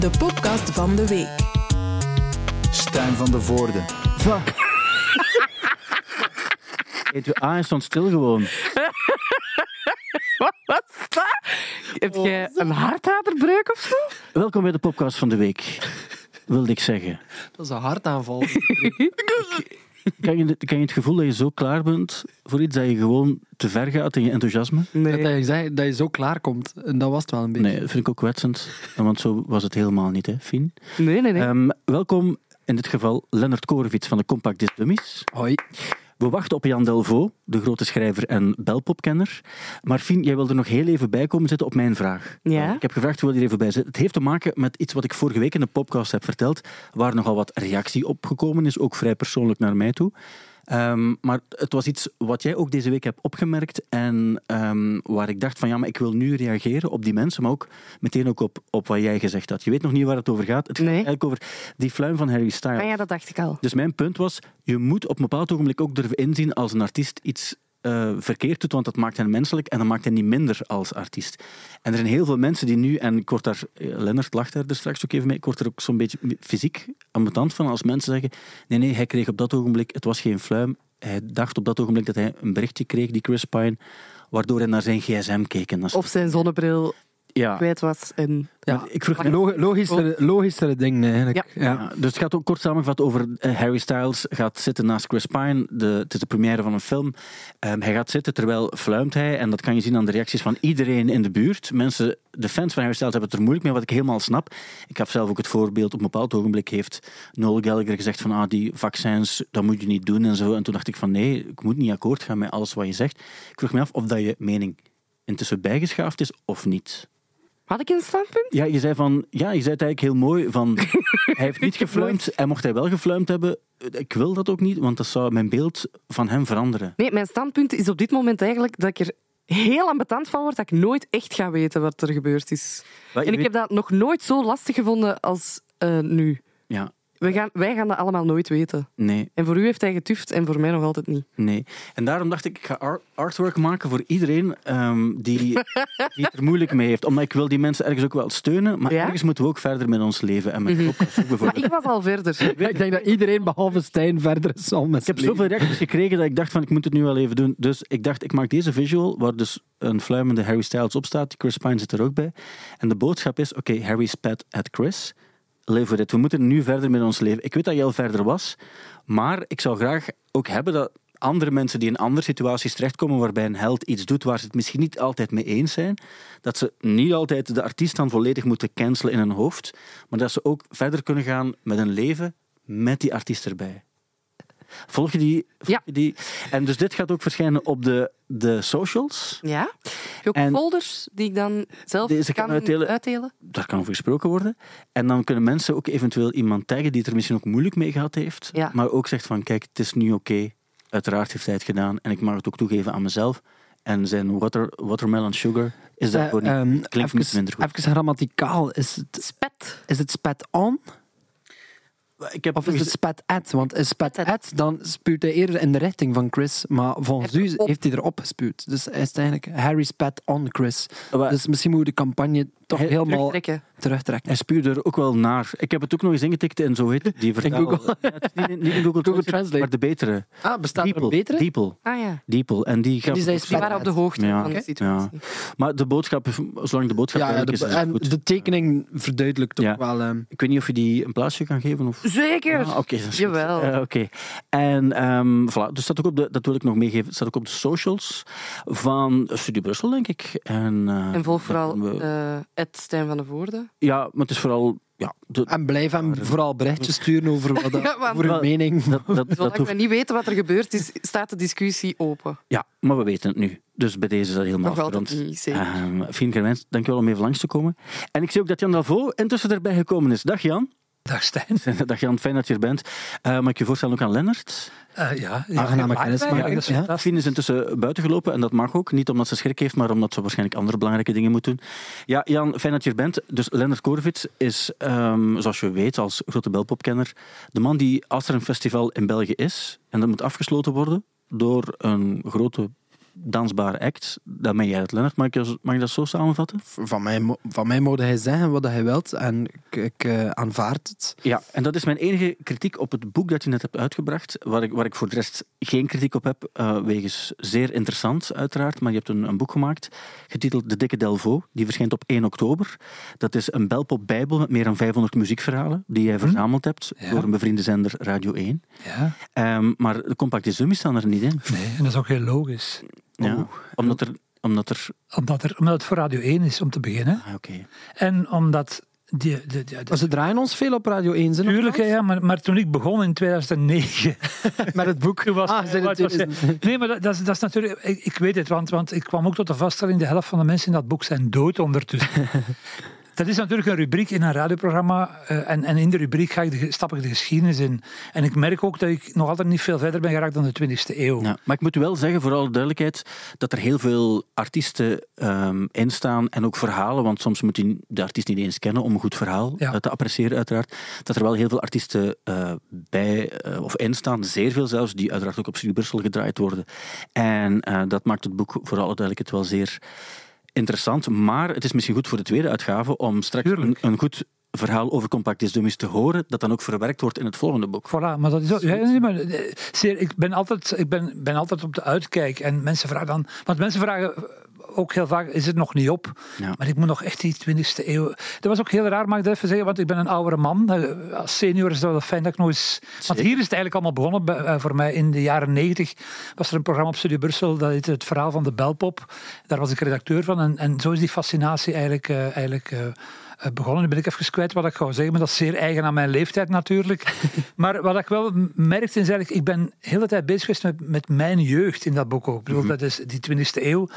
de podcast van de week. Stijn van de Voorde. Heet je A en stond stil gewoon. Wat is dat? Heb jij een hartaderbreuk of zo? Welkom bij de podcast van de week, wilde ik zeggen. Dat is een hartaanval. Kan je, kan je het gevoel dat je zo klaar bent voor iets dat je gewoon te ver gaat in je enthousiasme? Dat je zei dat je zo klaar komt. En dat was het wel een beetje. Nee, dat vind ik ook kwetsend. Want zo was het helemaal niet, hè, Fien? Nee, nee, nee. Ehm, welkom in dit geval Lennart Korevits van de Compact Disc Dummies. Hoi. We wachten op Jan Delvaux, de grote schrijver en belpopkenner. Maar Fien, jij wilde er nog heel even bij komen zitten op mijn vraag. Ja? Ik heb gevraagd, wil je er even bij zitten? Het heeft te maken met iets wat ik vorige week in de podcast heb verteld, waar nogal wat reactie op gekomen is, ook vrij persoonlijk naar mij toe. Ehm, maar het was iets wat jij ook deze week hebt opgemerkt en ehm, waar ik dacht van ja, maar ik wil nu reageren op die mensen, maar ook meteen ook op, op wat jij gezegd had. Je weet nog niet waar het over gaat. Het gaat Nee. eigenlijk over die fluim van Harry Styles. Ah ja, dat dacht ik al. Dus mijn punt was, je moet op een bepaald ogenblik ook durven inzien als een artiest iets eh, verkeerd doet, want dat maakt hen menselijk en dat maakt hen niet minder als artiest. En er zijn heel veel mensen die nu, en ik daar, eh, Lennart lacht daar er straks ook even mee, ik word er ook zo'n beetje fysiek ambetant van als mensen zeggen, nee, nee, hij kreeg op dat ogenblik, het was geen fluim, hij dacht op dat ogenblik dat hij een berichtje kreeg, die Chris Pine, waardoor hij naar zijn gsm keek. En Of zijn zonnebril ja. kwijt was. En... Ja, Ik vroeg me Lo- logischere, logischere ding eigenlijk. Ja. Ja, dus het gaat ook kort samengevat over eh, Harry Styles gaat zitten naast Chris Pine. De, het is de première van een film. Ehm, hij gaat zitten terwijl fluimt hij. En dat kan je zien aan de reacties van iedereen in de buurt. Mensen, de fans van Harry Styles hebben het er moeilijk mee, wat ik helemaal snap. Ik heb zelf ook het voorbeeld, op een bepaald ogenblik heeft Noel Gallagher gezegd van ah, die vaccins, dat moet je niet doen en zo. En toen dacht ik van nee, ik moet niet akkoord gaan met alles wat je zegt. Ik vroeg me af of dat je mening intussen bijgeschaafd is of niet. Had ik een standpunt? Ja, je zei van, ja, je zei het eigenlijk heel mooi van, hij heeft niet gefluimd en mocht hij wel gefluimd hebben, ik wil dat ook niet, want dat zou mijn beeld van hem veranderen. Nee, mijn standpunt is op dit moment eigenlijk dat ik er heel ambetant van word dat ik nooit echt ga weten wat er gebeurd is. En ik weet- heb dat nog nooit zo lastig gevonden als eh, nu. Ja, We gaan, wij gaan dat allemaal nooit weten. nee, En voor u heeft hij getuft en voor mij nog altijd niet. nee. En daarom dacht ik, ik ga art- artwork maken voor iedereen ehm, die, die het er moeilijk mee heeft. Omdat ik wil die mensen ergens ook wel steunen, maar Ja? ergens moeten we ook verder met ons leven. En met Mhm. ook Maar ik was al verder. Ik denk dat iedereen behalve Stijn verder is al met Ik heb zoveel reacties gekregen dat ik dacht van ik moet het nu wel even doen. Dus ik dacht ik maak deze visual waar dus een fluimende Harry Styles op staat. Chris Pine zit er ook bij. En de boodschap is oké, Harry spat at Chris. It. We moeten nu verder met ons leven. Ik weet dat jij al verder was, maar ik zou graag ook hebben dat andere mensen die in andere situaties terechtkomen waarbij een held iets doet waar ze het misschien niet altijd mee eens zijn, dat ze niet altijd de artiest dan volledig moeten cancelen in hun hoofd, maar dat ze ook verder kunnen gaan met een leven met die artiest erbij. Volg je die? volg Ja. je die? En dus dit gaat ook verschijnen op de, de socials. Ja? Heb je ook En- folders die ik dan zelf Deze kan kan uitdelen. uitdelen? Daar kan over gesproken worden. En dan kunnen mensen ook eventueel iemand taggen die het er misschien ook moeilijk mee gehad heeft. Ja. Maar ook zegt van, kijk, het is nu oké. Uiteraard heeft hij het gedaan. En ik mag het ook toegeven aan mezelf. En zijn water, watermelon sugar is Eh, daarvoor niet. ehm, klinkt niet minder goed. even grammaticaal. Is het, Spet. is het spat on ik heb of is het spat at? Want is spat at, dan spuwt hij eerder in de richting van Chris. Maar volgens u heeft hij erop gespuwd. Dus hij is eigenlijk Harry spat on Chris. Dus misschien moet je de campagne toch helemaal Terugtrekken. Terugtrekken. Hij spuurde er ook wel naar. Ik heb het ook nog eens ingetikt en zo heet het, die vertaal. Google. Ja, het is niet, in- niet in Google, Google Translate, maar de betere. Ah, bestaat er Diepel. een betere? Diepel. Ah ja. Diepel. En die gaf die ook Die waren op de hoogte Ja. van de situatie. Maar de boodschap, zolang de boodschap Ja, de, is, en goed. de tekening verduidelijkt ook Ja. wel. ehm, Ik weet niet of je die een plaatsje kan geven. Of... Zeker. Ah, Oké, dat goed. Jawel. Eh, Oké. En ehm voilà, dus staat ook op de, dat wil ik nog meegeven. Het staat ook op de socials van Studie Brussel, denk ik. En, eh, En volg vooral we- eh Ed Stijn van de Voorde. Ja, maar het is vooral. Ja, de, En blijf hem vooral berichtjes sturen over, wat, Ja, over uw Wel, mening. dat, dat, dat Zolang hoeft, we niet weten wat er gebeurd is, staat de discussie open. ja, maar we weten het nu. Dus bij deze is dat helemaal afgerond. niet, zeker. Ehm Fien dankjewel om even langs te komen. En ik zie ook dat Jan Dalvo intussen erbij gekomen is. Dag Jan. Dag Stijn. Dag Jan, fijn dat je er bent. Eh mag ik je voorstellen ook aan Lennart? Eh, ja, ja, Aangename ja, kennismaking. Fien is intussen buiten gelopen en dat mag ook. Niet omdat ze schrik heeft, maar omdat ze waarschijnlijk andere belangrijke dingen moet doen. Ja, Jan, fijn dat je er bent. Dus Lennart Korvits is, ehm, zoals je weet, als grote belpopkenner, de man die, als er een festival in België is en dat moet afgesloten worden door een grote dansbare act. Dat ben jij het, Lennart. Mag ik, dat- mag ik dat zo samenvatten? Van mij, van mij mogen hij zeggen wat hij wilt en ik, ik eh, aanvaard het. Ja, en dat is mijn enige kritiek op het boek dat je net hebt uitgebracht, waar ik, waar ik voor de rest geen kritiek op heb, eh, wegens zeer interessant uiteraard, maar je hebt een, een boek gemaakt, getiteld De Dikke Delvaux, die verschijnt op 1 oktober. Dat is een belpop bijbel met meer dan 500 muziekverhalen, die jij verzameld hebt Ja. door een bevriende zender Radio 1. Ja, Ehm, maar de compacte summi staan er niet in. nee, en dat is ook heel logisch. Ja, omdat er... Omdat er Omdat, er, omdat het voor Radio 1 is, om te beginnen. ah, Oké. En omdat... Die, de, de, Maar ze draaien ons veel op Radio 1. Zijn Tuurlijk, ja, maar, maar toen ik begon in 2009... Met het boek. Was, Ah, zijn wat het was nee, maar dat, dat, is, dat is natuurlijk... Ik, ik weet het, want, want ik kwam ook tot de vaststelling... de helft van de mensen in dat boek zijn dood ondertussen. dat is natuurlijk een rubriek in een radioprogramma. eh, en, en in de rubriek ga ik de, stap ik de geschiedenis in. En ik merk ook dat ik nog altijd niet veel verder ben geraakt dan de 20e eeuw. Ja, maar ik moet wel zeggen, voor alle duidelijkheid, dat er heel veel artiesten ehm in staan en ook verhalen, want soms moet je de artiest niet eens kennen om een goed verhaal Ja. eh, te appreciëren, uiteraard. Dat er wel heel veel artiesten eh, bij of in staan, zeer veel zelfs, die uiteraard ook op Studio Brussel gedraaid worden. En dat maakt het boek voor alle duidelijkheid wel zeer interessant. Maar het is misschien goed voor de tweede uitgave om straks een, een goed verhaal over Compact Dummies te horen, dat dan ook verwerkt wordt in het volgende boek. Voilà, maar dat is ook, ja, nee, maar, eh, zeer, ik ben altijd, ik ben, ben altijd op de uitkijk. En mensen vragen dan, want mensen vragen ook heel vaak: is het nog niet op? Ja. Maar ik moet nog echt die 20e eeuw. Dat was ook heel raar, mag ik dat even zeggen, want ik ben een oudere man. Eh, Als senior is dat wel fijn dat ik nog eens. Want hier is het eigenlijk allemaal begonnen eh, voor mij in de jaren 90. Was er een programma op Studio Brussel, dat heette Het Verhaal van de Belpop. Daar was ik redacteur van. En, en zo is die fascinatie eigenlijk. eh, eigenlijk begonnen. Nu ben ik even kwijt wat ik ga zeggen, maar dat is zeer eigen aan mijn leeftijd natuurlijk. maar wat ik wel merkte is eigenlijk, ik ben de hele tijd bezig geweest met, met mijn jeugd in dat boek ook. Ik bedoel, dat is die 20e eeuw.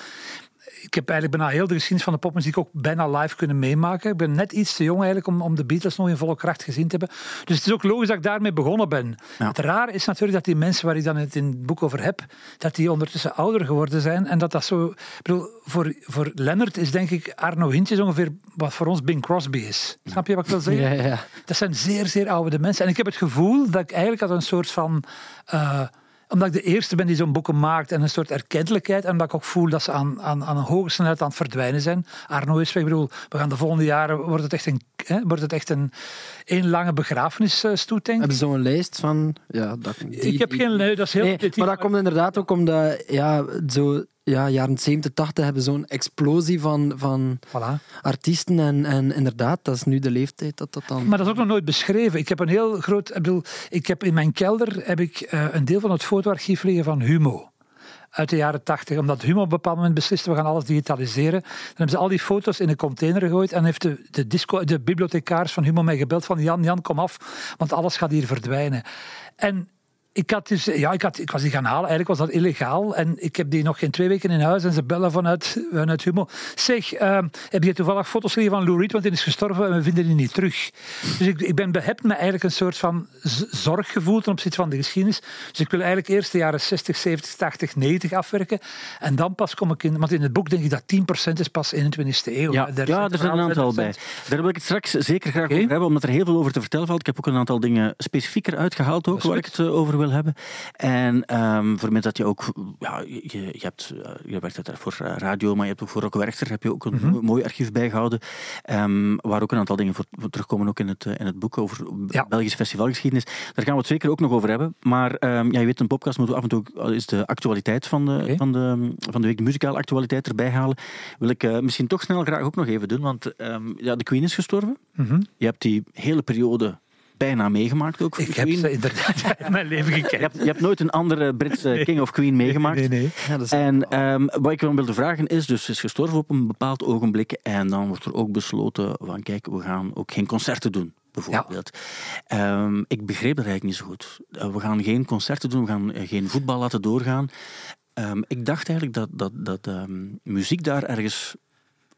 Ik heb eigenlijk bijna heel de geschiedenis van de popmuziek ook bijna live kunnen meemaken. Ik ben net iets te jong eigenlijk om, om de Beatles nog in volle kracht gezien te hebben. Dus het is ook logisch dat ik daarmee begonnen ben. Ja. Het raar is natuurlijk dat die mensen waar ik dan het in het boek over heb, dat die ondertussen ouder geworden zijn. En dat dat zo... Ik bedoel, voor, voor Leonard is denk ik Arno Hintjes ongeveer wat voor ons Bing Crosby is. Snap je wat ik wil zeggen? Ja, ja. Dat zijn zeer, zeer oude mensen. En ik heb het gevoel dat ik eigenlijk als een soort van... eh, omdat ik de eerste ben die zo'n boeken maakt en een soort erkentelijkheid. En omdat ik ook voel dat ze aan, aan, aan een hoge snelheid aan het verdwijnen zijn. Arno is weg. Ik bedoel, we gaan de volgende jaren... Wordt het echt een, hè, wordt het echt een één lange begrafenisstoet, denk ik. Hebben ze zo'n lijst van... Ja, dat, die- ik heb geen... Nee, dat is heel... Nee, maar dat komt inderdaad ook omdat ja, zo, ja, jaren 70, 80 hebben zo'n explosie van, van Voilà. artiesten. En, en inderdaad, dat is nu de leeftijd dat dat dan... Maar dat is ook nog nooit beschreven. Ik heb een heel groot. Ik, bedoel, ik heb in mijn kelder heb ik, eh, een deel van het fotoarchief liggen van Humo. Uit de jaren tachtig. Omdat Humo op een bepaald moment besliste, we gaan alles digitaliseren. Dan hebben ze al die foto's in een container gegooid. En heeft de, de, disco, de bibliothecaris van Humo mij gebeld van Jan, Jan, kom af. Want alles gaat hier verdwijnen. En ik, had dus, ja, ik, had, ik was die gaan halen. Eigenlijk was dat illegaal. En ik heb die nog geen twee weken in huis. En ze bellen vanuit, vanuit Humo. Zeg, ehm, heb je toevallig foto's liggen van Lou Reed? Want die is gestorven en we vinden die niet terug. Dus ik, ik ben behept met eigenlijk een soort van zorggevoel ten opzichte van de geschiedenis. Dus ik wil eigenlijk eerst de jaren 60, 70, 80, 90 afwerken. En dan pas kom ik in... Want in het boek denk ik dat 10% is pas 21e eeuw. Ja, Daar ja, er zijn een aantal 20%. bij. Daar wil ik het straks zeker graag over hebben, omdat er heel veel over te vertellen valt. Ik heb ook een aantal dingen specifieker uitgehaald ook, waar ik het eh, over wil hebben. En ehm voor mij dat je ook... Ja, je, je, hebt, eh, je werkt uiteraard voor eh, radio, maar je hebt ook voor Rock Werchter heb je ook een Mhm. mooi archief bijgehouden. ehm, waar ook een aantal dingen voor, voor terugkomen, ook in het, eh, in het boek over Ja. Belgische festivalgeschiedenis. Daar gaan we het zeker ook nog over hebben. Maar ehm, ja, je weet, een podcast moet af en toe is de actualiteit van de, van de, van de week, de muzikale actualiteit erbij halen. Wil ik misschien toch snel graag ook nog even doen, want ja, de Queen is gestorven. Mhm. Je hebt die hele periode bijna meegemaakt ook. Ik heb Queen. ze inderdaad in mijn leven gekend. Je hebt, je hebt nooit een andere Britse king of queen meegemaakt. Nee, nee. ja, dat is En ehm, wat ik wel wilde vragen is, dus ze is gestorven op een bepaald ogenblik en dan wordt er ook besloten van kijk, we gaan ook geen concerten doen. Bijvoorbeeld. Ehm, ik begreep dat eigenlijk niet zo goed. Eh, we gaan geen concerten doen, we gaan eh, geen voetbal laten doorgaan. Ehm, ik dacht eigenlijk dat, dat, dat muziek daar ergens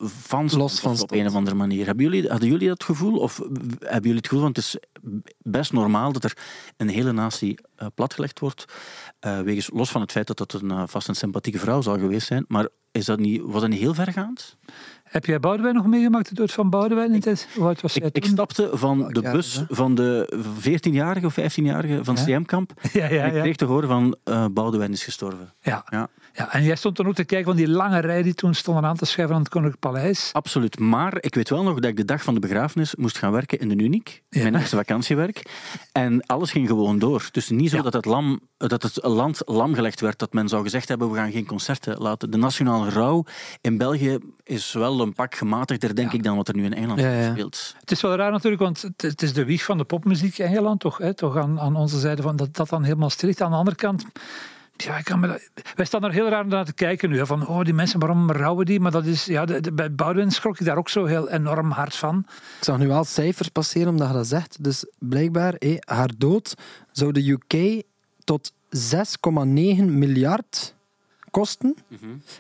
van Los van op een of andere manier. Hebben jullie, hadden jullie dat gevoel? Of hebben jullie het gevoel, want het is best normaal dat er een hele natie eh, platgelegd wordt. eh, wegens, los van het feit dat dat een, eh, vast een sympathieke vrouw zou geweest zijn. Maar is dat niet, was dat niet heel vergaand? Heb jij Boudewijn nog meegemaakt, de dood van Boudewijn? Ik, oud was Ik, ik stapte van de bus van de 14-jarige of 15-jarige van Ja. CM-kamp. Ja, ja, En ik ja. kreeg te horen van eh Boudewijn is gestorven. Ja. Ja. En jij stond dan ook te kijken van die lange rij die toen stonden aan te schuiven aan het Koninklijk Paleis. Absoluut. Maar ik weet wel nog dat ik de dag van de begrafenis moest gaan werken in de Uniek. Ja. Mijn eerste vakantiewerk. En alles ging gewoon door. Dus niet zo Ja. dat, het lam, dat het land lamgelegd werd. Dat men zou gezegd hebben, we gaan geen concerten laten. De nationale rouw in België is wel een pak gematigder, denk Ja. ik, dan wat er nu in Engeland speelt. Het is wel raar natuurlijk, want het, is de wieg van de popmuziek in Engeland, toch? Hè? Toch aan, aan onze zijde van dat dat dan helemaal stil ligt. Aan de andere kant, ja, ik kan me, dat- wij staan er heel raar naar te kijken nu. Hè, van, oh, die mensen, waarom rouwen die? Maar dat is, ja, de, de- bij Boudewijn schrok ik daar ook zo heel enorm hard van. Ik zag nu wel cijfers passeren omdat je dat zegt. Dus blijkbaar, hé, haar dood zou de UK tot 6,9 miljard kosten.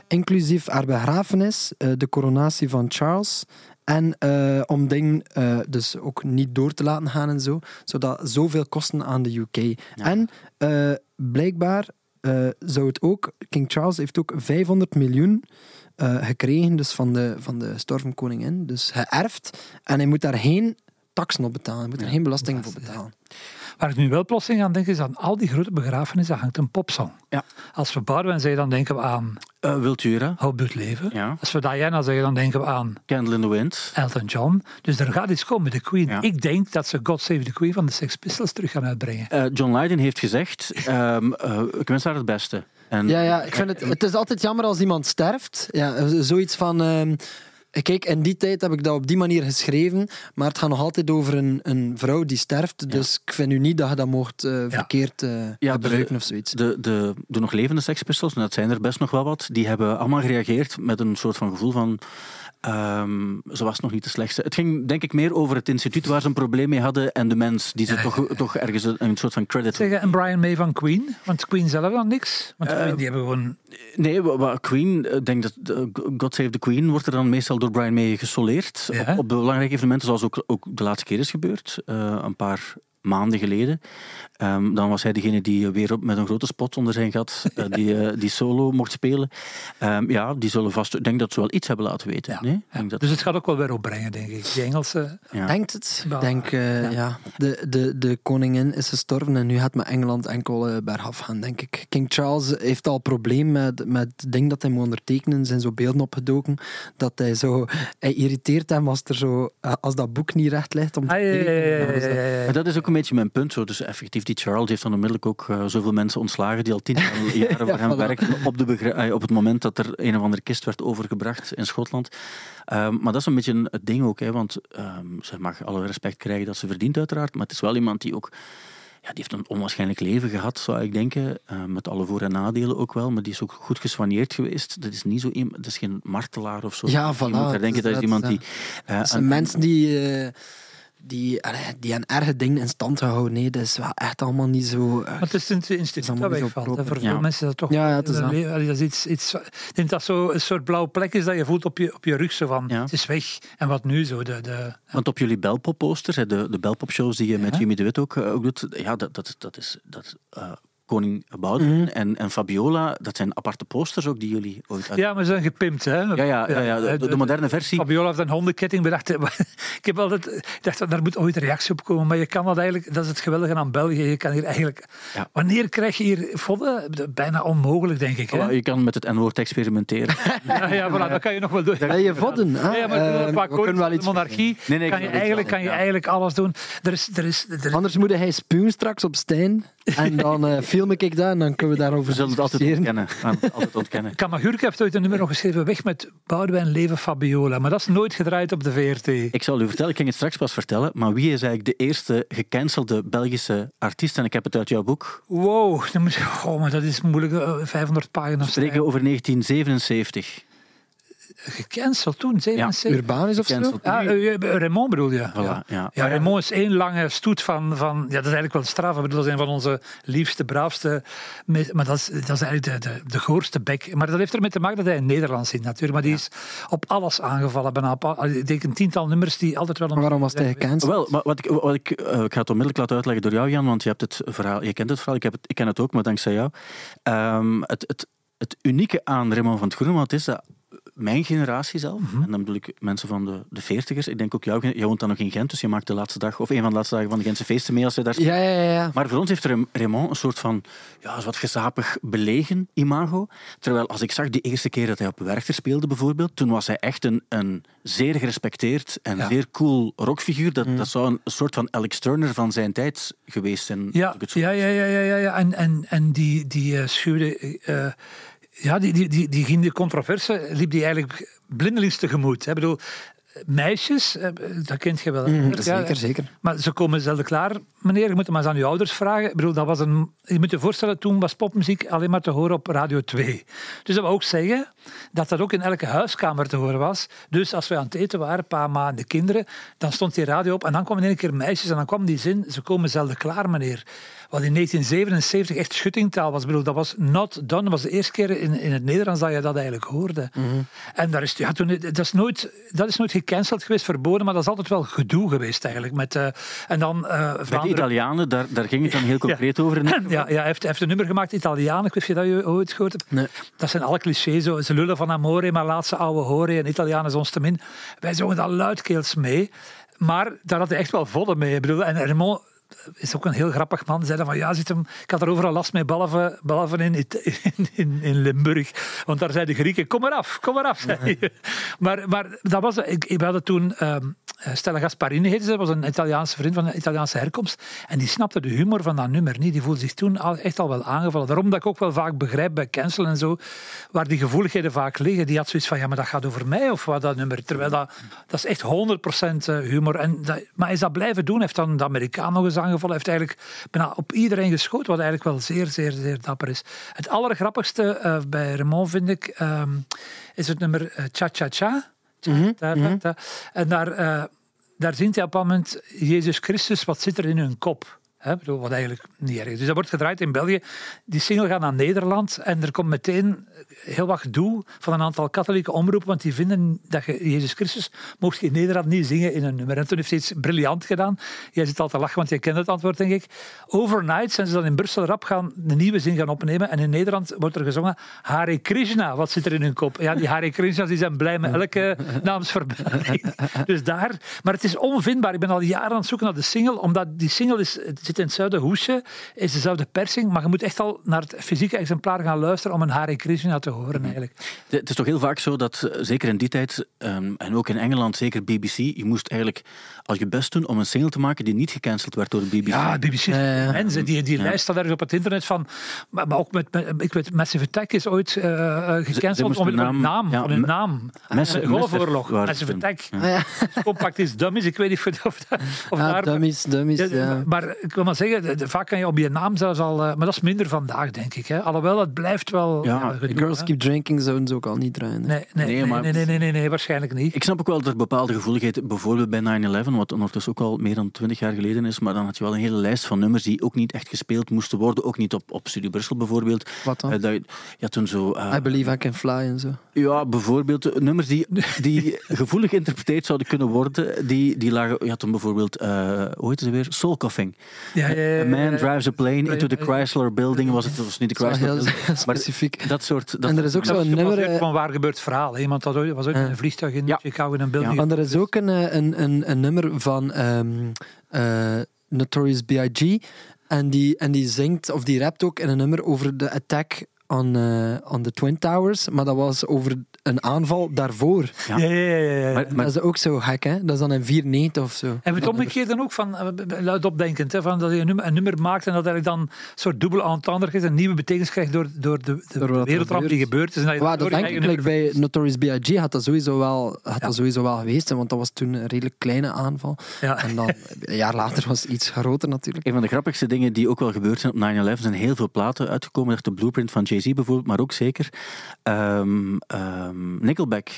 Inclusief haar begrafenis, eh, de coronatie van Charles. En eh, om dingen eh, dus ook niet door te laten gaan en zo. Zodat zoveel kosten aan de UK. En eh, blijkbaar eh, zou het ook... King Charles heeft ook 500 miljoen eh, gekregen dus van, de, van de storven koningin. Dus geërfd. En hij moet daar geen taxen op betalen. Hij moet er geen belasting voor betalen. Waar ik nu wel plotseling aan denk, is aan al die grote begrafenissen hangt een popsong. Ja. Als we Boudewijn zeggen, dan denken we aan Eh Wiltura, doet leven. ja. Als we Diana zeggen, dan denken we aan Candle in the Wind. Elton John. Dus er gaat iets komen met de Queen. Ja. Ik denk dat ze God Save the Queen van de Sex Pistols terug gaan uitbrengen. Eh, John Lydon heeft gezegd, ehm, eh, ik wens haar het beste. En Ja, ja, ik vind het, het is altijd jammer als iemand sterft. Ja, zoiets van... ehm, Kijk, in die tijd heb ik dat op die manier geschreven, maar het gaat nog altijd over een, een vrouw die sterft. Dus ik vind nu niet dat je dat mocht eh, verkeerd eh, gebruiken of zoiets. De, de, de nog levende Sex Pistols, en dat zijn er best nog wel wat, die hebben allemaal gereageerd met een soort van gevoel van... ehm ze was nog niet de slechtste. Het ging denk ik meer over het instituut waar ze een probleem mee hadden en de mens die ze toch, toch ergens een, een soort van credit... Zeggen en Brian May van Queen, want Queen zelf dan niks. Want Eh, Queen, die hebben gewoon... Nee, Queen, ik denk dat eh, God Save the Queen wordt er dan meestal door Brian May gesoleerd. Ja. Op, op belangrijke evenementen, zoals ook, ook de laatste keer is gebeurd, eh, een paar maanden geleden. Ehm, dan was hij degene die weer op, met een grote spot onder zijn gat eh, die, eh, die solo mocht spelen. Ehm, ja, die zullen vast... Ik denk dat ze wel iets hebben laten weten. Ja. Nee? Ik Ja. denk dat, Dus het gaat ook wel weer opbrengen, denk ik. Die Engelse... ja. Denkt het? Ik denk, eh, ja. De, de, de koningin is gestorven en nu gaat met Engeland enkel bergaf gaan, denk ik. King Charles heeft al een probleem met, met het ding dat hij moet ondertekenen. Er zijn zo beelden opgedoken dat hij zo... Hij irriteert hem als, er zo, als dat boek niet recht ligt om te Ah, ja, ja, ja, tekenen. ja, dat- ja, ja. Maar dat is ook een beetje mijn punt. Zo. Dus effectief, die Charles heeft dan onmiddellijk ook eh, zoveel mensen ontslagen die al tientallen jaren voor hem voilà. werkten op, de eh, op het moment dat er een of andere kist werd overgebracht in Schotland. Ehm, maar dat is een beetje een- het ding ook, hè, want ehm, ze mag alle respect krijgen dat ze verdient uiteraard, maar het is wel iemand die ook... Ja, die heeft een onwaarschijnlijk leven gehad, zou ik denken. eh, met alle voor- en nadelen ook wel. Maar die is ook goed gesoigneerd geweest. Dat is niet zo iemand, dat is geen martelaar of zo. Ja, Je voilà, moet daar denken, dat is iemand ja. die... Dat zijn een- mensen die, die, die een erge dingen in stand houden. Nee, dat is wel echt allemaal niet zo... eh, Maar het is het instituut dat wegvalt. Voor veel Ja. mensen is dat toch... Ja, ja, het is dat, dat. dat is iets, iets... Ik denk dat zo een soort blauwe plek is dat je voelt op je, op je rug. Zo van, Ja. het is weg. En wat nu zo? De, de, Want op jullie Belpop-posters, hè, de, de Belpop-shows die je met. Jimmy de Wit ook, eh, ook doet, ja, dat, dat, dat is dat, eh, Koning Boudewijn Mhm. en, en Fabiola, dat zijn aparte posters ook die jullie ooit uit... ja, maar ze zijn gepimpt. Hè? ja, ja, ja, ja, de, de moderne versie. Fabiola heeft een hondenketting bedacht. Ik heb altijd dacht, dat daar moet ooit reactie op komen. Maar je kan dat eigenlijk, dat is het geweldige aan België. Je kan hier eigenlijk, Ja. wanneer krijg je hier vodden? Bijna onmogelijk, denk ik. Hè? Voilà, je kan met het N-woord experimenteren. Ja, ja, voilà, dat kan je nog wel doen. Ja, je vodden. hè? Ja, ja, maar ik Eh, qua we kunnen wel iets monarchie Nee, nee, ik kan, je eigenlijk, kan je eigenlijk alles doen. Er is, er is, er is- Anders moet hij spuwen straks op Stijn. En dan eh, film ik dat en dan kunnen we We daarover zullen het altijd discussiëren. ontkennen. We gaan het altijd ontkennen. Kamagurka heeft ooit een nummer nog geschreven, weg met Boudewijn, leven Fabiola. Maar dat is nooit gedraaid op de VRT. Ik zal u vertellen, ik ging het straks pas vertellen, maar wie is eigenlijk de eerste gecancelde Belgische artiest? En ik heb het uit jouw boek. Wow, dan moet je, oh, maar dat is moeilijk. eh, 500 pagina's. We spreken over 1977. Gecanceld toen, 77. Urbanus of zo? Ja, eh, eh, Raymond bedoel je? Voilà, ja. Ja, Raymond is één lange stoet van, van... Ja, dat is eigenlijk wel straf. Ik bedoel, dat is een van onze liefste, braafste... Maar dat is, dat is eigenlijk de, de, de goorste bek. Maar dat heeft ermee te maken dat hij in Nederland zit natuurlijk. Maar die is op alles aangevallen. Bijna ik denk een tiental nummers die altijd wel... Maar waarom was hij gecanceld? Wel, maar wat ik, wat ik, eh, ik ga het onmiddellijk laten uitleggen door jou, Jan, want je, hebt het verhaal, je kent het verhaal, ik, heb het, ik ken het ook, maar dankzij jou. Ehm, het, het, het unieke aan Raymond van het Groenewald is dat mijn generatie zelf, en dan bedoel ik mensen van de, de veertigers, ik denk ook jou, jij woont dan nog in Gent, dus je maakt de laatste dag, of een van de laatste dagen van de Gentse feesten mee als je daar Ja, ja, ja. ja. maar voor ons heeft Raymond een soort van ja, wat gezapig belegen imago. Terwijl als ik zag de eerste keer dat hij op Werchter speelde bijvoorbeeld, toen was hij echt een, een zeer gerespecteerd en zeer cool rockfiguur. Dat, dat zou een soort van Alex Turner van zijn tijd geweest zijn. Ja, ja, ja, ja, ja, ja. En, en, en die, die eh, ja, die, die, die, die ging de controverse, liep die eigenlijk blindelings tegemoet. Ik bedoel, meisjes, eh, dat kent je wel. Mhm, Ja, zeker, zeker. Maar ze komen zelden klaar, meneer. Je moet het maar eens aan je ouders vragen. Ik bedoel, dat was een, je moet je voorstellen, toen was popmuziek alleen maar te horen op Radio 2. Dus dat wil ook zeggen dat dat ook in elke huiskamer te horen was. Dus als we aan het eten waren, pa, ma en de kinderen, dan stond die radio op en dan kwamen in één keer meisjes en dan kwam die zin, ze komen zelden klaar, meneer. Wat in 1977 echt schuttingtaal was. Ik bedoel, dat was not done. Dat was de eerste keer in, in het Nederlands dat je dat eigenlijk hoorde. En daar is, ja, toen, dat, is nooit, dat is nooit gecanceld geweest, verboden, maar dat is altijd wel gedoe geweest eigenlijk. Met, eh, en dan Bij de Italianen, daar, daar ging het dan heel concreet over. ja, ja, hij, heeft, hij heeft een nummer gemaakt, Italiaan. Ik weet niet of je dat ooit gehoord hebt. Nee. Dat zijn alle clichés. Zo. Ze lullen van amore, maar laat ze ouwe horen. En Italiaan is ons te min. Wij zongen dat luidkeels mee. Maar daar had hij echt wel volle mee. Ik bedoel, en Raymond is ook een heel grappig man. Zei dan van, ja, zit hem, ik had er overal last mee, behalve, behalve in, in, in, in Limburg. Want daar zeiden de Grieken, kom maar af, kom maar af. maar, maar dat was, ik, ik hadden toen... ehm, Stella Gasparini heette ze, dat was een Italiaanse vriend van een Italiaanse herkomst. En die snapte de humor van dat nummer niet. Die voelde zich toen al, echt al wel aangevallen. Daarom dat ik ook wel vaak begrijp bij cancel en zo, waar die gevoeligheden vaak liggen. Die had zoiets van, ja, maar dat gaat over mij of wat, dat nummer. Terwijl dat, dat is echt 100% humor. En dat, maar is dat blijven doen. Heeft dan de Amerikaan nog eens aangevallen. Hij heeft eigenlijk bijna op iedereen geschoten, wat eigenlijk wel zeer, zeer, zeer dapper is. Het allergrappigste eh, bij Raymond, vind ik, ehm, is het nummer eh, Cha Cha Cha. Ta, ta, ta. En daar, eh, daar zingt hij op een moment Jezus Christus, wat zit er in hun kop? Hè, ik bedoel, wat eigenlijk niet erg is. Dus dat wordt gedraaid in België. Die single gaat naar Nederland en er komt meteen heel wat gedoe van een aantal katholieke omroepen, want die vinden dat je Jezus Christus mocht je in Nederland niet zingen in een nummer. En toen heeft hij iets briljant gedaan. Jij zit al te lachen, want jij kent het antwoord, denk ik. Overnight zijn ze dan in Brussel rap gaan de nieuwe zin gaan opnemen en in Nederland wordt er gezongen Hare Krishna, wat zit er in hun kop? Ja, die Hare Krishna's die zijn blij met elke naamsvermelding. Dus daar, maar het is onvindbaar. Ik ben al jaren aan het zoeken naar de single, omdat die single is, het zit in hetzelfde hoesje, is dezelfde persing, maar je moet echt al naar het fysieke exemplaar gaan luisteren om een Hare Krishna te horen eigenlijk. De- Het is toch heel vaak zo dat, eh, zeker in die tijd, ehm, en ook in Engeland, zeker BBC, je moest eigenlijk al je best doen om een single te maken die niet gecanceld werd door de BBC. Ja, de BBC. Mensen, die, die lijst staat ergens op het internet van. Maar, maar ook met, met- ik weet, Massive Attack is ooit eh, eh, gecanceld om een naam. naam- ja, naam. Massive- golfoorlog. Massive Attack. Ja. Compact is dummies. Ik weet niet of, of, of Ah, daar. dummies, dummies, Ja, ja. Maar ik wil maar zeggen, de- vaak kan je op je naam zelfs al. eh, maar dat is minder vandaag, denk ik. Hè. Alhoewel, het blijft wel. Ja, gedoe, Girls hè. Keep Drinking zouden ze ook al niet draaien. Nee, nee, Nee, nee, maar- nee, nee, nee, nee, nee, waarschijnlijk niet. Ik snap ook wel dat er bepaalde gevoeligheid, bijvoorbeeld bij 9-11, wat ondertussen ook al meer dan 20 jaar geleden is, maar dan had je wel een hele lijst van nummers die ook niet echt gespeeld moesten worden, ook niet op, op Studio Brussel bijvoorbeeld. Wat dan? Eh, dat had toen zo... eh, I Believe I Can Fly en zo. Ja, bijvoorbeeld nummers die, die gevoelig geïnterpreteerd zouden kunnen worden, die, die lagen... Je had toen bijvoorbeeld, eh hoe heet ze weer? Soul Coughing. Ja, ja, ja, A man ja. drives a plane into the. Chrysler building. Was het, dat was niet de Chrysler heel building. Maar specifiek. dat soort... Dat En er is ook zo'n nummer... eh, een waar gebeurd verhaal. hè. Iemand had ooit, was ooit in een vliegtuig in Ja. Chicago in een building. Want er is ook een, eh, een, een, een nummer van ehm, eh, Notorious B.I.G. En die, en die zingt, of die rapt ook in een nummer over de attack on, eh, on the Twin Towers. Maar dat was over een aanval daarvoor. Ja. Ja, ja, ja. ja, ja. Maar, maar dat is ook zo gek, hè? Dat is dan in 94 of zo. En het omgekeerde ook van, eh, luidopdenkend, hè, van dat je een nummer, een nummer maakt en dat eigenlijk dan een soort dubbel entendre is, een nieuwe betekenis krijgt door, door de, de Door er wereldramp die gebeurt. gebeurd is. En dat je Maar door dat denk ik, nummer bij Notorious B.I.G. had dat sowieso wel, had Ja. dat sowieso wel geweest, hè, want dat was toen een redelijk kleine aanval. Ja. En dan, een jaar later was het iets groter natuurlijk. Een van de grappigste dingen die ook wel gebeurd zijn op 9-11 zijn heel veel platen uitgekomen. Echt de blueprint van Jay-Z bijvoorbeeld, maar ook zeker ehm, ehm, Nickelback.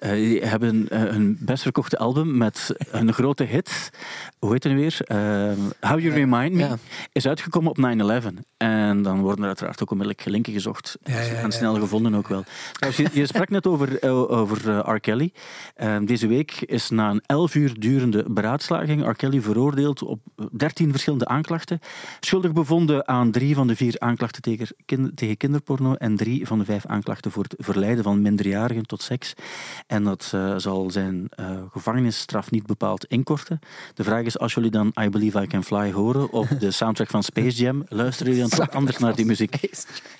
Eh, die hebben eh, hun best verkochte album met een grote hit. Hoe heet het nu weer? Ehm, How You Remind Me. Ja. Is uitgekomen op 9-11. En dan worden er uiteraard ook onmiddellijk linken gezocht. Ja, ja, en snel gevonden ook wel. Je, je sprak net over, eh, over eh, R. Kelly. Deze week is na een 11 uur durende beraadslaging R. Kelly veroordeeld op 13 verschillende aanklachten. Schuldig bevonden aan drie van de vier aanklachten tegen, kin- tegen kinderporno en drie van de vijf aanklachten voor het verleiden van minderjarigen tot seks. En dat eh, zal zijn eh, gevangenisstraf niet bepaald inkorten. De vraag is, als jullie dan I Believe I Can Fly horen op de soundtrack van Space Jam, luisteren jullie dan toch anders naar die muziek?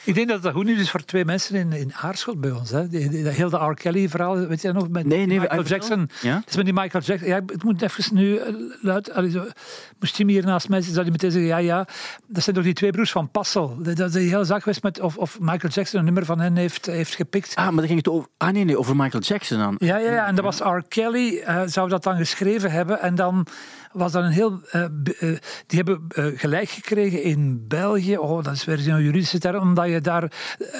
Ik denk dat dat goed nieuws is voor twee mensen in, in Aarschot bij ons. Hè. Die, die- dat heel de R. Kelly-verhaal, weet je nog? Met Nee, nee, Michael. Jackson. Ja? Dat is met die Michael Jackson. Ja, het moet even nu eh, luid. allee, zo, moest Jimmy hier naast mij zitten, zou hij meteen zeggen: ja, ja. Dat zijn toch die twee broers van Passel. Dat is die hele zaak geweest met of, of Michael Jackson een nummer van hen heeft, heeft gepikt. Ah, maar dan ging het over... Ah, nee, nee, over Michael Jackson dan. Ja, ja, ja, en dat was R. Kelly, eh, zou dat dan geschreven hebben. En dan was dat een heel. eh, eh, die hebben gelijk gekregen in België. Oh, dat is weer zo'n juridische term. Omdat je daar.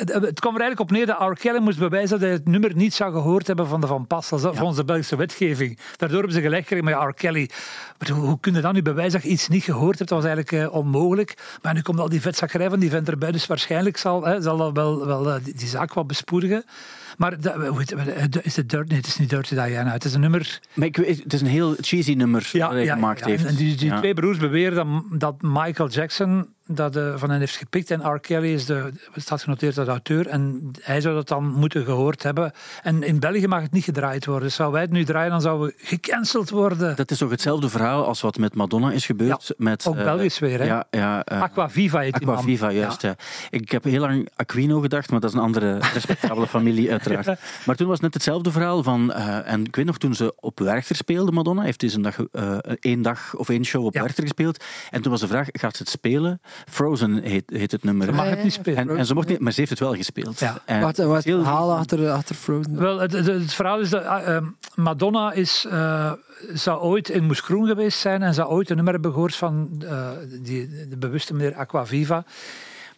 het kwam er eigenlijk op neer dat R. Kelly moest bewijzen dat hij het nummer niet zou gehoord hebben van de Van Passels. Ja. Volgens de Belgische wetgeving. Daardoor hebben ze gelijk gekregen met R. Kelly. Maar hoe, kun je dan nu bewijzen dat je iets niet gehoord hebt? Dat was eigenlijk onmogelijk. Maar nu komt al die vetzakkerij van die vent erbij. Dus waarschijnlijk zal, hè, zal dat wel, wel die, die zaak wat bespoedigen. Maar dat, is het Dirt? Nee, het is niet Dirty Diana. Het is een nummer Maar ik weet, het is een heel cheesy nummer dat hij gemaakt ja. heeft. En die, die twee broers beweren dat, dat Michael Jackson dat eh, van hen heeft gepikt. En R. Kelly is de, staat genoteerd als auteur. En hij zou dat dan moeten gehoord hebben. En in België mag het niet gedraaid worden. Dus zou wij het nu draaien, dan zouden we gecanceld worden. Dat is toch hetzelfde verhaal als wat met Madonna is gebeurd? Ja, met, ook eh, Belgisch weer, hè? Ja, ja, eh, Aqua Viva heet. Aquaviva, juist. Ja. Ik heb heel lang Aquino gedacht, maar dat is een andere respectabele familie uiteraard. Maar toen was het net hetzelfde verhaal van... en ik weet nog, toen ze op Werchter speelde, Madonna, heeft dus een dag, één dag of één show op. Werchter gespeeld. En toen was de vraag, gaat ze het spelen? Frozen heet, heet het nummer. Ze mag het niet ja, spelen. En, en ze mocht niet, maar ze heeft het wel gespeeld. Ja. En Wat, wat is het heel- verhaal achter, achter Frozen? Wel, het, het, het verhaal is dat ah, ehm, Madonna is, eh, zou ooit in Moeskroen geweest zijn en zou ooit een nummer hebben gehoord van eh, die, de bewuste meneer Aquaviva.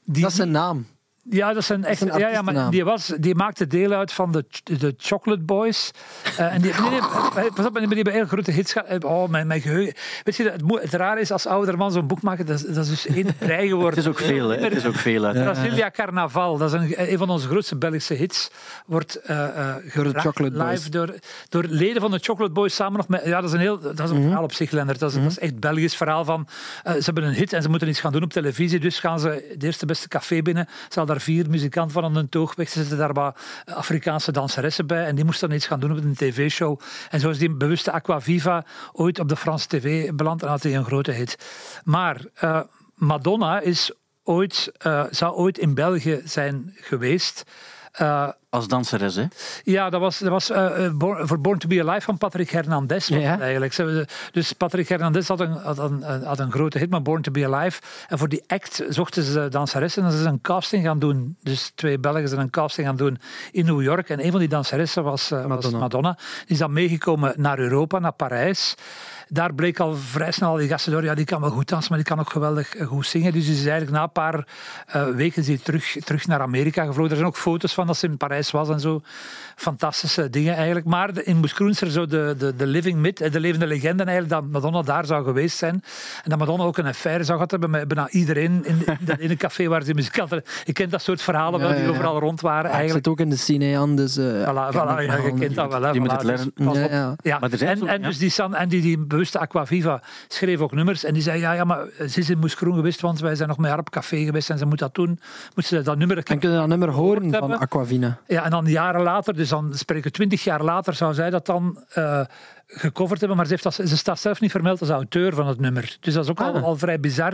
Die, Dat is zijn naam. Ja, dat zijn echt. een ja, ja, maar die, was, die maakte deel uit van de, de Chocolate Boys. Eh, en die, nee, nee, pas op, die hebben heel grote hits gehad. Oh, mijn, mijn geheugen. Weet je, het, het raar is als ouder man zo'n boek maken, dat, is- dat is dus één rij geworden. Het is ook veel, hè. Het is ook veel. uit. Brasilia Carnaval, dat is een, een van onze grootste Belgische hits. Wordt eh eh, gebracht Boys. live door, door leden van de Chocolate Boys samen nog met. Ja, dat is een heel. Dat is een Mhm. verhaal op zich, Lennart. Dat is, dat is echt Belgisch verhaal van. eh, ze hebben een hit en ze moeten iets gaan doen op televisie. Dus gaan ze de eerste beste café binnen. Ze hadden daar vier muzikanten van een toog weg. Ze zitten daar wat Afrikaanse danseressen bij. En die moesten dan iets gaan doen op een tv-show. En zo is die bewuste Aquaviva ooit op de Franse tv beland en had hij een grote hit. Maar eh, Madonna is ooit, eh, zou ooit in België zijn geweest. Eh, Als danseres, hè. ja, dat was, dat was eh, eh, Born- voor Born to be Alive van Patrick Hernandez. Ja. eigenlijk. Dus Patrick Hernandez had een, had, een, had een grote hit met Born to be Alive. En voor die act zochten ze danseressen en ze zijn een casting gaan doen. Dus twee Belgen zijn een casting gaan doen in New York. En een van die danseressen was, eh, was. Madonna. Die is dan meegekomen naar Europa, naar Parijs. Daar bleek al vrij snel die gasten door, ja, die kan wel goed dansen, maar die kan ook geweldig eh, goed zingen. Dus die is eigenlijk na een paar eh, weken is die terug, terug naar Amerika gevlogen. Er zijn ook foto's van dat ze in Parijs was en zo. Fantastische dingen eigenlijk. Maar de- in Moeskroen is er zo de, de, de living myth, eh, de levende legende eigenlijk, dat Madonna daar zou geweest zijn. En dat Madonna ook een affaire zou gehad hebben met bijna iedereen in, in, dat ene café waar ze muzikanten... Je kent dat soort verhalen wel, die ja, ja. overal rond waren Ja, ik eigenlijk. zit ook in de scene aan, dus... eh, Voilà, ik ken voilà, het ja, je kent dat wel. Hè, Je moet het leren. dus pas Ja, op. ja. Ja. Maar er zijn en, zo- en, ja. dus die, San, en die, die bewuste Aquaviva schreef ook nummers. En die zei, ja, ja maar ze is in geweest, want wij zijn nog met haar op café geweest en ze moet dat doen. Moet ze dat nummer... En kun je dat nummer horen van hebben. Aquavina? Ja, en dan jaren later, dus dan spreken we twintig jaar later, zou zij dat dan eh, gecoverd hebben. Maar ze, heeft dat, ze staat zelf niet vermeld als auteur van het nummer. Dus dat is ook al, Ah. al vrij bizar.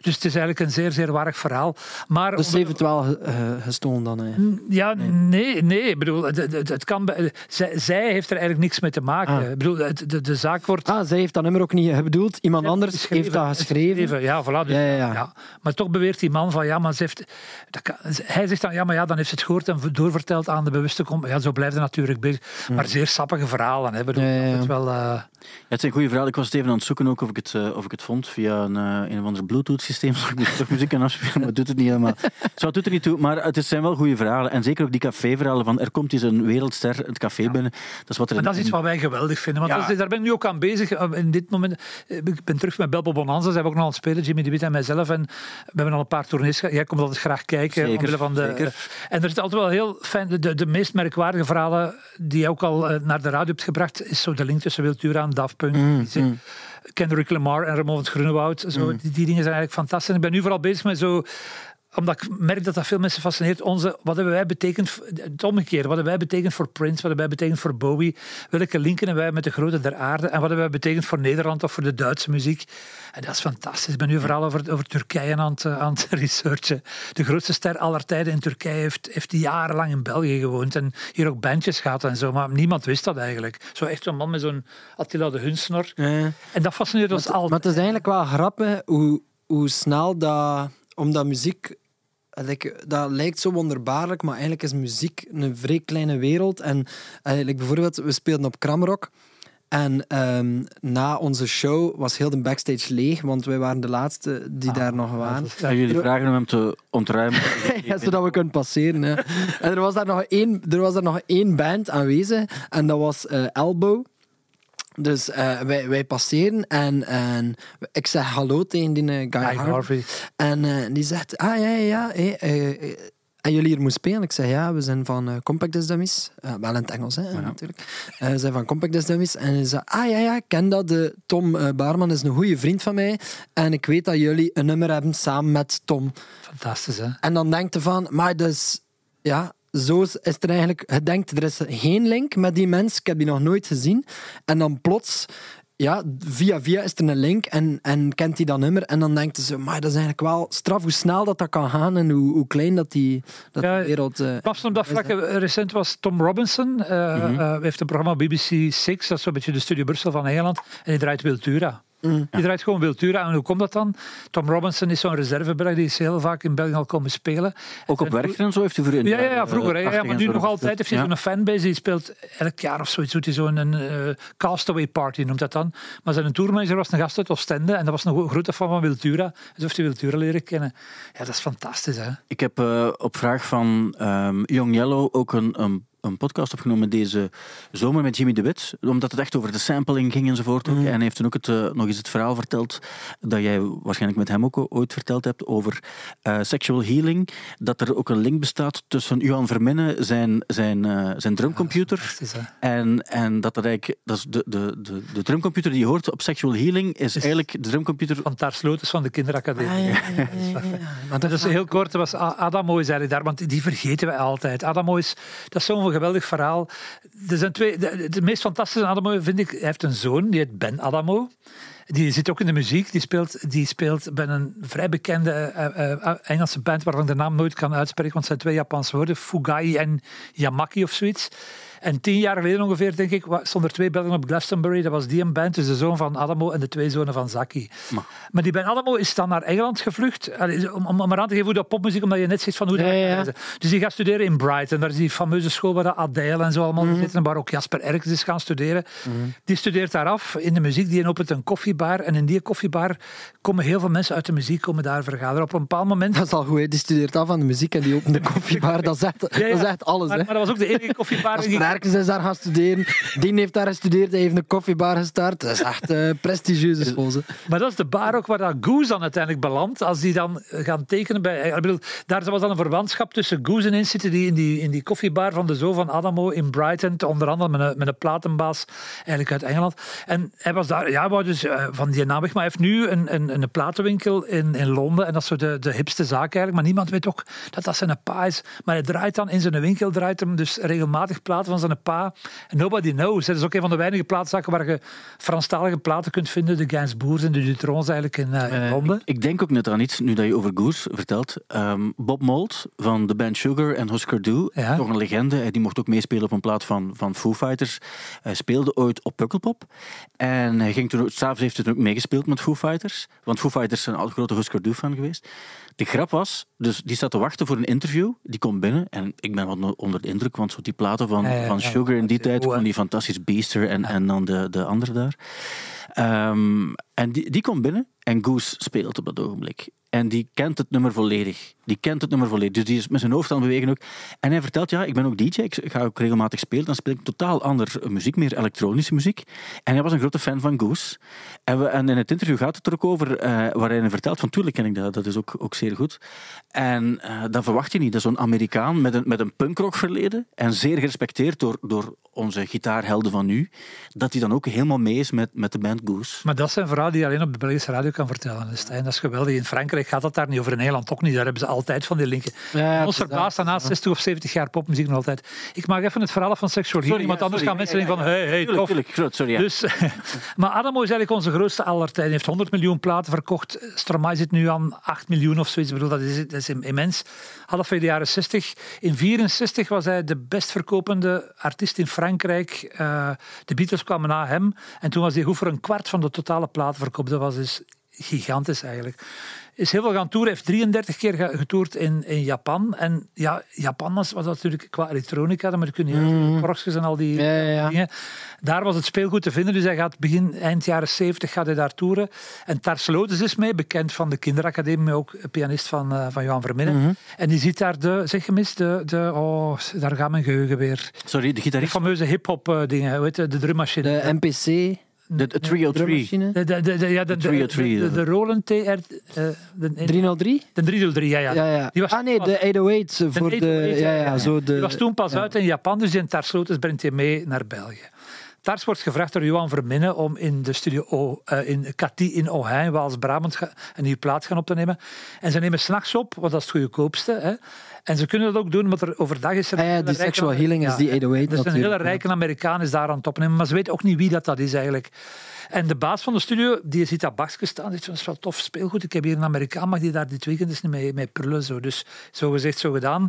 Dus het is eigenlijk een zeer, zeer waardig verhaal. Maar Dus ze heeft het wel eh, gestolen dan. hè. ja, nee, nee. Ik bedoel, het, het, het kan, zij, zij heeft er eigenlijk niks mee te maken. Ah. Ik bedoel, het, de, de zaak wordt... Ah, zij heeft dat nummer ook niet bedoeld. Iemand anders geschreven, heeft dat geschreven. Ja, voilà. Dus, Ja, ja, ja, ja. Maar toch beweert die man van, ja, maar ze heeft... Dat kan, hij zegt dan, ja, maar ja, dan heeft ze het gehoord en doorverteld aan de bewuste. Ja, zo blijft het natuurlijk bezig. Maar zeer sappige verhalen. Hè. Bedoel, Ja. Het eh, Ja, het zijn goede verhalen. Ik was het even aan het zoeken ook of ik het, eh, of ik het vond via een, eh, een of ander Bluetooth-systeem. Zodat ik moest toch muziek kan afspelen, maar het doet het niet helemaal. Zo, het doet er niet toe, maar het zijn wel goede verhalen. En zeker ook die café-verhalen van er komt eens een wereldster het café binnen. Dat is wat er Maar dat is iets wat wij geweldig vinden. Want Ja. dat is- daar ben ik nu ook aan bezig. In dit moment, ik ben terug met Belbo Bonanza. Zijn we ook nog aan het spelen, Jimmy de Wit en mijzelf. En we hebben al een paar tournees gehad. Jij komt altijd graag kijken. Zeker, van de, zeker. en er is altijd wel heel fijn. De, de, meest merkwaardige verhalen die je ook al naar de radio hebt gebracht, is zo de link tussen Wiltura en Daft Punk. Mm, zin- Kendrick Lamar en Ramon van het Groenewoud. Zo, die, die dingen zijn eigenlijk fantastisch. Ik ben nu vooral bezig met zo omdat ik merk dat dat veel mensen fascineert. Onze, wat hebben wij betekend, het omgekeerde, wat hebben wij betekend voor Prince, wat hebben wij betekend voor Bowie, welke linken hebben wij met de grote der aarde en wat hebben wij betekend voor Nederland of voor de Duitse muziek. En dat is fantastisch. Ik ben nu vooral over, over Turkije aan het, eh, aan het researchen. De grootste ster aller tijden in Turkije heeft, heeft jarenlang in België gewoond en hier ook bandjes gehad en zo, maar niemand wist dat eigenlijk. Zo echt zo'n man met zo'n Attila de Hunsnor. En dat fascineert ons Maar altijd. het is eigenlijk wel grappig hoe, hoe snel dat... Omdat muziek... dat lijkt zo wonderbaarlijk, maar eigenlijk is muziek een vrij kleine wereld. En eh, like bijvoorbeeld, we speelden op Kramrock. En ehm, na onze show was heel de backstage leeg, want wij waren de laatste die daar nog waren. En jullie vragen om hem te ontruimen. Ja, zodat we kunnen passeren. Hè. En er was daar nog één, er was daar nog één band aanwezig en dat was eh, Elbow. Dus eh, wij, wij passeren en, en ik zeg hallo tegen die eh, Guy, Guy Harvey. Harvey. En eh, die zegt, ah ja, ja, ja. en jullie hier moeten spelen? Ik zeg, ja, we zijn van Compact Disc Dummies. Wel in het Engels, hè, natuurlijk. We zijn van Compact Disc Dummies. En hij zei, ah ja, ja, ik ken dat. De Tom Baarman is een goede vriend van mij. En ik weet dat jullie een nummer hebben samen met Tom. Fantastisch, hè? En dan denkt je van, maar dus, ja, zo is er eigenlijk, je denkt, er is geen link met die mens, ik heb die nog nooit gezien. En dan plots, ja, via via is er een link en, en kent hij dat nummer. En dan denkt zo, maar dat is eigenlijk wel straf hoe snel dat dat kan gaan en hoe, hoe klein dat die, dat Ja, wereld... eh, Pas op dat vlak, eh, recent was Tom Robinson. eh, eh, heeft een programma BBC Six, dat is zo'n beetje de Studio Brussel van Engeland. En die draait Wiltura. Die draait gewoon Wiltura. En hoe komt dat dan? Tom Robinson is zo'n reservebelg, die is heel vaak in België al komen spelen. Ook op Werchter en zo heeft u voor. Ja, ja, ja vroeger. Ja, 80 maar nu nog altijd heeft hij Ja. zo'n fanbase. Die speelt elk jaar of zoiets. Doet hij zo'n een, eh, castaway party, noemt dat dan. Maar zijn tourmanager was een gast uit Oostende. En dat was een grote fan van Wiltura. Dus heeft hij Wiltura leren kennen. Ja, dat is fantastisch, hè? Ik heb eh, op vraag van ehm, Young Yellow ook een, een, een podcast opgenomen deze zomer met Jimmy de Wit. Omdat het echt over de sampling ging enzovoort. ook. En hij heeft toen ook het, eh, nog eens het verhaal verteld dat jij waarschijnlijk met hem ook ooit verteld hebt over eh, sexual healing. Dat er ook een link bestaat tussen Johan Verminnen, zijn, zijn, eh, zijn drumcomputer. En, en dat dat eigenlijk, dat is de, de, de, de drumcomputer die je hoort op sexual healing, is eigenlijk de drumcomputer Van Taar Sloters van de kinderacademie. ah, ja, ja, ja, ja, ja. Maar Dat is heel kort. Was Adamo is eigenlijk daar, want die vergeten we altijd. Adamo is, dat is zo'n geweldig verhaal. Er zijn twee, de, meest fantastische Adamo vind ik, hij heeft een zoon, die heet Ben Adamo. Die zit ook in de muziek. Die speelt, die speelt bij een vrij bekende eh, eh, Engelse band waarvan ik de naam nooit kan uitspreken, want het zijn twee Japanse woorden, Fugai en Yamaki of zoiets. En tien jaar geleden ongeveer, denk ik, wa- stonden er twee Belgen op Glastonbury. Dat was die een band, dus de zoon van Adamo en de twee zonen van Zaki. Maar- Maar die Ben Adamo is dan naar Engeland gevlucht. Om, om, om maar aan te geven hoe dat popmuziek, omdat je net zegt van hoe dat Ja, ja, ja. reizen. Dus die gaat studeren in Brighton. Daar is die fameuze school waar de Adele en zo allemaal zitten. En waar ook Jasper Erkens is gaan studeren. Die studeert daar af in de muziek. Die opent een koffiebar. En in die koffiebar komen heel veel mensen uit de muziek komen daar vergaderen. Op een bepaald moment... Dat is al goed, hè. die studeert af aan de muziek en die opent de koffiebar. Dat is echt, Ja. Dat is echt alles. Maar, hè. maar dat was ook de enige koffiebar. Die- Erkens is daar gaan studeren, Dien heeft daar gestudeerd, hij heeft een koffiebar gestart. Dat is echt een prestigieuze school. Maar dat is de bar ook waar dat Goose dan uiteindelijk belandt. Als die dan gaan tekenen bij... Ik bedoel, daar was dan een verwantschap tussen Goose en zitten die in die, in die koffiebar van de zoon van Adamo in Brighton. Onder andere met een, met een platenbaas eigenlijk uit Engeland. En hij was daar... Ja, wou dus eh, van die naam weg. Maar hij heeft nu een, een, een platenwinkel in, in Londen. En dat is zo de, de hipste zaak eigenlijk. Maar niemand weet ook dat dat zijn pa is. Maar hij draait dan in zijn winkel, draait hem dus regelmatig platen van zijn pa. En nobody knows. Dat is ook een van de weinige plaatzaken waar je Franstalige platen kunt vinden. De Gainsbourgs en de Dutrons eigenlijk in, eh, in Londen. Ik denk ook net aan iets, nu dat je over Goose vertelt. Ehm, Bob Mould van de band Sugar en Husker Du, Ja. toch een legende. Hij Die mocht ook meespelen op een plaat van, van Foo Fighters. Hij speelde ooit op Pukkelpop. En hij ging toen, s'avonds heeft heeft het ook meegespeeld met Foo Fighters. Want Foo Fighters zijn al een grote Husker Du fan geweest. De grap was, dus die staat te wachten voor een interview. Die komt binnen en ik ben wat onder de indruk, want zo die platen van, Ja, ja, van ja, Sugar in die tijd, van die fantastisch Beaster en, en dan de, de andere daar. Ehm, en die, die komt binnen en Goose speelt op dat ogenblik. En die kent het nummer volledig. Die kent het nummer volledig. Dus die is met zijn hoofd aan het bewegen ook. En hij vertelt, ja, ik ben ook DJ, ik ga ook regelmatig spelen. Dan speel ik totaal anders muziek, meer elektronische muziek. En hij was een grote fan van Goose. En, we, en in het interview gaat het er ook over, eh, waar hij vertelt van, tuurlijk ken ik dat, dat is ook, ook zeer goed. En eh, dat verwacht je niet. Dat is zo'n Amerikaan met een, met een punkrock verleden. En zeer gerespecteerd door, door onze gitaarhelden van nu. Dat hij dan ook helemaal mee is met, met de band Goose. Maar dat zijn verhalen die je alleen op de Belgische radio kan vertellen. Stijn. dat is geweldig. In Frankrijk gaat dat daar niet over. In Nederland ook niet. Daar hebben ze altijd van die linken. Ja, Ons verbaast daarna 60 of 70 jaar popmuziek nog altijd. Ik maak even het verhaal van Sexual Healing, want anders gaan mensen denken van, hey, hey, tof. sorry. Dus, maar Adamo is eigenlijk onze grootste aller tijden. Hij heeft 100 miljoen platen verkocht. Stromae zit nu aan 8 miljoen of zoiets. Ik bedoel, dat is, dat is immens. Half de jaren 60. In 64 was hij de best verkopende artiest in Frankrijk. Eh, de Beatles kwamen na hem. En toen was hij goed voor een kwart van de totale platenverkoop. Dat was dus gigantisch eigenlijk. Is heel veel gaan toeren. heeft 33 keer ge- getoerd in, in Japan. En ja, Japan was, was natuurlijk qua elektronica, maar kun je mm. en al die Ja, ja, dingen. Daar was het speelgoed te vinden, dus hij gaat begin, eind jaren 70 gaat hij daar toeren. En Tars Lotus is mee, bekend van de kinderacademie, maar ook pianist van, eh, van Johan Verminnen. Mhm. En die ziet daar de, zeg je mis, de, de, oh, daar gaat mijn geheugen weer. Sorry, de gitarist. fameuze hip-hop eh, dingen, heet het, de drummachine. De MPC, De, de 303. drummachine. De, de, de, de- ja, de, de, 303, de, de, de Roland TR. eh, de, 303? de 303, ja, ja. Ja, ja. Die was ah nee, pas- de 808 voor de... 808, Ja, ja, zo de... Die was toen pas ja. uit in Japan, dus in Tars Lotus brengt hij mee naar België. Tars wordt gevraagd door Johan Verminnen om in de studio O- eh, in Cathy in Ohain, Waals-Brabant, een nieuwe plaat gaan op te nemen. En ze nemen s'nachts op, want dat is het goedkoopste. Hè. En ze kunnen dat ook doen, want er overdag is er... Ah ja, die rijke- Sexual Healing is die 808 Dus een hele rijke Amerikaan is daar aan het opnemen, maar ze weten ook niet wie dat, dat is eigenlijk. En de baas van de studio, die ziet dat bakje staan, zegt, dat is wel tof speelgoed. Ik heb hier een Amerikaan, mag die daar dit weekend eens niet mee, mee prullen. Zo. Dus zo gezegd, zo gedaan.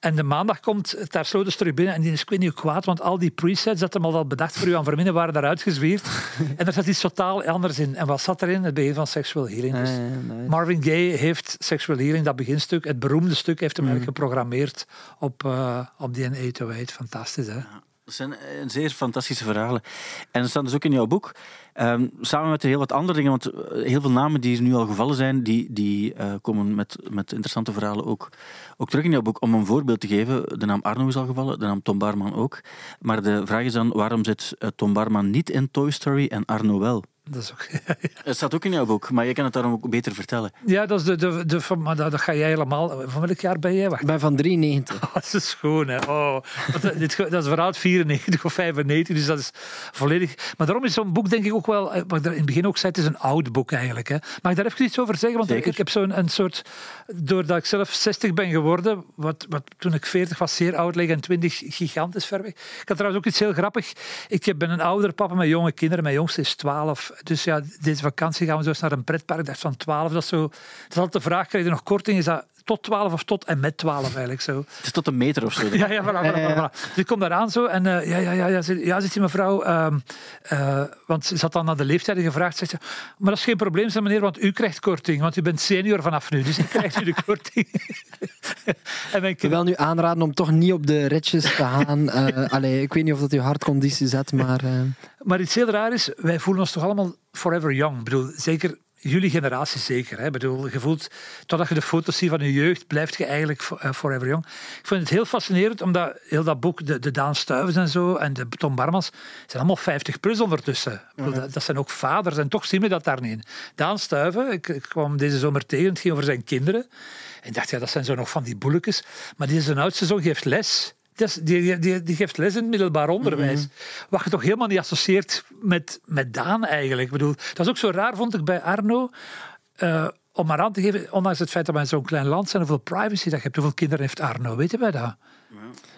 En de maandag komt Ter Slotes terug binnen en die is ik weet niet hoe kwaad, want al die presets dat hem al wel bedacht voor u aan Verminnen waren daaruit gezwierd. en er zat iets totaal anders in. En wat zat erin? Het begin van Sexual Healing. Dus Ah. Marvin Gaye heeft Sexual Healing, dat beginstuk, het beroemde stuk, heeft hem eigenlijk geprogrammeerd op, eh, op die 808. Fantastisch, hè? Dat zijn eh, zeer fantastische verhalen. En er staan dus ook in jouw boek, ehm, samen met heel wat andere dingen, want eh, heel veel namen die nu al gevallen zijn, die, die eh, komen met, met interessante verhalen ook, ook terug in jouw boek. Om een voorbeeld te geven, de naam Arno is al gevallen, de naam Tom Barman ook. Maar de vraag is dan, waarom zit eh, Tom Barman niet in Toy Story en Arno wel? Dat is ook... Het staat ook in jouw boek, maar je kan het daarom ook beter vertellen. Ja, dat, is de, de, de, van, maar dat, dat ga jij helemaal... Van welk jaar ben jij? Wacht, Ik ben van 93. dat is schoon, hè. Oh, dat, dit, dat is verhaal uit 94 of 95, dus dat is volledig... Maar daarom is zo'n boek denk ik ook wel... eh, Wat ik daar in het begin ook zei, het is een oud boek eigenlijk. Hè. Mag ik daar even iets over zeggen? Want Zeker. ik heb zo'n een soort... Doordat ik zelf 60 ben geworden, wat, wat toen ik 40 was zeer oud leek en 20 gigantisch ver weg. Ik had trouwens ook iets heel grappig. Ik ben een ouder papa met jonge kinderen. Mijn jongste is 12. Dus ja, deze vakantie gaan we zo naar een pretpark. Ik dacht van 12, dat is zo... Dat is altijd de vraag, krijg je nog korting? Is dat tot 12 of tot en met 12 eigenlijk zo? Het is tot een meter of zo. Ja, ja, voilà. Dus ik kom daar aan zo en eh, ja, ja, ja, ja, ze- ja, zit die mevrouw, ehm, eh, want ze had dan naar de leeftijden gevraagd, zegt ze, maar dat is geen probleem, zei meneer, want u krijgt korting, want u bent senior vanaf nu, dus u krijgt u de korting. en mijn Ik kind, wil nu aanraden om toch niet op de ritjes te gaan. Eh allee, ik weet niet of dat je hartconditie zet, maar... eh, maar iets heel raar is, wij voelen ons toch allemaal forever young. Ik bedoel, zeker jullie generatie zeker. Hè? Ik bedoel, je voelt, totdat je de foto's ziet van je jeugd, blijft je eigenlijk eh, forever young. Ik vind het heel fascinerend, omdat heel dat boek, de, de Daan Stuyvens en zo, en de Tom Barmans, zijn allemaal 50 plus ondertussen. Dat, dat zijn ook vaders, en toch zien we dat daar niet in. Daan Stuyven, ik, ik kwam deze zomer tegen, het ging over zijn kinderen. En ik dacht, ja, dat zijn zo nog van die boelekes. Maar die zijn oudste zoon geeft les. Die, die, die geeft les in het middelbaar onderwijs. Wat je toch helemaal niet associeert met, met Daan eigenlijk. Ik bedoel, dat is ook zo raar, vond ik bij Arno. eh, om maar aan te geven, ondanks het feit dat wij in zo'n klein land zijn, hoeveel privacy dat je hebt, hoeveel kinderen heeft Arno, weten wij dat? Ja?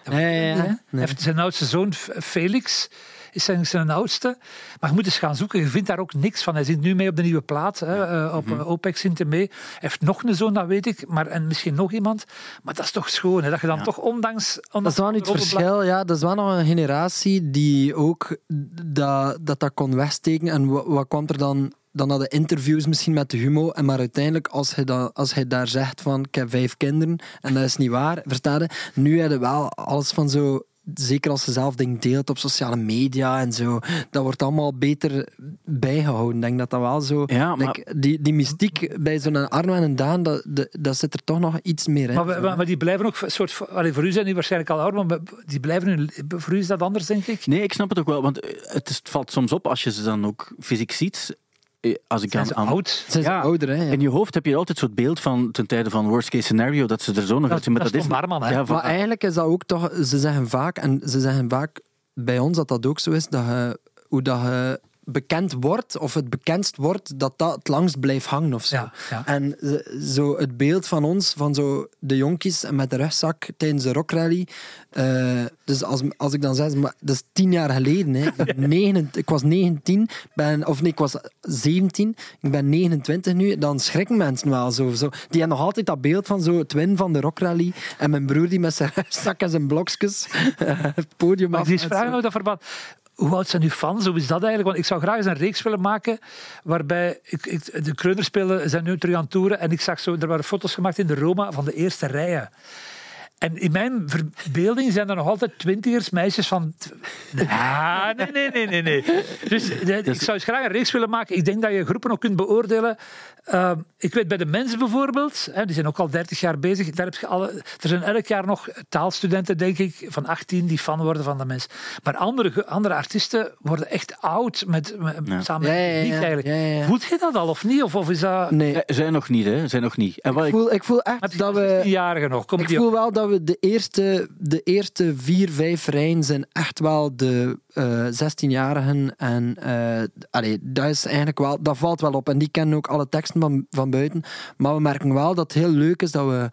Hij Nee. heeft zijn oudste zoon, Felix, is zijn, zijn oudste. Maar je moet eens gaan zoeken, je vindt daar ook niks van. Hij zit nu mee op de nieuwe plaat, hè, eh, op eh, OPEX zit hij mee. Hij heeft nog een zoon, dat weet ik, maar, en misschien nog iemand. Maar dat is toch schoon, hè, dat je dan toch ondanks... Dat is wel niet het verschil. Ja, dat is wel nog een generatie die ook dat dat, dat kon wegsteken. En wa- wat kwam er dan dan hadden interviews misschien met de humo. En maar uiteindelijk, als hij, dan, als hij daar zegt van ik heb vijf kinderen en dat is niet waar, versta je? Nu hebben wel alles van zo zeker als ze zelf dingen deelt op sociale media en zo, dat wordt allemaal beter bijgehouden. Ik denk dat dat wel zo... Ja, maar- die, die mystiek bij zo'n Arno en een Daan, dat, dat, dat zit er toch nog iets meer in. Maar, maar, maar die blijven ook een soort. Allee, voor u zijn die waarschijnlijk al oud, maar die blijven nu. Voor u is dat anders, denk ik. Nee, ik snap het ook wel, want het, is, het valt soms op als je ze dan ook fysiek ziet. Eh, Als ik Zijn aan, ze aan- oud? Zijn Ja, ouder, hè? ja. In je hoofd heb je altijd zo'n beeld van ten tijde van worst case scenario dat ze er zo nog uitzien. Maar dat is hè? Ja, Maar eigenlijk is dat ook toch... Ze zeggen vaak, en ze zeggen vaak bij ons dat dat ook zo is, dat je, hoe dat je bekend wordt, of het bekendst wordt, dat dat het langst blijft hangen of zo. Ja, ja. En zo het beeld van ons, van zo de jonkies met de rugzak tijdens de rockrally. Eh, dus als, als ik dan zeg, maar dat is tien jaar geleden. Hè. Negen, ik was 19, ben, of nee, ik was 17, ik ben 29 nu. Dan schrikken mensen wel zo. zo. Die hebben nog altijd dat beeld van zo winnen van de rockrally. En mijn broer die met zijn rugzak en zijn blokjes eh, het podium Maar af. die is en vragen ook dat verband. Hoe oud zijn uw fans? Hoe is dat eigenlijk? Want ik zou graag eens een reeks willen maken waarbij ik, ik, de Kreunerspelen zijn nu terug aan het toeren en ik zag zo, er waren foto's gemaakt in de Roma van de eerste rijen. En in mijn verbeelding zijn er nog altijd twintigers, meisjes van... Ah, nee, nee, nee, nee. nee. Dus eh, ik zou eens graag een reeks willen maken. Ik denk dat je groepen ook kunt beoordelen. Uh, ik weet bij de mensen bijvoorbeeld, hè, die zijn ook al 30 jaar bezig. Daar heb je alle, er zijn elk jaar nog taalstudenten, denk ik, van 18 die fan worden van de mens. Maar andere, andere artiesten worden echt oud met, met, Ja. samen met ja, ja, eigenlijk. ja, ja, ja. Voelt je dat al of niet? Of, of is dat... Nee, Eh, Zij nog niet, hè? Zij nog niet. En wat ik ik, voel, ik voel echt dat we... 16-jarigen nog? Kom Ik die voel op? wel dat we de eerste, de eerste vier, vijf rijen zijn echt wel de eh 16-jarigen. En eh allee, dat, is eigenlijk wel, dat valt wel op. En die kennen ook alle teksten van, van buiten. Maar we merken wel dat het heel leuk is dat we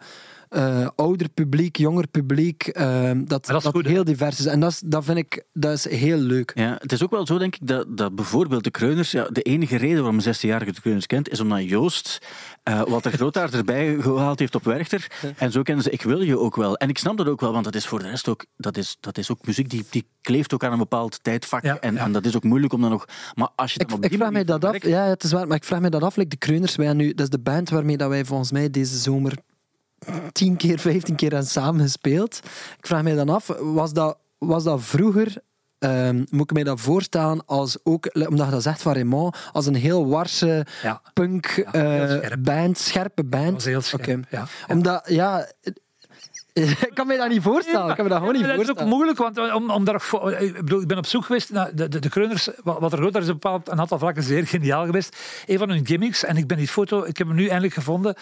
eh, ouder publiek, jonger publiek, eh, dat, dat is dat goed, hè? heel divers is. En dat, is, dat vind ik dat is heel leuk. ja, het is ook wel zo, denk ik, dat, dat bijvoorbeeld de Kreuners... Ja, de enige reden waarom een 16-jarige de Kreuners kent, is omdat Joost eh Walter Grootaard erbij gehaald heeft op Werchter. En zo kennen ze Ik Wil Je ook wel. En ik snap dat ook wel, want dat is voor de rest ook... Dat is, dat is ook muziek die, die kleeft ook aan een bepaald tijdvak. Ja, en, ja. en dat is ook moeilijk om dan nog... Maar als je Ik, dan op ik die vraag mij dat af. werkt- Ja, het is waar, maar ik vraag mij dat af. Like de Kreuners, wij nu, dat is de band waarmee dat wij volgens mij deze zomer tien keer, vijftien keer hebben samen gespeeld. Ik vraag mij dan af, was dat, was dat vroeger... ehm, moet ik mij dat voorstellen als ook, omdat je dat zegt van Raymond, als een heel warse Ja. punk heel eh, scherp. band, scherpe band. Dat was heel scherp, Oké. ja. Omdat, ja... ik kan me dat niet voorstellen. Ik kan me dat gewoon niet Ja, dat is ook voorstellen. moeilijk, want eh, om, om daar, voor- ik, bedoel, ik ben op zoek geweest naar de, de, de Kreuners. Wat wat er groot, daar is een bepaald een aantal vlakken zeer geniaal geweest. Een van hun gimmicks, en ik ben die foto, ik heb hem nu eindelijk gevonden.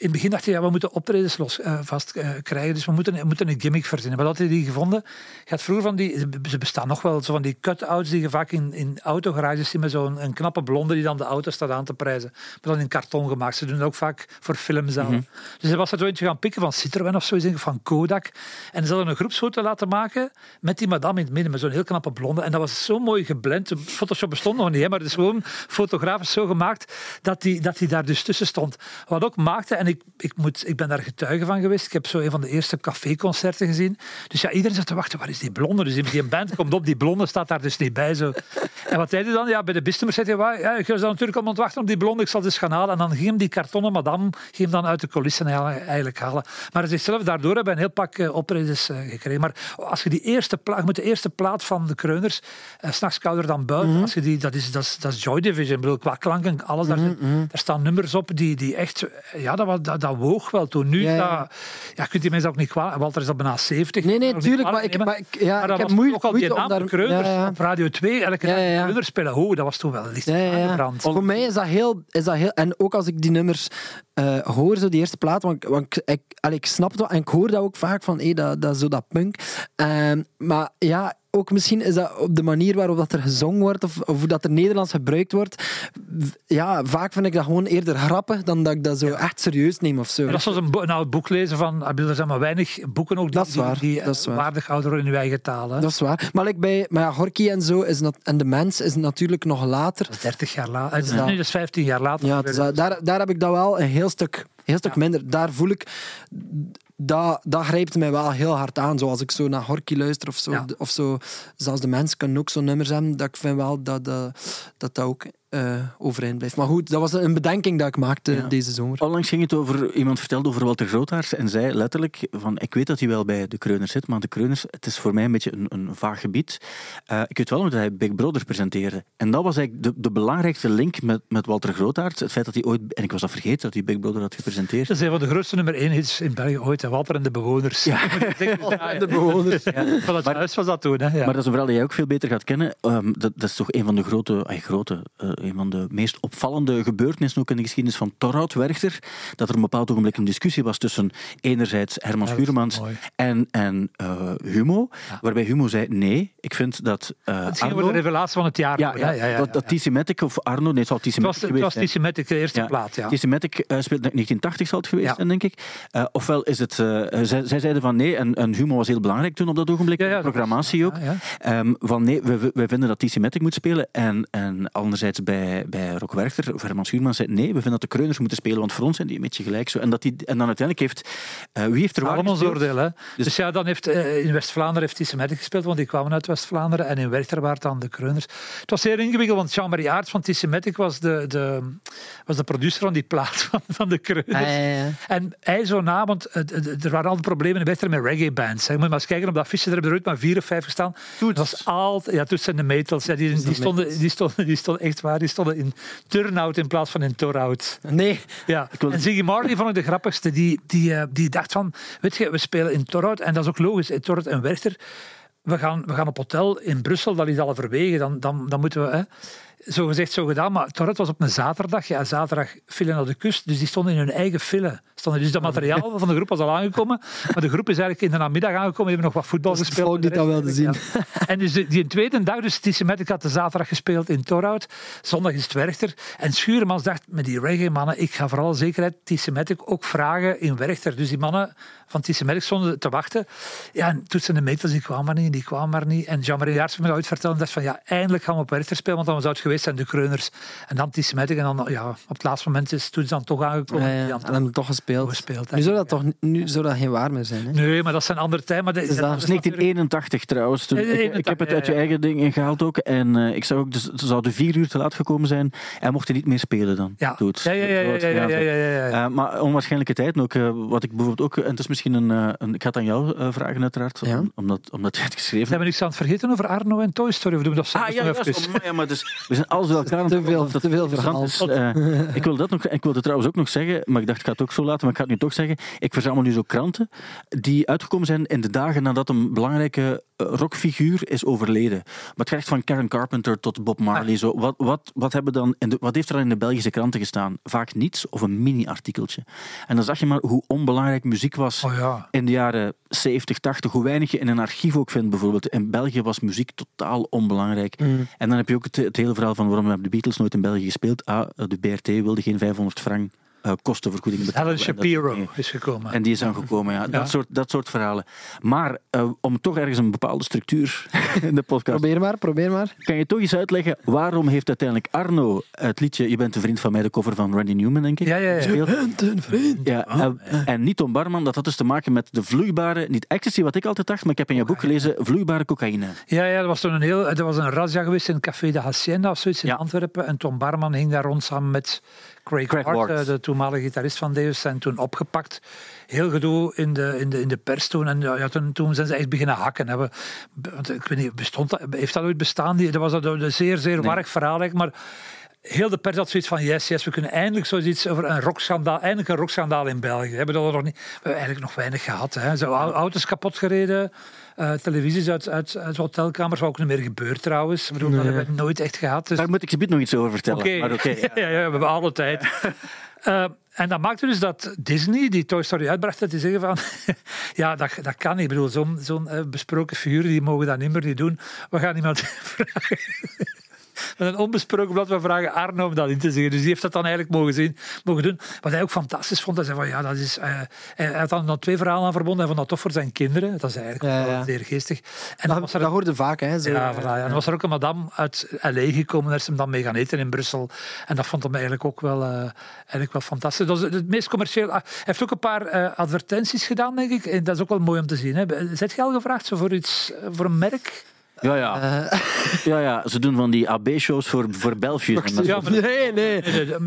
In het begin dacht je, ja, we moeten optredens los eh, vast eh, krijgen, dus we moeten, we moeten een gimmick verzinnen. Wat had hij die gevonden? Je had vroeger van die, ze bestaan nog wel, zo van die cut-outs die je vaak in, in autogarages ziet met zo'n een knappe blonde die dan de auto staat aan te prijzen. Maar dan in karton gemaakt. Ze doen dat ook vaak voor films al. Dus hij was er zo eentje gaan pikken van Citroën of zo, van Kodak. En ze hadden een groepsfoto laten maken met die madame in het midden, met zo'n heel knappe blonde. En dat was zo mooi geblend. Photoshop bestond nog niet, hè, maar het is gewoon fotografisch zo gemaakt dat die, dat die daar dus tussen stond. Wat ook maakte, en ik, ik, moet, ik ben daar getuige van geweest, ik heb zo een van de eerste caféconcerten gezien. Dus ja, iedereen zat te wachten, waar is die blonde? Dus die band komt op, die blonde staat daar dus niet bij. Zo. En wat deed hij dan? Ja, bij de bistemers zei hij, "Wa- ja, ik was dan natuurlijk allemaal aan het wachten op die blonde, ik zal dus gaan halen. En dan ging hem die kartonnen madame ging hem dan uit de coulissen eigenlijk- halen. Maar hij zegt zelf, daardoor hebben een heel pak eh, optredens eh, gekregen. Maar als je die eerste plaat, je moet de eerste plaat van de Kreuners, eh, s'nachts kouder dan buiten, als je die, dat, is, dat, is, dat is Joy Division. Ik bedoel, qua klanken, alles, daar, zit- daar staan nummers op die, die echt, eh, ja, dat, was- dat, dat woog wel toen. Nu, Ja, ja. dat, kunt die mensen ook niet kwaad. Walter is al bijna 70. Nee, nee, tuurlijk, maar kwalijk ik- maar ik- ja, Maar ik dat heb moeite- ook al die moeite om naam daar- Kreuners ja, ja. op Radio 2, elke dag. Kreuners spelen. Oh, dat was toen wel licht aangebrand. Voor mij is dat, heel, is dat heel... En ook als ik die nummers eh, hoor, zo die eerste plaat, want, ik- want ik, ik, allee, ik snap het wel, en ik hoor dat ook vaak van, hé, dat, dat zo dat punk. Ehm, maar ja, ook misschien is dat op de manier waarop dat er gezongen wordt, of, of hoe dat er Nederlands gebruikt wordt. Ja, vaak vind ik dat gewoon eerder grappig dan dat ik dat zo echt serieus neem of zo. Dat is zoals een, bo- nou, het boek lezen van, bedoel, er zijn maar weinig boeken ook die, Dat is waar, die, die dat is waar. waardig ouder worden in uw eigen taal. Hè. Dat is waar. Maar, like bij, maar ja, Horky en zo, is en de mens is natuurlijk nog later. Dat is 30 jaar later. Het is, nu dus 15 jaar later. Ja, is dat- daar, daar heb ik dat wel een heel stuk, heel stuk Ja. minder. Daar voel ik, dat, dat grijpt mij wel heel hard aan. Zoals ik zo naar Horky luister of zo. Ja. of zo zelfs de mensen kunnen ook zo'n nummers hebben. Dat ik vind wel dat dat, dat, dat ook eh, overeind blijft. Maar goed, dat was een bedenking dat ik maakte Ja. deze zomer. Onlangs ging het over, iemand vertelde over Walter Grootaars en zei letterlijk van, ik weet dat hij wel bij de Kreuners zit, maar de Kreuners, het is voor mij een beetje een, een vaag gebied. Eh, ik weet wel dat hij Big Brother presenteerde. En dat was eigenlijk de, de belangrijkste link met, met Walter Grootaars. Het feit dat hij ooit, en ik was dat vergeten, dat hij Big Brother had gepresenteerd. Dat is een van de grootste nummer 1 hits in België ooit. Walter en de bewoners. Ja. De bewoners. Van het huis was dat toen. Hè. Ja. Maar dat is een verhaal dat jij ook veel beter gaat kennen. Ehm, dat, dat is toch een van de grote, ay, grote eh, een van de meest opvallende gebeurtenissen ook in de geschiedenis van Torhout Werchter. Dat er een bepaald ogenblik een discussie was tussen enerzijds Herman Ja, Schuurmans en, en eh, Humo. Waarbij Humo zei, nee, ik vind dat eh het ging Arno... de revelatie van het jaar. ja, hè. ja, dat, dat of Arno, nee, het zal was, TC-Matic het geweest was zijn. Tissimatic, de eerste Ja. plaat. Ja. Eh, speelt in 1980 zal het geweest Ja. zijn, denk ik. Eh, ofwel is het... zij, zij zeiden van nee, en, en Humo was heel belangrijk toen op dat ogenblik. Ja, ja, dat programmatie ook. Ja, ja. Ehm, van nee, we, we- vinden dat TC Matic moet spelen. En, en anderzijds bij, bij Rock Werchter, of Herman Schuurman, zei nee, we vinden dat de Kreuners moeten spelen, want voor ons zijn die een beetje gelijk. Zo. En, dat die, en dan uiteindelijk heeft... eh, wie heeft er waar Allemaal oordeel. Hè. Dus, Dus- ja, dan heeft, eh, in West-Vlaanderen heeft Tissimatic gespeeld, want die kwamen uit West-Vlaanderen. En in Werchter waren het dan de Kreuners. Het was zeer ingewikkeld, want Jean-Marie Aerts van Tissimatic was de, de, was de producer van die plaat van, van de Kreuners. Ah, ja, ja. En hij zo na, want het- er waren altijd problemen in Werchter met reggae-bands. hè. Je moet maar eens kijken op dat fiche, er hebben er ooit maar vier of vijf gestaan. Dat was altijd, ja, Toets en de Metals. Ja, die, die, stonden, die, stonden, die stonden echt waar, die stonden in turnout in plaats van in Torhout. Nee, Ja, wil- en Ziggy Marley vond ik de grappigste. Die, die, eh, die dacht van, weet je, we spelen in Torhout. En dat is ook logisch, in Torhout en Werchter. We gaan, we gaan op hotel in Brussel, dat is al verwegen. Dan, dan, dan moeten we... Hè, zo gezegd, zo gedaan. Maar Torhout was op een zaterdag. Ja, zaterdag vielen naar de kust. Dus die stonden in hun eigen file. Stonden, dus dat materiaal van de groep was al aangekomen. Maar de groep is eigenlijk in de namiddag aangekomen. Hebben nog wat voetbal Dus het gespeeld. volk die dat wilde zien. Ja. En dus die, die tweede dag, dus Tissimatic had de zaterdag gespeeld in Torhout. Zondag is het Werchter. En Schuurmans dacht met die reggae-mannen, ik ga voor alle zekerheid Tissimatic ook vragen in Werchter. Dus die mannen van Tissimatic stonden te wachten. Ja, en toetsen de meters, die kwamen maar niet, die kwamen maar niet. En Jean-Marie Jaars me dat dacht van ja, eindelijk gaan we op Werchter spelen, want dan zou het geweest zijn, de kreuners en de. En dan, ja, op het laatste moment is toen dan toch aangekomen. Ah, en. Dan toch gespeeld. nu zou dat toch nu zou dat geen waar meer zijn? Hè? Nee, maar dat zijn andere tijden. Maar dat, is, dat is 1981 trouwens. Ik, ik, heb het uit je eigen ding gehaald ook. En uh, ik zou ook, dus, ze zouden vier uur te laat gekomen zijn en mocht hij niet meer spelen dan. Ja, Doet. ja, ja. Maar onwaarschijnlijke tijd. Ook, uh, wat ik bijvoorbeeld ook, en het is misschien een, eh, een ik ga het aan jou vragen uiteraard, om, omdat, omdat jij het geschreven hebt. Hebben we niks aan het vergeten over Arno en Toy Story? Of doen we dat ah, ja, ja, maar dus, alles bij elkaar. aan het Te veel- te veel is. Eh, ik, wil dat nog, ik wilde trouwens ook nog zeggen, maar ik dacht ik ga het ook zo laten, maar ik ga het nu toch zeggen. Ik verzamel nu zo kranten die uitgekomen zijn in de dagen nadat een belangrijke eh, rockfiguur is overleden. Maar het gaat echt van Karen Carpenter tot Bob Marley. Zo. Wat, wat, wat, hebben dan in de, wat heeft er dan in de Belgische kranten gestaan? Vaak niets of een mini-artikeltje. En dan zag je maar hoe onbelangrijk muziek was Oh ja. in de jaren 70, 80, hoe weinig je in een archief ook vindt bijvoorbeeld. In België was muziek totaal onbelangrijk. Mm. En dan heb je ook het, het hele verhaal van waarom hebben de Beatles nooit in België gespeeld. Ah, de BRT wilde geen 500 frank eh, kostenvergoeding betalen. Helen dat Shapiro is gekomen. En die is dan gekomen, ja. Ja. Dat, soort, dat soort verhalen. Maar eh, om toch ergens een bepaalde structuur in de podcast... Probeer maar, probeer maar. Kan je toch eens uitleggen waarom heeft uiteindelijk Arno het liedje Je bent een vriend van mij, de cover van Randy Newman, denk ik, Ja, ja, ja. gespeeld? een vriend. Ja, eh, en niet Tom Barman, dat had dus te maken met de vloeibare, niet ecstasy wat ik altijd dacht, maar ik heb in je boek gelezen, vloeibare cocaïne. Ja, ja, dat was toen een heel, er was een razzia geweest in het Café de Hacienda of zoiets in Ja. Antwerpen. En Tom Barman hing daar rond samen met Craig, Craig Ward, Ward. eh, de toenmalige gitarist van Deus, zijn toen opgepakt. Heel gedoe in de, in de, in de pers toen. En ja, toen, toen zijn ze echt beginnen hakken. Hebben, want ik weet niet, bestond dat, heeft dat ooit bestaan? Die, dat was dat een zeer, zeer warrig verhaal. Maar heel de pers had zoiets van, yes, yes, we kunnen eindelijk zoiets over een rockschandaal, eindelijk een rockschandaal in België. We hebben dat nog niet, we hebben eigenlijk nog weinig gehad. Hè. Zo, au- auto's kapot gereden, eh, televisies uit, uit, uit hotelkamers, wat ook niet meer gebeurt trouwens. Ik bedoel, dat hebben we nooit echt gehad. Dus, Daar moet ik je nog iets over vertellen. Oké, ja. ja, ja, we hebben alle tijd. Eh, en dat maakte dus dat Disney, die Toy Story uitbracht, dat die zeggen van... ja, dat, dat kan niet. Ik bedoel, zo'n zo'n eh, besproken figuur, die mogen dat niet meer niet doen. We gaan iemand vragen... Met een onbesproken blad, we vragen Arno om dat in te zeggen. Dus die heeft dat dan eigenlijk mogen, zien, mogen doen. Wat hij ook fantastisch vond, hij zei van ja, dat is... eh, hij had dan nog twee verhalen aan verbonden. Hij vond dat tof voor zijn kinderen. Dat is eigenlijk Ja, ja. zeer geestig. En dan was Dat, er dat hoorde vaak, hè. Zo. ja, voilà, ja. En dan was er ook een madame uit L.A. gekomen, daar is hem dan mee gaan eten in Brussel. En dat vond hem eigenlijk ook wel, eh, eigenlijk wel fantastisch. Dat is het meest commercieel. ah, Hij heeft ook een paar eh, advertenties gedaan, denk ik. En dat is ook wel mooi om te zien. Hè. Zet je al gevraagd zo voor, iets, voor een merk? Ja, ja. Eh, ja, ja. Ze doen van die AB-shows voor, voor Ja, maar- nee, nee.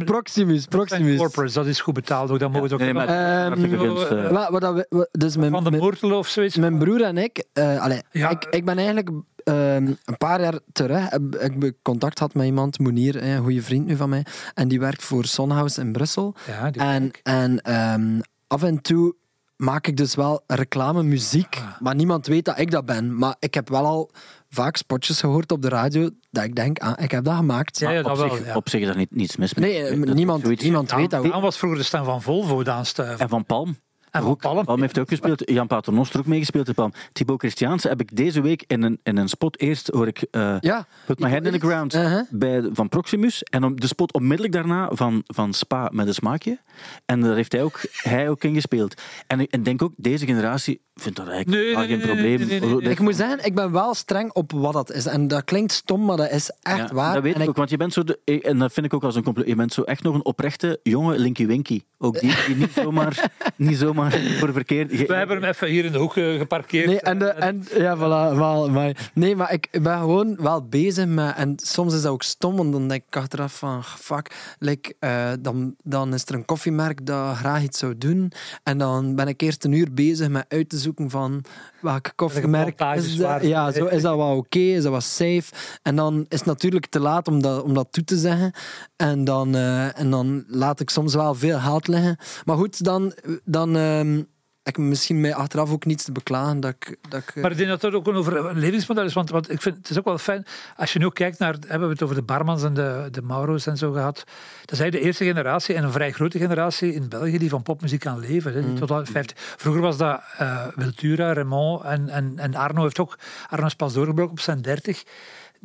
Proximus, Proximus. corporates, dat is goed betaald ook. Dat mogen ze ook Nee, maar Ehm, eh. Wat, wat dat we- wat- dus mijn, van de of zoiets. Mijn broer en ik, eh, allee, Ja. ik, ik ben eigenlijk ehm, een paar jaar terug, heb ik contact had met iemand, Monier, eh, een goede vriend nu van mij, en die werkt voor Sonhouse in Brussel. Ja, die En, en ehm, af en toe maak ik dus wel reclame muziek, Ah. maar niemand weet dat ik dat ben. Maar ik heb wel al vaak spotjes gehoord op de radio dat ik denk, ah, ik heb dat gemaakt. Ja, ja, op, zich, wel, ja. op zich is er niet, niets mis mee. Nee, eh, Dat niemand, niemand weet dat. Daan was vroeger de stem van Volvo, Daan Stuiven. En van Palm. En Ook. Palm. heeft ook gespeeld. Jan Paternoster ook meegespeeld in Palm. Thibaut Christiaanse heb ik deze week in een, in een spot eerst hoor ik eh, Ja, Put My Head in the. Ground Uh-huh. bij, van Proximus. En op de spot onmiddellijk daarna van, van Spa met een smaakje. En daar heeft hij ook, hij ook in gespeeld. En ik en denk ook, deze generatie vindt dat eigenlijk Nee, helemaal nee, geen nee, probleem. Ik moet zeggen, ik ben wel streng op wat dat is. En dat klinkt stom, maar dat is echt Ja, waar. Dat weet en ik ook, want je bent zo, de, en dat vind ik ook als een compliment, je bent zo echt nog een oprechte jonge Linky Winky. Ook die, die niet zomaar, niet zomaar voor verkeerd... We hebben hem even hier in de hoek eh, geparkeerd. Nee, en, de, en ja, voilà, wel, maar, nee, maar ik ben gewoon wel bezig met, en soms is dat ook stom, want dan denk ik achteraf van, fuck, like, eh, dan, dan is er een koffiemerk dat graag iets zou doen, en dan ben ik eerst een uur bezig met uit te zoeken van koffiemerk montages is dat, waar- ja, zo, is dat wel oké, is dat wel safe, en dan is het natuurlijk te laat om dat, om dat toe te zeggen, en dan, eh, en dan laat ik soms wel veel geld liggen, maar goed, dan, dan ehm, ik misschien mij achteraf ook niets te beklagen dat ik... Dat ik Maar ik denk dat dat ook een over een levensmodel is. Want, want ik vind het is ook wel fijn. Als je nu kijkt naar. Hebben we het over de Barmans en de, de Mauro's en zo gehad. Dat is eigenlijk de eerste generatie en een vrij grote generatie in België die van popmuziek kan leven. Hè. Die tot al 50. Vroeger was dat eh Wiltura, Raymond en, en, en Arno heeft ook. Arno is pas doorgebroken op zijn 30.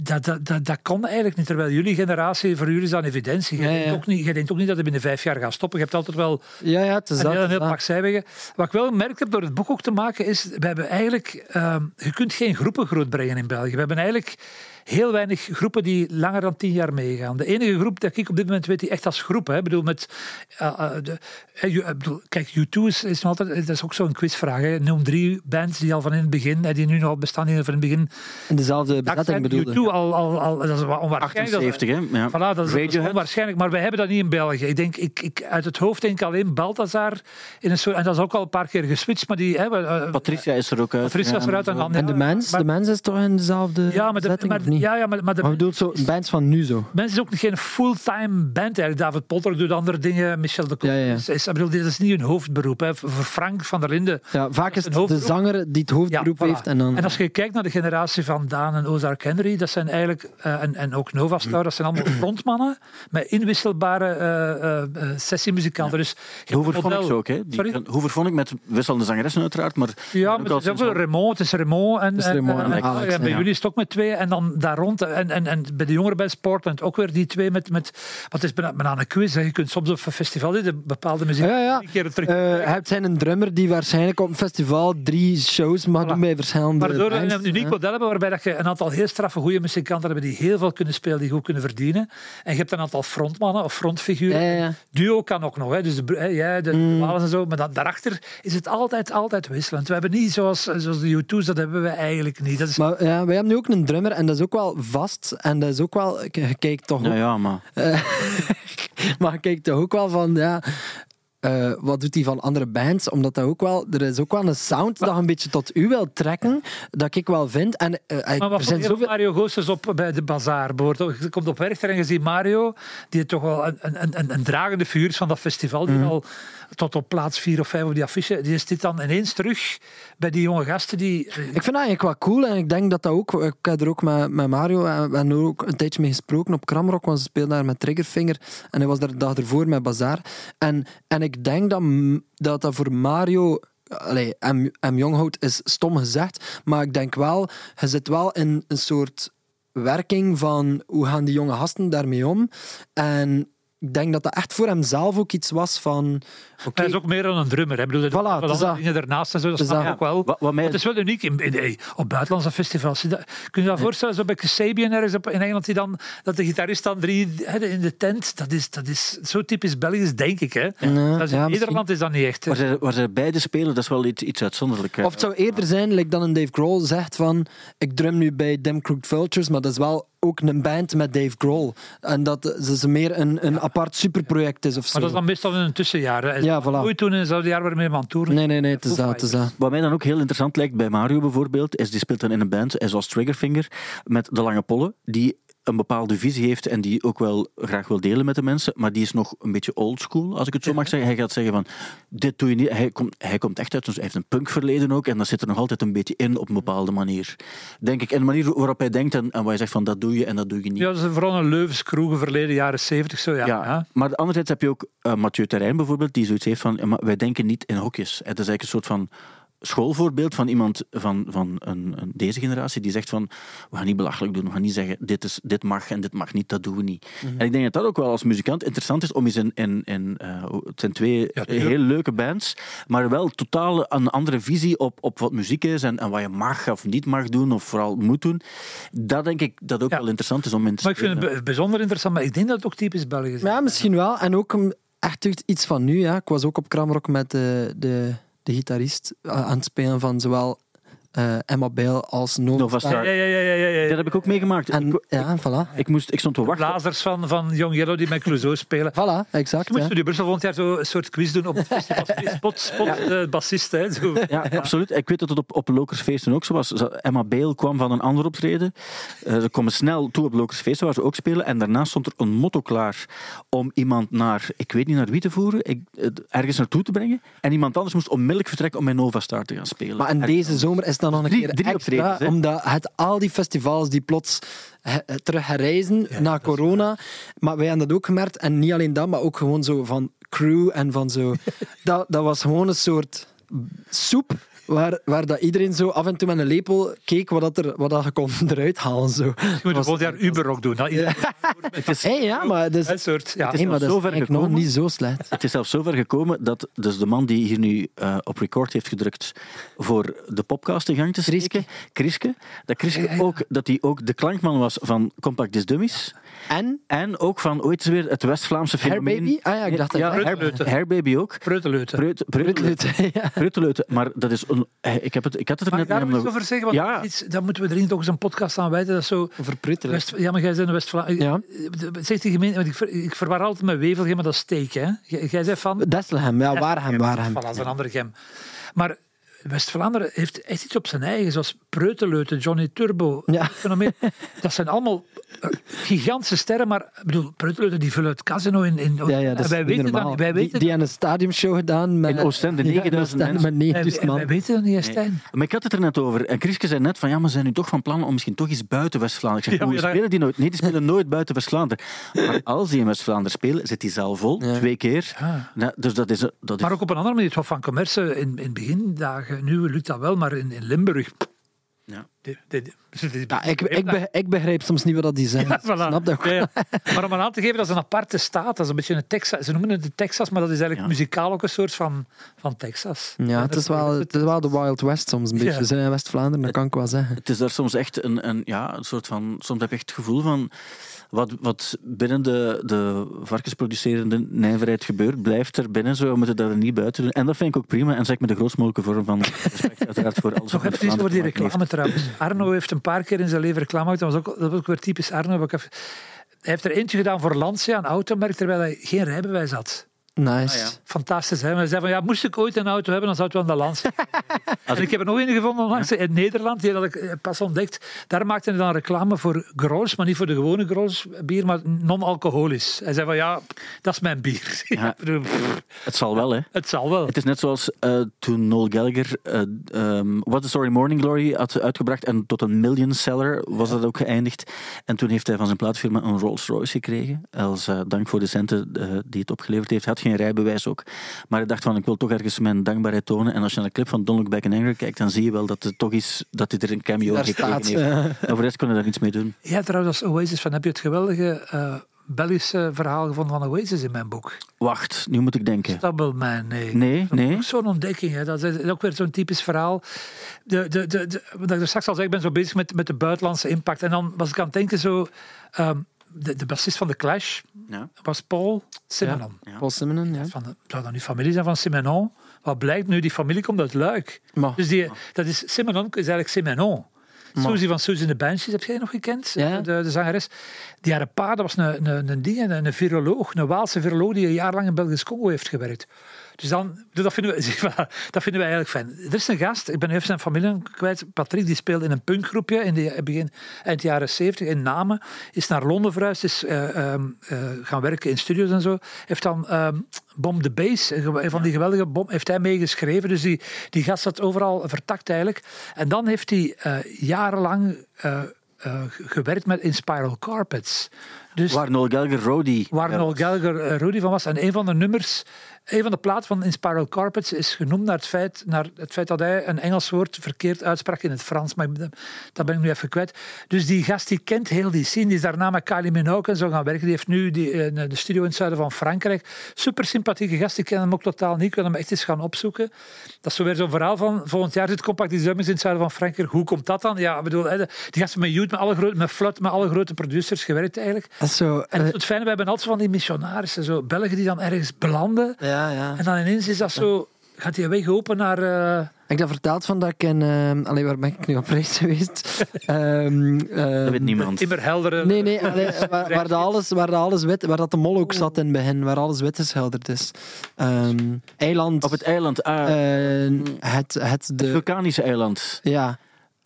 Dat, dat, dat, dat kon eigenlijk niet. Terwijl jullie generatie, voor jullie is dat een evidentie. Ja, denkt ook niet, jij denkt ook niet dat het binnen vijf jaar gaat stoppen. Je hebt altijd wel Ja, ja, het is een dat. heel, heel pak zijwegen. Wat ik wel gemerkt heb door het boek ook te maken, is we hebben eigenlijk, ehm, je kunt geen groepen grootbrengen in België. We hebben eigenlijk heel weinig groepen die langer dan tien jaar meegaan. De enige groep dat ik op dit moment weet die echt als groep, hè, ik bedoel met, eh, eh, de, you- ik bedoel, kijk, U2 is, is nog altijd, dat is ook zo'n quizvraag. Hè. Noem drie bands die al van in het begin, eh, die nu nog bestaan, die van in het begin. In dezelfde bezetting zijn bedoelde. U2 al, al, al, dat is onwaarschijnlijk. Dat- 78, hè? Ja. Voilà, dat is, dat is Radiohead. onwaarschijnlijk, maar wij hebben dat niet in België. Ik denk, ik, ik, uit het hoofd denk ik alleen Balthazar in een soort, en dat is ook al een paar keer geswitcht, maar die hè, Patricia is er ook uit. Patricia is Ja, eruit en En de mens, Maar- de mens is toch in dezelfde ja, maar de, bezetting, maar, of niet? ja, ja, maar, maar de Maar bedoelt zo, bands van nu zo. mensen is ook geen fulltime band eigenlijk. David Potter doet andere dingen, Michel de Koop Ja, ja. is, is, bedoel, dit is niet hun hoofdberoep. Hè. Voor Frank van der Linden Ja, vaak is het de zanger die het hoofdberoep Ja, voilà. heeft. En dan, En als je kijkt naar de generatie van Daan en Ozark Henry, dat zijn eigenlijk, eh, en, en ook Nova Star, dat zijn allemaal frontmannen met inwisselbare eh, eh, eh, sessiemuzikanten. Dus een vond ik zo ook, hè? Die, Sorry? Hoover vond ik met wisselende zangeressen uiteraard, maar... Ja, maar het is ook Raymond. Het is Raymond en, en- en- bij ja. jullie is het ook met twee. En dan daar rond. En, en, en bij de jongeren bij Sportland ook weer die twee met... met wat is bijna, bijna een quiz. Hè. Je kunt soms op een festival zitten, bepaalde muziek Ja, ja. drie keer terug. Eh, je hebt zijn een drummer die waarschijnlijk op een festival drie shows mag Voilà. doen bij verschillende Waardoor we een uniek model hebben waarbij dat je een aantal heel straffe goede muzikanten hebben die heel veel kunnen spelen, die goed kunnen verdienen. En je hebt een aantal frontmannen of frontfiguren. Ja, ja, ja. Duo kan ook nog, hè. dus de, jij, de Mm. En zo. Maar dan, daarachter is het altijd, altijd wisselend. We hebben niet zoals, zoals de U2's, dat hebben we eigenlijk niet. Dat is, Maar ja, wij hebben nu ook een drummer en dat is ook wel vast. En dat is ook wel... Je kijkt toch Ja, ook, ja, maar... maar je kijkt toch ook wel van... Ja, eh, wat doet hij van andere bands? Omdat dat ook wel... Er is ook wel een sound dat een beetje tot u wil trekken, dat ik wel vind. En eh, Maar er wat zijn zoveel... Mario Goossens op bij de bazaar? Bijvoorbeeld, je komt op Werchter en je ziet Mario, die toch wel een, een, een, een dragende figuur is van dat festival, die al tot op plaats vier of vijf op die affiche, die zit dan ineens terug bij die jonge gasten die... Ik vind dat eigenlijk wel cool en ik denk dat dat ook... Ik heb er ook met, met Mario en we hebben er ook een tijdje mee gesproken op Kramrock, want ze speelden daar met Triggerfinger en hij was daar de dag ervoor met Bazaar. En, en ik denk dat dat, dat voor Mario... Allee, M, M. Jonghout is stom gezegd, maar ik denk wel, je zit wel in een soort werking van hoe gaan die jonge gasten daarmee om. En ik denk dat dat echt voor hemzelf ook iets was van... Oké, Hij is ook meer dan een drummer. Hè. Ik bedoel, Voilà, andere dat. dingen ernaast en zo, dat snap ik dat. ook wel. Wat, wat mij, Het is wel uniek in, in- in- op buitenlandse festivals. Dat- Kun je dat voorstellen, zo bij Kasabian ergens op, in Engeland, die dan, dat de gitarist dan drie hè, in de tent, dat is, dat is zo typisch Belgisch, denk ik. Hè. dat is, in ja. Nederland is dat niet echt. hè. waar, zij, waar zij beide spelen, dat is wel iets, iets uitzonderlijks. Of het zou eerder zijn, like dan een Dave Grohl zegt van ik drum nu bij Dem Crooked Vultures, maar dat is wel ook een band met Dave Grohl. En dat ze meer een, een apart superproject is of zo. Maar dat is dan meestal in een tussenjaar. Hè. Ja, voilà. Nooit toen in hetzelfde jaar waarmee we aan het toeren. Nee, nee, nee, het is dat, het is dat. Wat mij dan ook heel interessant lijkt bij Mario bijvoorbeeld, is die speelt dan in een band, zoals Triggerfinger, met de lange pollen, die een bepaalde visie heeft en die ook wel graag wil delen met de mensen, maar die is nog een beetje oldschool, als ik het zo mag zeggen. Hij gaat zeggen van, dit doe je niet. Hij komt, hij komt echt uit, dus hij heeft een punkverleden ook, en dat zit er nog altijd een beetje in op een bepaalde manier. Denk ik. En de manier waarop hij denkt en, en waar hij zegt van, dat doe je en dat doe je niet. Ja, dat is vooral een Leuvens kroegen verleden jaren 70. Zo, ja. Ja, maar anderzijds heb je ook eh, Mathieu Terrein bijvoorbeeld, die zoiets heeft van, wij denken niet in hokjes. Het is eigenlijk een soort van schoolvoorbeeld van iemand van, van een, een, deze generatie die zegt van, we gaan niet belachelijk doen, we gaan niet zeggen, dit, is, dit mag en dit mag niet, dat doen we niet. En ik denk dat dat ook wel als muzikant interessant is om eens in, in, in eh, het zijn twee Ja, heel leuke bands, maar wel totaal een andere visie op, op wat muziek is en, en wat je mag of niet mag doen, of vooral moet doen. Dat denk ik dat ook Ja. wel interessant is om in te Maar ik vind het bijzonder interessant, maar ik denk dat het ook typisch Belgisch is. Ja, misschien wel. En ook um, echt iets van nu. Ja. Ik was ook op Kramrock met de, de, de gitarist uh, aan het spelen van zowel eh, Emma Bale als Nova, Nova Star. Star. Ja, ja, ja, ja, ja, ja. Dat heb ik ook meegemaakt. En, Ik- ja, voilà. Ik, moest, ik stond te wachten. Blazers van, van Young Yellow die met Clouseau spelen. Voilà, exact. Moet Ja. Studio Brussel volgend jaar zo een soort quiz doen op het festival. Spot, spot eh, bassist, hè. Zo. Ja, absoluut. Ik weet dat het op, op Lokersfeesten ook zo was. Emma Bale kwam van een ander optreden. Eh, ze komen snel toe op Lokersfeesten, waar ze ook spelen. En daarna stond er een motto klaar om iemand naar, ik weet niet naar wie te voeren, ik, ergens naartoe te brengen. En iemand anders moest onmiddellijk vertrekken om bij Nova Star te gaan spelen. Maar en deze zomer is dan nog een Drie- keer drie extra, omdat het al die festivals die plots he- terug herreizen na corona. Maar wij hebben dat ook gemerkt. En niet alleen dat, maar ook gewoon zo van crew en van zo... dat, dat was gewoon een soort soep waar, waar dat iedereen zo af en toe met een lepel keek wat, dat er, wat dat je kon eruit halen. Zo. Je moet volgend jaar Uber ook doen. Het is, Hey, ja, maar, dus, een soort... Ja. is maar dat is nog gekomen. niet zo slecht. het is zelfs zover gekomen dat dus de man die hier nu eh, op record heeft gedrukt voor de podcast in gang te steken, Kriske, dat Kriske ook, dat hij ook de klankman was van Compact Disc Dummies. En En ook van, ooit weer, het West-Vlaamse fenomeen. Baby? Ah ja, ik dacht dat ja, echt- Hair, Hair Baby ook. Preuteleuter. Preut- ja. Maar dat is... Een, eh, ik, heb het, ik had het er ik net daar om- iets over zeggen? Want Ja. iets, daar moeten we er niet toch eens een podcast aan wijten. Dat is zo... Verpruttelen. West, ja, maar jij bent in West-Vlaanderen. Ja. Zegt die gemeente, want ik, ver, ik verwar altijd met Wevelgem, maar dat is steek, hè? Jij, zei van... Desselhem, ja, Waarhem, Waarhem. Voilà, dat is een andere gem. Maar West-Vlaanderen heeft echt iets op zijn eigen, zoals Preuteleuten, Johnny Turbo. Ja. Fenomeen. Dat zijn allemaal eh, gigantische sterren, maar ik bedoel, Preuteleuten die vullen het casino in. in Ja, ja, dat wij weten normaal. Wij die, weten, die hebben een stadiumshow gedaan met... In Oostende, Ja, in 9000 Oostende mensen. met wij, 9000 wij man. weten dat niet, Stijn. Maar ik had het er net over. En Kriske zei net van, ja, maar zijn nu toch van plan om misschien toch iets buiten West-Vlaanderen. Ik zeg, Ja, hoe spelen die nooit? Nee, die spelen nooit buiten West-Vlaanderen. Maar als die in West-Vlaanderen spelen, zit die zaal vol, Ja. twee keer. Ja. Ja, dus dat is... Dat is Maar ook op een andere manier. Het Hof van Commerce in, in begindagen, nu lukt dat wel, maar in, in Limburg... Ja. Ja, ik, ik, be- ik begrijp soms niet wat dat die zeggen. Ja, voilà. Snap dat. Ja, ja. Maar om aan te geven, dat is een aparte staat. Dat is een beetje een Texas. Ze noemen het de Texas, maar dat is eigenlijk Ja. muzikaal ook een soort van, van Texas. Ja, het is, wel, het is wel de Wild West soms een beetje. Ja. We zijn in West-Vlaanderen, dat kan ik wel zeggen. Het is daar soms echt een, een, ja, een soort van... Soms heb je echt het gevoel van... Wat, wat binnen de, de varkensproducerende nijverheid gebeurt, blijft er binnen. Zo, we moeten dat er niet buiten doen. En dat vind ik ook prima. En zeg met de grootst mogelijke vorm van respect uiteraard voor alles. Nog even iets over die reclame trouwens. Arno heeft een paar keer in zijn leven reclame gemaakt. Dat was ook, dat was ook weer typisch Arno. Ik Hij heeft er eentje gedaan voor Lancia, een automerk, terwijl hij geen rijbewijs had. Nice. Ah, ja. Fantastisch, hè? Maar hij zei van, ja, moest ik ooit een auto hebben, dan zou het wel een Lancia zijn. En ik heb er nog een gevonden onlangs in Nederland, die had ik eh, pas ontdekt. Daar maakte hij dan reclame voor Grols, maar niet voor de gewone Grols bier, maar non-alcoholisch. Hij zei van, ja, dat is mijn bier. Ja. Het zal wel, hè. het zal wel. Het is net zoals eh, toen Noel Gallagher eh ehm, What the Story Morning Glory had uitgebracht en tot een million seller was dat ook geëindigd. En toen heeft hij van zijn plaatfirma een Rolls Royce gekregen als dank voor de centen die het opgeleverd heeft. Hij had geen rijbewijs ook. Maar hij dacht van ik wil toch ergens mijn dankbaarheid tonen. En als je naar de clip van Don't Look Back in Anger kijkt, dan zie je wel dat het toch is dat hij er een cameo Daar gekregen staat. heeft. En voor de rest kon hij daar niets mee doen. Ja, trouwens, als Oasis van heb je het geweldige eh, Belgische verhaal gevonden van Oasis in mijn boek. Wacht, nu moet ik denken. Stable Man, nee. Nee, nee. Ook Zo'n ontdekking, hè. dat is ook weer zo'n typisch verhaal. De, de, de, de, wat ik er straks al zei, ik ben zo bezig met, met de buitenlandse impact. En dan was ik aan het denken zo... ehm, de, de bassist van The Clash Ja. was Paul Simonon. Ja. Paul Simonon, ja. Van de, zou dat nu familie zijn van Simenon? Wat blijkt nu, die familie komt uit Luik. Maar, Dus die, dat is, Simenon is eigenlijk Simenon. Maar- Suzy van Suzy in de Banshees, heb jij nog gekend? Ja. De, de zangeres. Die haar pa, dat was een, een, een, ding, een, een viroloog, een Waalse viroloog die een jaar lang in Belgisch Congo heeft gewerkt. Dus dan, dus dat, vinden we, dat vinden wij eigenlijk fijn. Er is een gast, ik ben even zijn familie kwijt, Patrick, die speelde in een punkgroepje in de begin, eind jaren 70 in Namen. Is naar Londen verhuisd, is eh, ehm, eh, gaan werken in studios en zo. Heeft dan ehm Bomb the Bass, een van die geweldige bom, heeft hij meegeschreven. Dus die, die gast zat overal vertakt eigenlijk. En dan heeft hij eh, jarenlang gewerkt met in Spiral Carpets. Dus Waar Noel Gallagher Rody. waar Noel Gallagher eh, van was. En een van de nummers, een van de platen van In Spiral Carpets is genoemd naar het feit, naar het feit dat hij een Engels woord verkeerd uitsprak in het Frans. Maar dat ben ik nu even kwijt. Dus die gast die kent heel die scene. Die is daarna met Kylie Minogue en zo gaan werken. Die heeft nu die, eh, de studio in het zuiden van Frankrijk. Super sympathieke gast. Ik ken hem ook totaal niet. Ik wil hem echt eens gaan opzoeken. Dat is zo weer zo'n verhaal van volgend jaar zit Compact Design in het zuiden van Frankrijk. Hoe komt dat dan? Ja, ik bedoel, die gasten met Youth, met alle grote, met Flut, met alle grote producers gewerkt eigenlijk. Dat is zo... En eh, het fijne, we hebben altijd van die missionarissen, zo Belgen die dan ergens belanden. ja, ja. En dan ineens is dat zo, gaat die weg open naar... eh, Ik heb dat verteld van dat ik in... eh allee, waar ben ik nu op reis geweest? Ehm, Dat ehm, weet niemand. immer heldere... Nee, nee, allee, waar, waar, dat alles, waar, dat alles wit, waar dat de mol ook zat in het begin, waar alles wit geschilderd is. Ehm, eiland... Op het eiland. ah, eh, het, het het de... vulkanische eiland. Ja,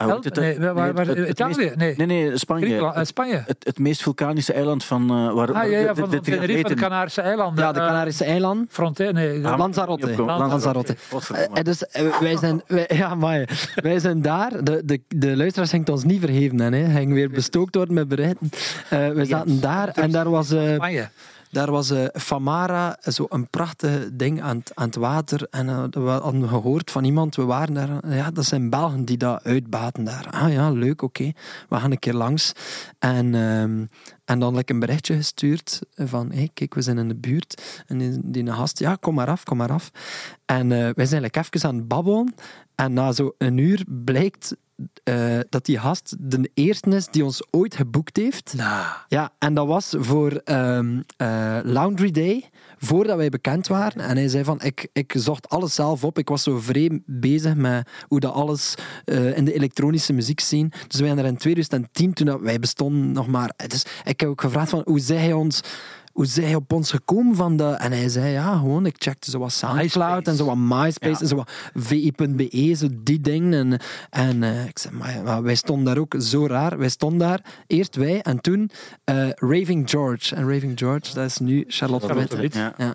het? nee, waar, waar, het- het- het Italië? meest- nee, Nee, nee, Spanje. Griekenland, eh, Het, Spanje. het, het meest vulkanische eiland van... eh waar, Ah, ja, ja, de- van, Canarische eilanden. ja, de Eh, Canarische eilanden. Fronte, nee. Ah, Lanzarote. Lanzarote. Eh, dus, eh, wij zijn, wij, ja, maar wij zijn daar. De, de, de luisteraars het ons niet vergeven. Hè, hè. Gingen weer bestookt worden met berichten. Eh, we zaten daar en daar was, eh, Spanje. Daar was eh, Famara, zo een prachtig ding aan, het- aan het water. En eh, we hadden gehoord van iemand, we waren daar. Ja, dat zijn Belgen die dat uitbaten daar. Ah ja, leuk, oké. We gaan een keer langs. En, ehm, en dan like, een berichtje gestuurd van, hey, kijk, we zijn in de buurt. En die, die gast, ja, kom maar af, kom maar af. En eh, wij zijn like, even aan het babbelen. En na zo'n uur blijkt eh, dat die gast de eerste is die ons ooit geboekt heeft. Nou, Ja, en dat was voor ehm, eh, Laundry Day, voordat wij bekend waren. En hij zei van, ik, ik zocht alles zelf op. Ik was zo vreemd bezig met hoe dat alles eh, in de elektronische muziek zien. Dus wij zijn er in 2010, toen dat wij bestonden nog maar... Dus ik heb ook gevraagd van, hoe zei hij ons... Hoe hij op ons gekomen van de... En hij zei, ja, gewoon, ik checkte zo wat Soundcloud MySpace. en zo wat MySpace Ja. en zo wat VI.be, zo die dingen. En, en eh, ik zei, maar, maar wij stonden daar ook zo raar. Wij stonden daar, eerst wij en toen eh, Raving George. En Raving George, dat is nu Charlotte, Charlotte Witte. Wit. Ja. Ja.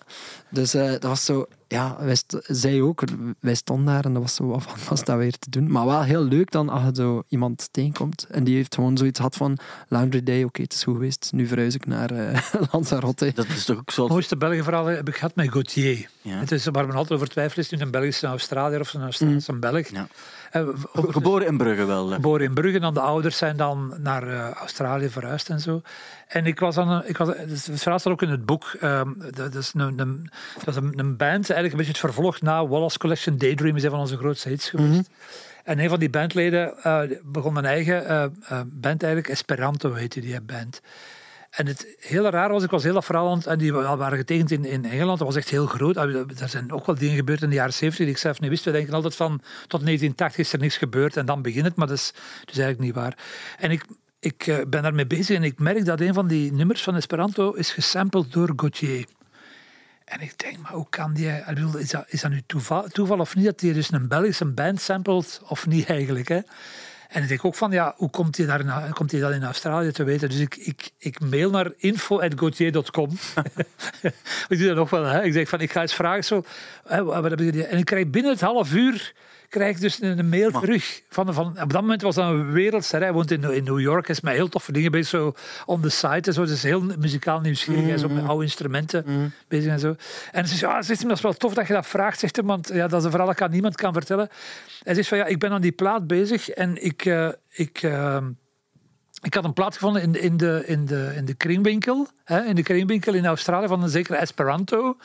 Dus eh, dat was zo, ja, wij st- zij ook, wij stonden daar en dat was zo, wat was dat weer te doen? Maar wel heel leuk dan als je zo iemand tegenkomt en die heeft gewoon zoiets gehad van Laundry Day, oké, het is goed geweest, nu verhuis ik naar eh Lanzarote. Dat is toch ook zoals... het mooiste Belgen verhaal heb ik gehad met Gauthier. Ja. Het is waar men altijd over twijfelt, is nu een Belgische Australiër of een Australische een Belg. Ja. Eh, Ge- Geboren in Brugge wel. geboren in Brugge. En dan de ouders zijn dan naar eh, Australië verhuisd en zo. En ik was dan, ik was, het verhaal staat ook in het boek. ehm, dat, is een, een, dat is een, een band, eigenlijk een beetje het vervolg na Wallace Collection Daydream, is een van onze grootste hits geweest. En een van die bandleden eh, begon een eigen band eigenlijk, Esperanto heette die band. En het hele raar was, ik was heel het- en die waren getekend in, in Engeland, dat was echt heel groot. Ah, Er zijn ook wel dingen gebeurd in de jaren 70 die ik zelf niet wist. We denken altijd van, tot 1980 is er niks gebeurd en dan begint het, maar dat is, eigenlijk niet waar. En ik, ik eh, ben daarmee bezig en ik merk dat een van die nummers van Esperanto is gesampled door Gauthier. En ik denk, maar hoe kan die... Ik bedoel, is, dat, is dat nu toeval, toeval of niet dat hij dus een Belgische band samplet of niet eigenlijk? Hè? En ik denk ook van, ja, hoe komt hij, daar in, komt hij dat in Australië te weten? Dus ik, ik, ik mail naar info.gautier.com. ik doe dat nog wel. Hè? Ik zeg van, ik ga eens vragen zo... Hè, wat hebben jullie? En ik krijg binnen het half uur krijg ik dus een, mail terug. Van, van, op dat moment was dat een wereldster. Hij woont in, in New York. Hij is met heel toffe dingen bezig. Zo on the site en zo. Dus heel muzikaal nieuwsgierig. Hij is ook met oude instrumenten bezig en zo. En ze zegt, ja, zegt hij, dat is wel tof dat je dat vraagt. Zegt hij, want ja, dat is een verhaal dat ik aan niemand kan vertellen. Hij zegt van, ja, ik ben aan die plaat bezig. En ik... eh, ik eh, ik had een plaat gevonden in, in, de, in, de, in de kringwinkel. Hè, in de kringwinkel in Australië van een zekere Esperanto.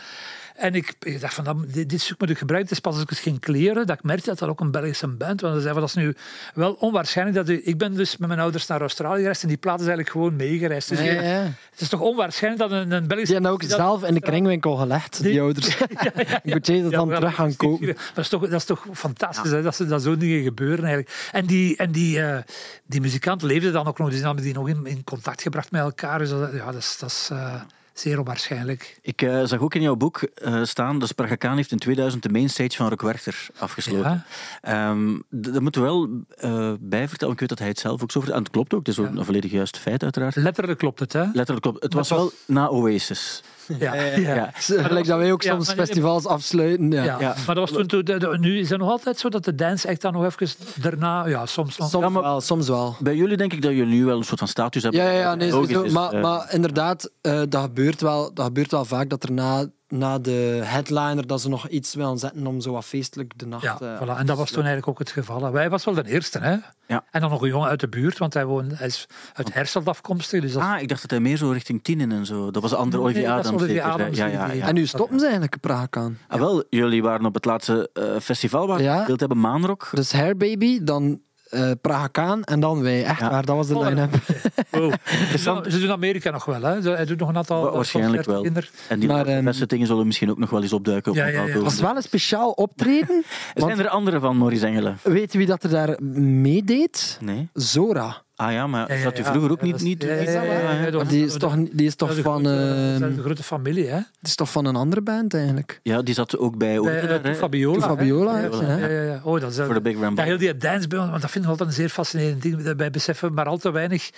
En ik, ik dacht van, dat- dit, dit zoek moet ik gebruiken. Het is pas als ik het ging kleren dat ik merkte dat dat ook een Belgische band was. Want ze zeiden van, dat is nu wel onwaarschijnlijk. Dat ik ben dus met mijn ouders naar Australië gereisd en die plaat is eigenlijk gewoon meegereisd. Dus Ja, ja, ja. Het is toch onwaarschijnlijk dat een, een Belgische... Die hebben ook dat- zelf in de kringwinkel gelegd, die Die- ouders. Moet je dat Ja, dan terug gaan kopen? Dat is toch, dat is toch fantastisch hè, dat, ze, dat zo'n dingen gebeuren eigenlijk. En die, en die, eh, die muzikant leefde dan ook nog, dus die hebben die nog in, in contact gebracht met elkaar. Dus dat, ja, dat is, dat is eh, zeer onwaarschijnlijk. Ik eh, zag ook in jouw boek eh, staan, de Sprache Kaan heeft in 2000 de mainstage van Rock Werchter afgesloten. Ehm, d- daar moeten we wel eh bij vertellen, ik weet dat hij het zelf ook zo vertelt. En het klopt ook, het is ook een volledig juist feit uiteraard. Letterlijk klopt het, hè? Letterlijk klopt. Het was wel na Oasis. Ja, ja. Ja. Gelijk dat wij ook Ja, soms festivals afsluiten. Ja. Ja, Ja. maar dat was toen, toen de- de- nu is het nog altijd zo dat de dance echt dan nog even daarna, ja, soms nog. Soms Ja, maar- wel, soms wel. Bij jullie denk ik dat jullie nu wel een soort van status hebben. Ja, ja, ja nee, Logisch sowieso. is, maar, eh, maar inderdaad, eh, dat, gebeurt wel, dat gebeurt wel vaak dat er na, na de headliner dat ze nog iets willen zetten om zo wat feestelijk de nacht... Ja, eh, voilà. En dat was toen eigenlijk ook het geval. Wij was wel de eerste, hè? Ja. En dan nog een jongen uit de buurt, want hij, woont, hij is uit Herselt afkomstig. Dus dat Ah, ik dacht dat hij meer zo richting Tienen en zo. Dat was een andere Olivier Nee, is Adams. Olivier zeker, hè? Adams ja, ja, ja. En nu stoppen ze eigenlijk Praag aan. Ah, wel, jullie waren op het laatste eh, festival waar we Ja. hebben, Maanrock. Dus Hair Baby, dan eh Praga Kaan en dan wij. Echt Ja. waar, dat was de line-up. Oh. Ze, doen, ze doen Amerika nog wel, hè? Ze- Hij doet nog een aantal. Wa- waarschijnlijk wel. En die Maar, ehm, beste dingen zullen misschien ook nog wel eens opduiken. Op Ja, ja, ja. bepaald Dat was wel een speciaal optreden. Zijn er andere van Maurice Engelen? Weet je wie dat er daar meedeed? Nee. Zora. Ah ja, maar zat u vroeger ook niet... die is toch, die is toch Dat is van, grote- eh, is de grote familie, hè? die is toch van een andere band eigenlijk? Ja, die zat ook bij... Hè? Fabiola. Fabiola, Ja, ja. ja, ja, ja. Oh, dat is, Voor de Big. Ja, heel die dance bij ons, want dat vind ik altijd een zeer fascinerend ding. Wij beseffen maar al te weinig.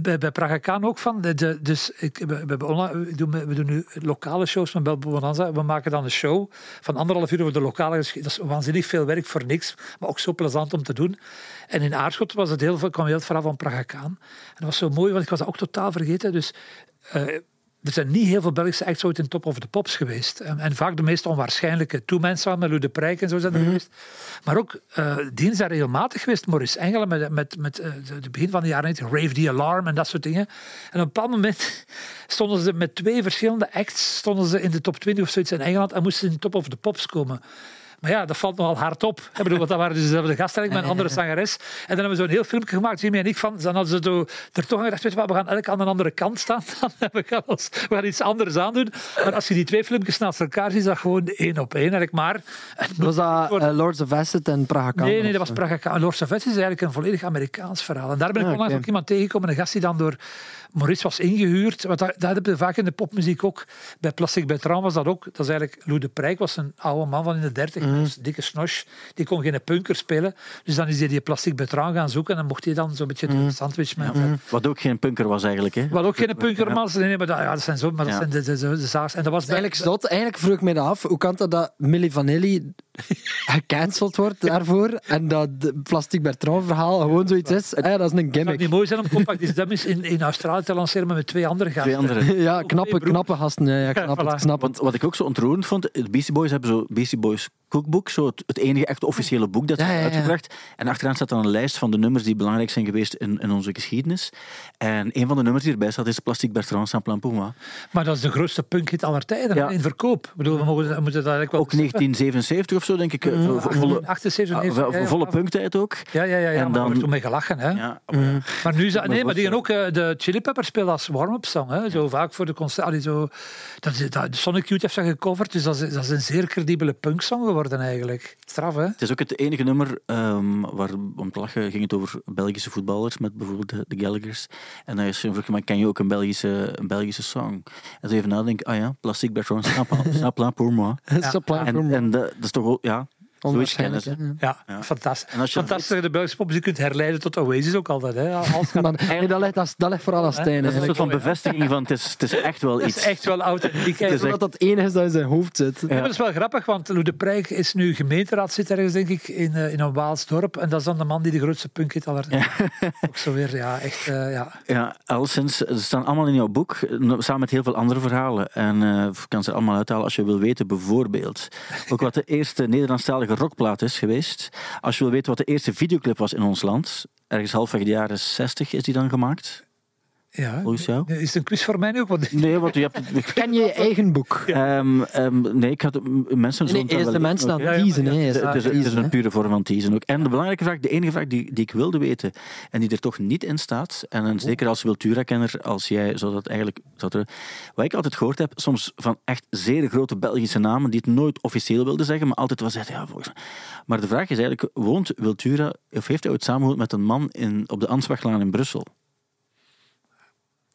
Bij, bij Praga Kaan ook van. Dus ik, we, doen, we doen nu lokale shows van Bel Bonanza. We maken dan een show van anderhalf uur over de lokale geschiedenis. Dat is waanzinnig veel werk voor niks, maar ook zo plezant om te doen. En in Aarschot was het heel, veel- kwam heel het verhaal van Praga Kaan. En dat was zo mooi, want ik was dat ook totaal vergeten. Dus eh, er zijn niet heel veel Belgische acts ooit in Top of the Pops geweest. En, en vaak de meest onwaarschijnlijke. Two Sound met Lou de Prijk en zo zijn er geweest. Maar ook, eh die zijn regelmatig geweest. Maurice Engelen met, met, met de, de begin van de jaren 90. Rave the Alarm en dat soort dingen. En op een bepaald moment stonden ze met twee verschillende acts stonden ze in de top 20 of zoiets in Engeland en moesten in Top of the Pops komen. Maar ja, dat valt nogal hard op. Ik bedoel, want dat waren dus dezelfde gasten eigenlijk met een andere zangeres. En dan hebben we zo'n heel filmpje gemaakt, Jimmy en ik, van, dan hadden ze zo, er toch aan gedacht, weet je wat, we gaan elk aan een andere kant staan. Dan we, gaan ons, we gaan iets anders aandoen. Maar als je die twee filmpjes naast elkaar ziet, is dat gewoon één op één eigenlijk. Maar Was dat eh, Lords of Acid en Praga? Nee, nee, dat of was? Praga Kaan. Lord Savet is eigenlijk een volledig Amerikaans verhaal. En daar ben ik Ah, onlangs ook iemand tegengekomen, een gast die dan door Maurice was ingehuurd. Want dat, dat heb je vaak in de popmuziek ook. Bij Plastic Bertrand was dat ook. Dat is eigenlijk Lou de Prijk was een oude man van in de dertig, Mhm. dus dikke snosh. Die kon geen punker spelen. Dus dan is hij die Plastic Bertrand gaan zoeken en dan mocht hij dan zo'n beetje Mhm. de sandwich met... Wat ook geen punker was eigenlijk, hè? Wat ook geen punker was. Nee, nee, maar dat, ja, dat zijn zo, maar dat Ja. zijn de, de, de, de. En dat was Eigenlijk zot. Eigenlijk vroeg ik me dat af. Hoe kan het dat Milli Vanilli gecanceld wordt daarvoor en dat Plastic Bertrand verhaal gewoon zoiets is? Eh, dat is een Het zou gimmick. niet mooi zijn om Compact Disc in, in Australië te lanceren, maar met twee andere gasten. Twee andere. Ja, knappe, knappe gasten. Ja, ja, het, het. Want wat ik ook zo ontroerend vond, de Beastie Boys hebben zo Beastie Boys Cookbook, zo het, het enige echt officiële boek dat ze Ja, ja, ja. hebben uitgebracht. En achteraan staat dan een lijst van de nummers die belangrijk zijn geweest in, in onze geschiedenis. En een van de nummers die erbij staat is Plastic Bertrand Sans Plan moi. Maar dat is de grootste punkhit aller tijden Ja. in verkoop. Ik bedoel, we, mogen, we moeten dat eigenlijk wel Ook 1977 of zo, denk ik. eh, vo- volle, 78, ah, 79, vo- ja, ja, volle punktijd ook. Ja, ja, ja, ja En maar dan- daar wordt toen mee gelachen. Hè? Ja, Maar nu zou- nee, maar die gaan ook eh, de Chili Peppers spelen als warm-up song. Hè? Zo vaak voor de concert. allee, Zo, dat, dat, Sonic Youth heeft dat gecoverd, dus dat is, dat is een zeer credibele punksong geworden eigenlijk. Straf, hè? Het is ook het enige nummer ehm, waar, om te lachen, ging het over Belgische voetballers, met bijvoorbeeld de, de Gallaghers. En dan is er een vraag, maar ken je ook een Belgische, een Belgische song? En zo even nadenken, ah ja, Plastic Bertrand, Sans Plan pour moi. Plan En, en dat, dat is toch wel, ja, Onwaarschijnlijk. Ja, Ja. fantastisch. En als je- Fantastisch dat je de Belgische popmuziek kunt herleiden tot Oasis ook altijd. Hè? Als ja. Maar, nee, dat ligt, dat, is- dat ligt vooral aan Stijn. Dat is een soort van bevestiging van, het is, het is echt wel dat is iets. echt wel authentiek. Het is Omdat dat het enige is dat in zijn hoofd zit. Ja, maar dat is wel grappig, want Lou de Prijk is nu gemeenteraad, zit ergens denk ik in, eh, in een Waals dorp. En dat is dan de man die de grootste punkhit aller Ook zo weer, ja, echt, eh, ja. Ja, alleszins, ze staan allemaal in jouw boek, eh, samen met heel veel andere verhalen. En eh, ik kan ze allemaal uithalen als je wil weten, bijvoorbeeld. Ook wat de eerste Nederlandstalige rockplaat is geweest. Als je wil weten wat de eerste videoclip was in ons land, ergens halfweg de jaren 60 is die dan gemaakt. Ja. Volgens jou? Is het een quiz voor mij nu? Want Nee, want je hebt het... Ken je je eigen boek? Ehm, ehm, nee, ik had mensen Nee, zullen het eerst wel de mensen aan hè. het teasen. Het, het is, het het is een pure vorm van teasen ook. En de belangrijke vraag, de enige vraag die, die ik wilde weten en die er toch niet in staat, en dan zeker als Wiltura-kenner, als jij zou dat eigenlijk... Zou er, wat ik altijd gehoord heb, soms van echt zeer grote Belgische namen die het nooit officieel wilden zeggen, maar altijd wel zeggen, ja, volgens mij. Maar de vraag is eigenlijk, woont Wiltura, of heeft hij ooit samengewoond met een man in, op de Ansbachlaan in Brussel?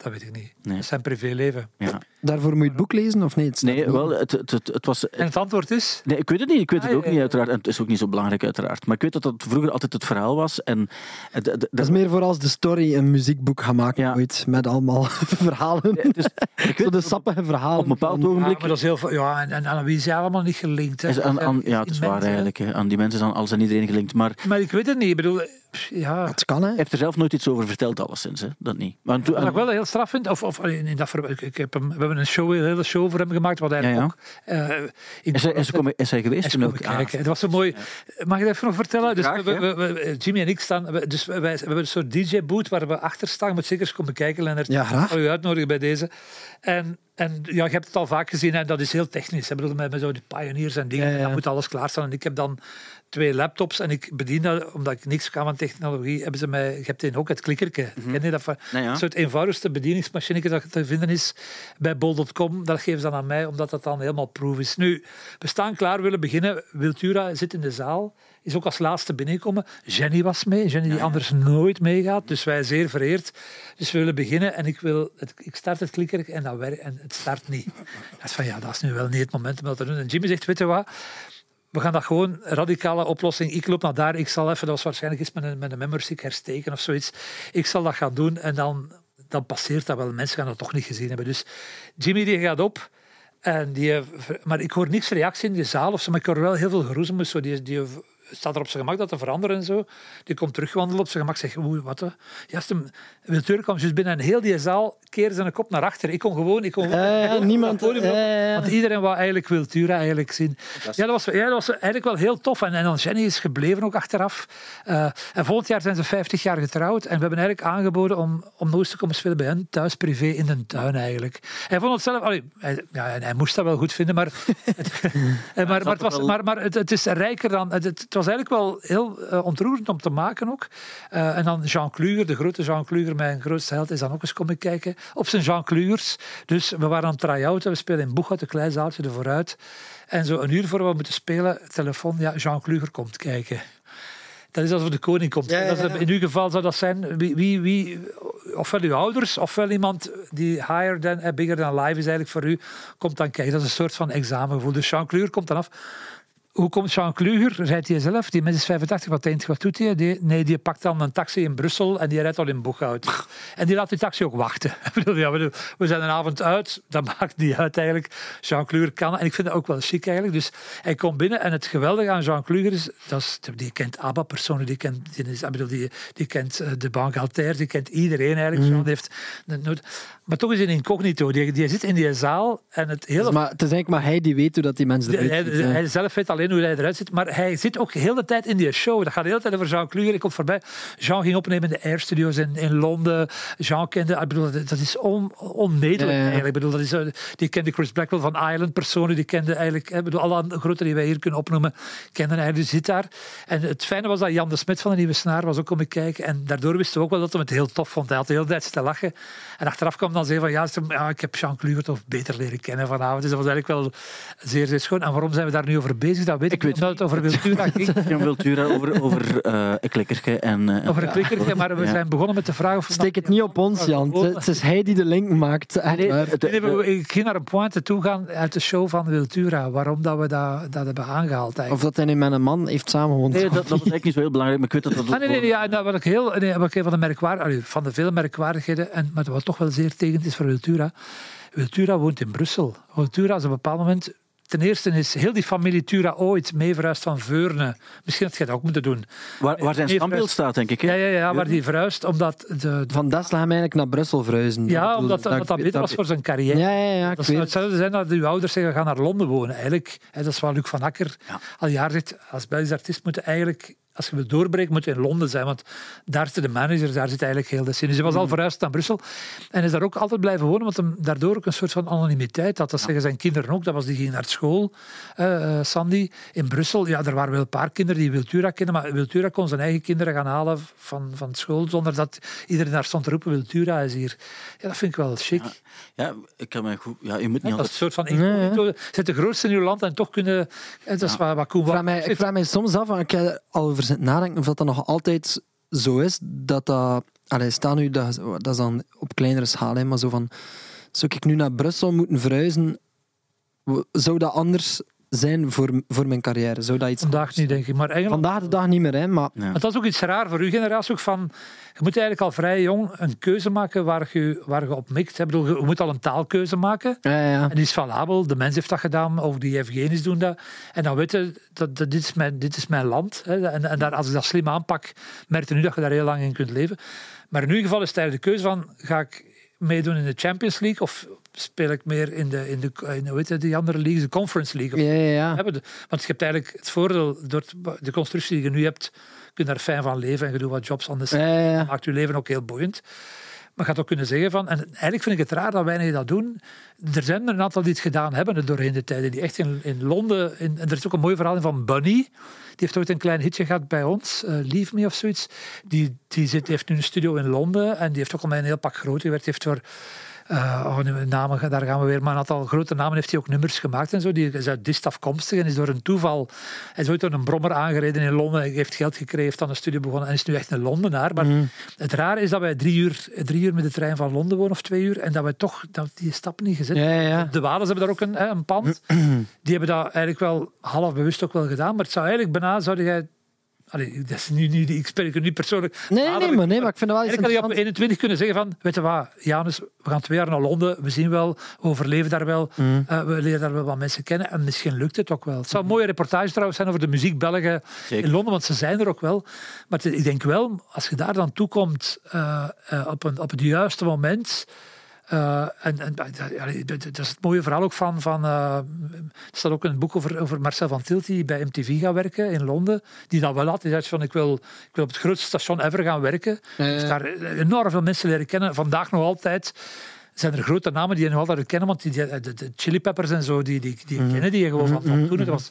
Dat weet ik niet. Nee. Dat is zijn privéleven. Ja. Daarvoor moet je het boek lezen of niet? Het Nee, wel, het, het, het, het was... En het antwoord is... Nee, ik weet het niet. Ik weet het Ah, ook ja, niet, uiteraard. En het is ook niet zo belangrijk, uiteraard. Maar ik weet dat dat vroeger altijd het verhaal was. En, het- het- Dat is meer voor als de story een muziekboek gaat maken Ja. ooit, met allemaal verhalen. is- ik Zo weet de dat sappige verhalen. op een bepaald ogenblik... Ja, maar dat is heel veel, ja, en, en aan wie is hij allemaal niet gelinkt? Hè? is aan, Dat aan, zijn ja, het is waar mensen, eigenlijk. Hè. Aan die mensen is aan alles en iedereen gelinkt. Maar Maar ik weet het niet. Ik bedoel, ja... Het kan, hè? heeft er zelf nooit iets over verteld, alleszins. Hè. Dat niet. Maar toen- Wat ik wel heel straf vind, of, of in dat ik, ik heb hem, we hebben een, show, een hele show voor hem gemaakt, wat eigenlijk Ja, ja. ook... eh, in- is, hij, is, hij komen- is hij geweest ook? komen Ah, kijken. Het was zo mooi. Mag ik dat even nog vertellen? Dus Graag, we, we- we- Jimmy en ik staan. we- Dus wij, wij- we hebben een soort DJ-boot waar we achter staan. Je moet zeker eens komen kijken, Lennart. Ja, graag. U uitnodigen bij deze. En, en ja, je hebt het al vaak gezien en dat is heel technisch. Ik bedoel, met, met zo die pioneers en dingen. Ja, ja. Dan moet alles klaarstaan. En ik heb dan twee laptops en ik bedien dat, omdat ik niks kan van technologie, hebben ze mij, je hebt ook het klikkerke. Ken je dat? van- Nou ja. Een soort eenvoudigste bedieningsmachine dat te vinden is bij bol.com. Dat geven ze dan aan mij, omdat dat dan helemaal proof is. Nu, we staan klaar, willen beginnen. Wiltura zit in de zaal, is ook als laatste binnengekomen. Jenny was mee, Jenny die anders nooit meegaat, dus wij zeer vereerd. Dus we willen beginnen en ik, wil het, ik start het klikkerke en, dat werkt, en het start niet. Dat is van, ja, dat is nu wel niet het moment om dat te doen. En Jimmy zegt, weet je wat... We gaan dat gewoon, radicale oplossing. Ik loop naar daar, ik zal even, dat was waarschijnlijk iets met een, met een memberstick hersteken of zoiets. Ik zal dat gaan doen en dan, dan passeert dat wel. Mensen gaan dat toch niet gezien hebben. Dus Jimmy die gaat op. En die, maar ik hoor niks reactie in die zaal of zo, maar ik hoor wel heel veel geroezemoes. Die, die staat er op zijn gemak dat te veranderen en zo. Die komt terugwandelen op zijn gemak. Zegt, oeh, wat? hè? Ja, de Wilteur kwam juist binnen en heel die zaal keerde zijn kop naar achter. Ik kon gewoon... Ik kon ik kon niemand- op ja. Want iedereen wou eigenlijk Wiltura eigenlijk zien. Ja, dat was, ja, dat was eigenlijk wel heel tof. En, en dan Jenny is gebleven ook achteraf. Eh, en volgend jaar zijn ze 50 jaar getrouwd. En we hebben eigenlijk aangeboden om, om nog eens te komen spelen bij hen, thuis privé in de tuin eigenlijk. Hij vond het zelf... allee, hij, ja, en hij moest dat wel goed vinden, maar... Het, eh, maar, maar, het, was, maar, maar het, het is rijker dan... Het, het was eigenlijk wel heel eh, ontroerend om te maken ook. Eh, en dan Jean Kluger, de grote Jean Kluger, mijn grootste held, is dan ook eens komen kijken op zijn Jean Klugers. Dus we waren aan het try-outen. We spelen in Boeghout, een klein zaaltje er vooruit. En zo een uur voor we moeten spelen, telefoon, ja, Jean Kluger komt kijken. Dat is alsof de koning komt. Ja, in uw geval zou dat zijn, wie, wie, wie, ofwel uw ouders, ofwel iemand die higher than, eh, bigger than life is eigenlijk voor u, komt dan kijken. Dat is een soort van examengevoel. Dus Jean Kluger komt dan af. Hoe komt Jean Kluger? Rijdt hij zelf? Die mens is 85, wat denkt wat doet hij? Die, nee, die pakt dan een taxi in Brussel en die rijdt al in Boeghout. En die laat die taxi ook wachten. Ja, we zijn een avond uit, dat maakt niet uit eigenlijk. Jean Kluger kan, en ik vind dat ook wel chic eigenlijk. Dus hij komt binnen en het geweldige aan Jean Kluger is, dat is die kent ABBA personen, die kent, die, is, bedoel, die, die kent eh, de die kent iedereen eigenlijk. Jean heeft, maar toch is hij incognito. Die, die zit in die zaal en het hele Dus maar het is eigenlijk maar hij die weet hoe dat die mensen eruit hij, hij zelf weet alleen hoe hij eruit ziet, maar hij zit ook de hele tijd in die show. Dat gaat de hele tijd over Jean Kluger. Ik kom voorbij. Jean ging opnemen in de Air Studios in, in Londen. Jean kende, ik bedoel, dat is on, onmetelijk Ja, ja, ja. eigenlijk. Ik bedoel, dat is, eh, die kende Chris Blackwell van Island, personen die kende eigenlijk, ik bedoel, alle grote die wij hier kunnen opnoemen, kenden eigenlijk, die zit daar. En het fijne was dat Jan de Smet van de Nieuwe Snaar was ook komen kijken. En daardoor wisten we ook wel dat hij het heel tof vond. Hij had de hele tijd zitten lachen. En achteraf kwam dan zeggen van, ja, ja, ik heb Jean Kluger toch beter leren kennen vanavond. Dus dat was eigenlijk wel zeer, zeer schoon. En waarom zijn we daar nu over bezig? Dat weet ik, Ik weet niet, omdat het over Wiltura ging. Jan Wiltura over, over eh, een klikkerke en... eh, Over een klikkertje, maar we Ja. zijn begonnen met de vraag of... Steek het niet op ons, Jan. Het- Het is hij die de link maakt. Nee, Nee, nee, ik ging naar een pointe toe gaan uit de show van Wiltura. Waarom dat we dat, dat hebben aangehaald eigenlijk. Of dat hij nu met een man heeft samengewoond. Nee, dat, dat was eigenlijk niet zo heel belangrijk, maar ik weet dat dat... Ah, nee, nee, nee, ja, nou, wat ik heel, nee, wat ik van de merkwaardigheden, van de vele merkwaardigheden, en maar wat toch wel zeer tegen is voor Wiltura. Wiltura woont in Brussel. Wiltura is op een bepaald moment ten eerste is heel die familie Tura ooit mee verhuisd van Veurne. Misschien had je dat ook moeten doen. Waar, waar zijn standbeeld staat, denk ik. hè? Ja, ja, ja waar die verhuisd, omdat de, de- Van Desla hem eigenlijk naar Brussel verhuizen. ja, omdat, omdat dat beter was voor zijn carrière. Ja, ja, ja. Ik Dat weet zou het. hetzelfde zijn dat uw ouders zeggen, ga naar Londen wonen. Eigenlijk, hè, dat is wat Luc van Akker Ja. al jaren zegt, als Belgisch artiest moet je eigenlijk, als je wil doorbreken, moet je in Londen zijn. Want daar zit de manager, daar zit eigenlijk heel de scene. Dus hij was al verhuisd naar Brussel en is daar ook altijd blijven wonen, want hem daardoor ook een soort van anonimiteit had. Dat zeggen zijn kinderen ook. Dat was die ging naar school, eh, eh, Sandy, in Brussel. Ja, er waren wel een paar kinderen die Wiltura kennen, maar Wiltura kon zijn eigen kinderen gaan halen van, van school, zonder dat iedereen daar stond te roepen, Wiltura is hier. Ja, dat vind ik wel chic. Ja, ik kan me goed... Ja, je moet niet Ja, dat is een altijd... soort van incognito. Zit de grootste in uw land en toch kunnen. hè, Dat is wat, wat Koen Ik vraag, mij, soms af, en ik heb al over nadenken, of dat, dat nog altijd zo is, dat dat... Allee, staan nu, dat, dat dan op kleinere schaal, maar zo van... Zou ik nu naar Brussel moeten verhuizen? Zou dat anders zijn voor, voor mijn carrière? Zou dat iets Vandaag niet, denk ik. Maar. Vandaag de dag niet meer, hè, maar... Ja. Dat is ook iets raar voor uw generatie. Ook van, je moet eigenlijk al vrij jong een keuze maken waar je, waar je op mikt. Ik bedoel, je moet al een taalkeuze maken. Ja, ja. En die is valabel. De mens heeft dat gedaan, of die Evgenisch doen dat. En dan weet je, dat, dat, dit, is mijn, dit is mijn land. Hè. En, en daar, als ik dat slim aanpak, merk je nu dat je daar heel lang in kunt leven. Maar in ieder geval is het eigenlijk de keuze van, ga ik meedoen in de Champions League of speel ik meer in de, in de in, hoe heet het, die andere leagues, de Conference League? Of Ja, ja, Want je hebt eigenlijk het voordeel, door de constructie die je nu hebt, kun je daar fijn van leven en je doet wat jobs anders. Ja, ja, ja. Dat maakt je leven ook heel boeiend. Maar je gaat ook kunnen zeggen van, en eigenlijk vind ik het raar dat weinig dat doen. Er zijn er een aantal die het gedaan hebben doorheen de tijden. Die echt in, in Londen, en er is ook een mooi verhaal van Bunny. Die heeft ooit een klein hitje gehad bij ons, eh, Leave Me of zoiets. Die, die zit, heeft nu een studio in Londen en die heeft ook al met een heel pak groot gewerkt. Die heeft voor oh, nu, namen, daar gaan we weer. Maar een aantal grote namen heeft hij ook nummers gemaakt en zo. Die is uit Dist afkomstig en is door een toeval. Hij is ooit door een brommer aangereden in Londen. Hij heeft geld gekregen, heeft aan een studie begonnen en is nu echt een Londenaar. Maar het rare is dat wij drie uur, drie uur met de trein van Londen wonen, of twee uur, en dat wij toch dat die stap niet gezet Ja, ja, ja. De Wales hebben daar ook een, een pand. Die hebben dat eigenlijk wel half bewust ook wel gedaan. Maar het zou eigenlijk bijna, zou jij... Allee, dat is nu, nu, ik spreek er nu persoonlijk... Nee, nee, maar, nee, maar ik vind het wel iets Eigenlijk had je op interessants. 21 kunnen zeggen van, weet je wat, Janus, we gaan twee jaar naar Londen, we zien wel, we overleven daar wel, Mm. eh, we leren daar wel wat mensen kennen en misschien lukt het ook wel. Het zou een mooie reportage trouwens zijn over de muziek Belgen in Londen, want ze zijn er ook wel. Maar ik denk wel, als je daar dan toekomt eh, eh, op, een, op het juiste moment... eh, en, en dat is het mooie verhaal ook van. van eh, er staat ook een boek over, over Marcel van Tilt, die bij MTV gaat werken in Londen. Die dat wel had. Die zei van: ik wil, ik wil op het grootste station ever gaan werken. Ja, ja. Heeft daar enorm veel mensen leren kennen. Vandaag nog altijd zijn er grote namen die je nog altijd kennen. Want die, die- de, de Chili Peppers en zo, die, die, die kennen die gewoon van, van toen. Dat was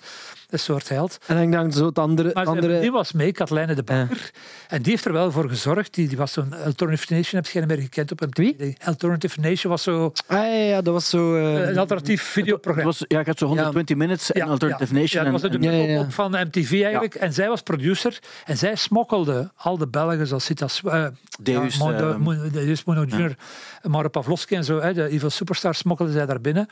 een soort held. En ik denk zo het andere... Maar andere vriendin was mee, Katlijne de Bakker. En die heeft er wel voor gezorgd. Die, die was zo'n Alternative Nation, heb je niet meer gekend op MTV. Wie? Alternative Nation was zo ah, ja, ja, dat was zo... eh, eh, een alternatief Het videoprogramma. was, ja, je had zo 120 minutes en Alternative Nation. Ja, dat was en, de en- Ja, ja, ja. op van MTV eigenlijk. En zij was producer. En zij smokkelde al de Belgen, zoals Sitas, uh, Deus, ja, Mo- de- eh, Mo- Deus Mono Junior, Mauro Pavlovski en zo, hè, de Evil Superstar, smokkelden zij daar binnen.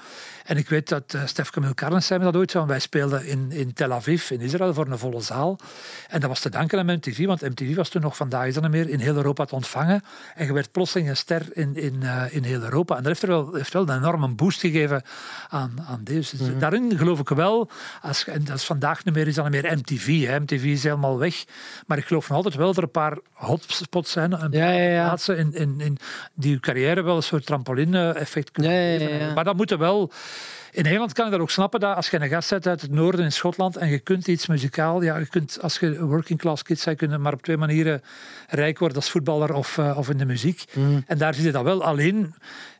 En ik weet dat uh, Stef Camille Carnes zei me dat ooit, van wij speelden in, in Tel Aviv, in Israël, voor een volle zaal. En dat was te danken aan MTV, want MTV was toen nog vandaag is dat niet meer in heel Europa te ontvangen. En je werd plotseling een ster in, in, eh, in heel Europa. En dat heeft, er wel, heeft wel een enorme boost gegeven aan, aan Deus. Dus daarin geloof ik wel, als, en dat is vandaag niet meer, is dan niet meer MTV. Hè. MTV is helemaal weg. Maar ik geloof nog altijd wel dat er een paar hotspots zijn. Een Ja, ja, ja. plaatsen in, in, in die je carrière wel een soort trampoline-effect kunnen geven. Maar dat moet er wel... In Engeland kan ik dat ook snappen, dat als je een gast zet uit het noorden in Schotland en je kunt iets muzikaal, ja, je kunt, als je working class kids bent, kun je maar op twee manieren rijk worden, als voetballer of, eh, of in de muziek. Mhm. En daar zit je dat wel. Alleen,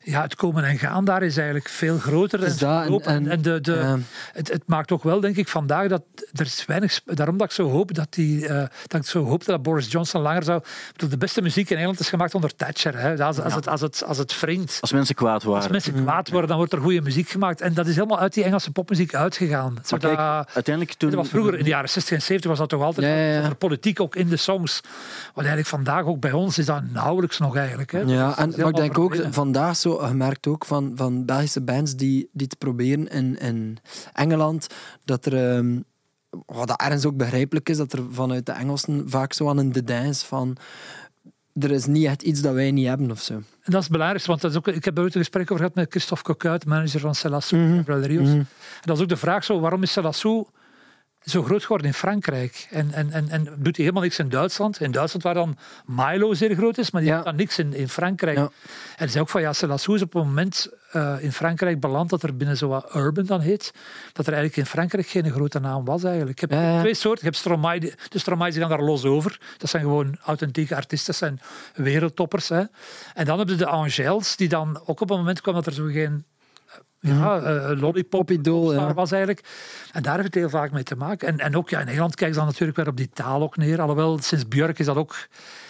ja, het komen en gaan daar is eigenlijk veel groter. Dus en, dat en- de, de, ja. het, het maakt ook wel, denk ik, vandaag dat er is weinig. Daarom dat ik zo hoop dat die, eh, dat ik zo hoop dat Boris Johnson langer zou. Bedoel, de beste muziek in Engeland is gemaakt onder Thatcher. Hè. Als, als, het, als, het, als het wringt. Als mensen kwaad waren. Als mensen kwaad worden, dan wordt er goede muziek gemaakt. En dat is helemaal uit die Engelse popmuziek uitgegaan. maar kijk, uiteindelijk toen... dat was vroeger, in de jaren 60 en 70 was dat toch altijd Ja, ja, ja. zat er politiek ook in de songs. Wat eigenlijk vandaag ook bij ons is dat nauwelijks nog eigenlijk. Hè. Ja, Dat en, maar ik denk ook vandaag zo gemerkt ook van, van Belgische bands die, die te proberen in, in Engeland, dat er, ehm, wat dat ergens ook begrijpelijk is, dat er vanuit de Engelsen vaak zo aan een dédain is van er is niet echt iets dat wij niet hebben of zo. En dat is het belangrijkste, want dat is ook, ik heb er ooit een gesprek over gehad met Christophe Coquuit, manager van Celasso, Mhm. Gabriel Rios. Mhm. En dat is ook de vraag zo, waarom is Celasso zo groot geworden in Frankrijk? En, en, en, en doet hij helemaal niks in Duitsland? In Duitsland waar dan Milo zeer groot is, maar die Ja. doet dan niks in, in Frankrijk. Ja. En ook van, ja, Celasso is op een moment eh, in Frankrijk beland dat er binnen zo wat urban dan heet, dat er eigenlijk in Frankrijk geen grote naam was eigenlijk. Ja, ja. twee soorten. Je hebt Stromae, de Stromae die gaan daar los over. Dat zijn gewoon authentieke artiesten, dat zijn wereldtoppers. Hè. En dan hebben je de Angels, die dan ook op een moment kwam dat er zo geen ja, eh, lollipop ja. was eigenlijk. En daar heeft het heel vaak mee te maken. En, en ook ja, in Engeland kijken ze dan natuurlijk weer op die taal ook neer. Alhoewel, sinds Björk is dat ook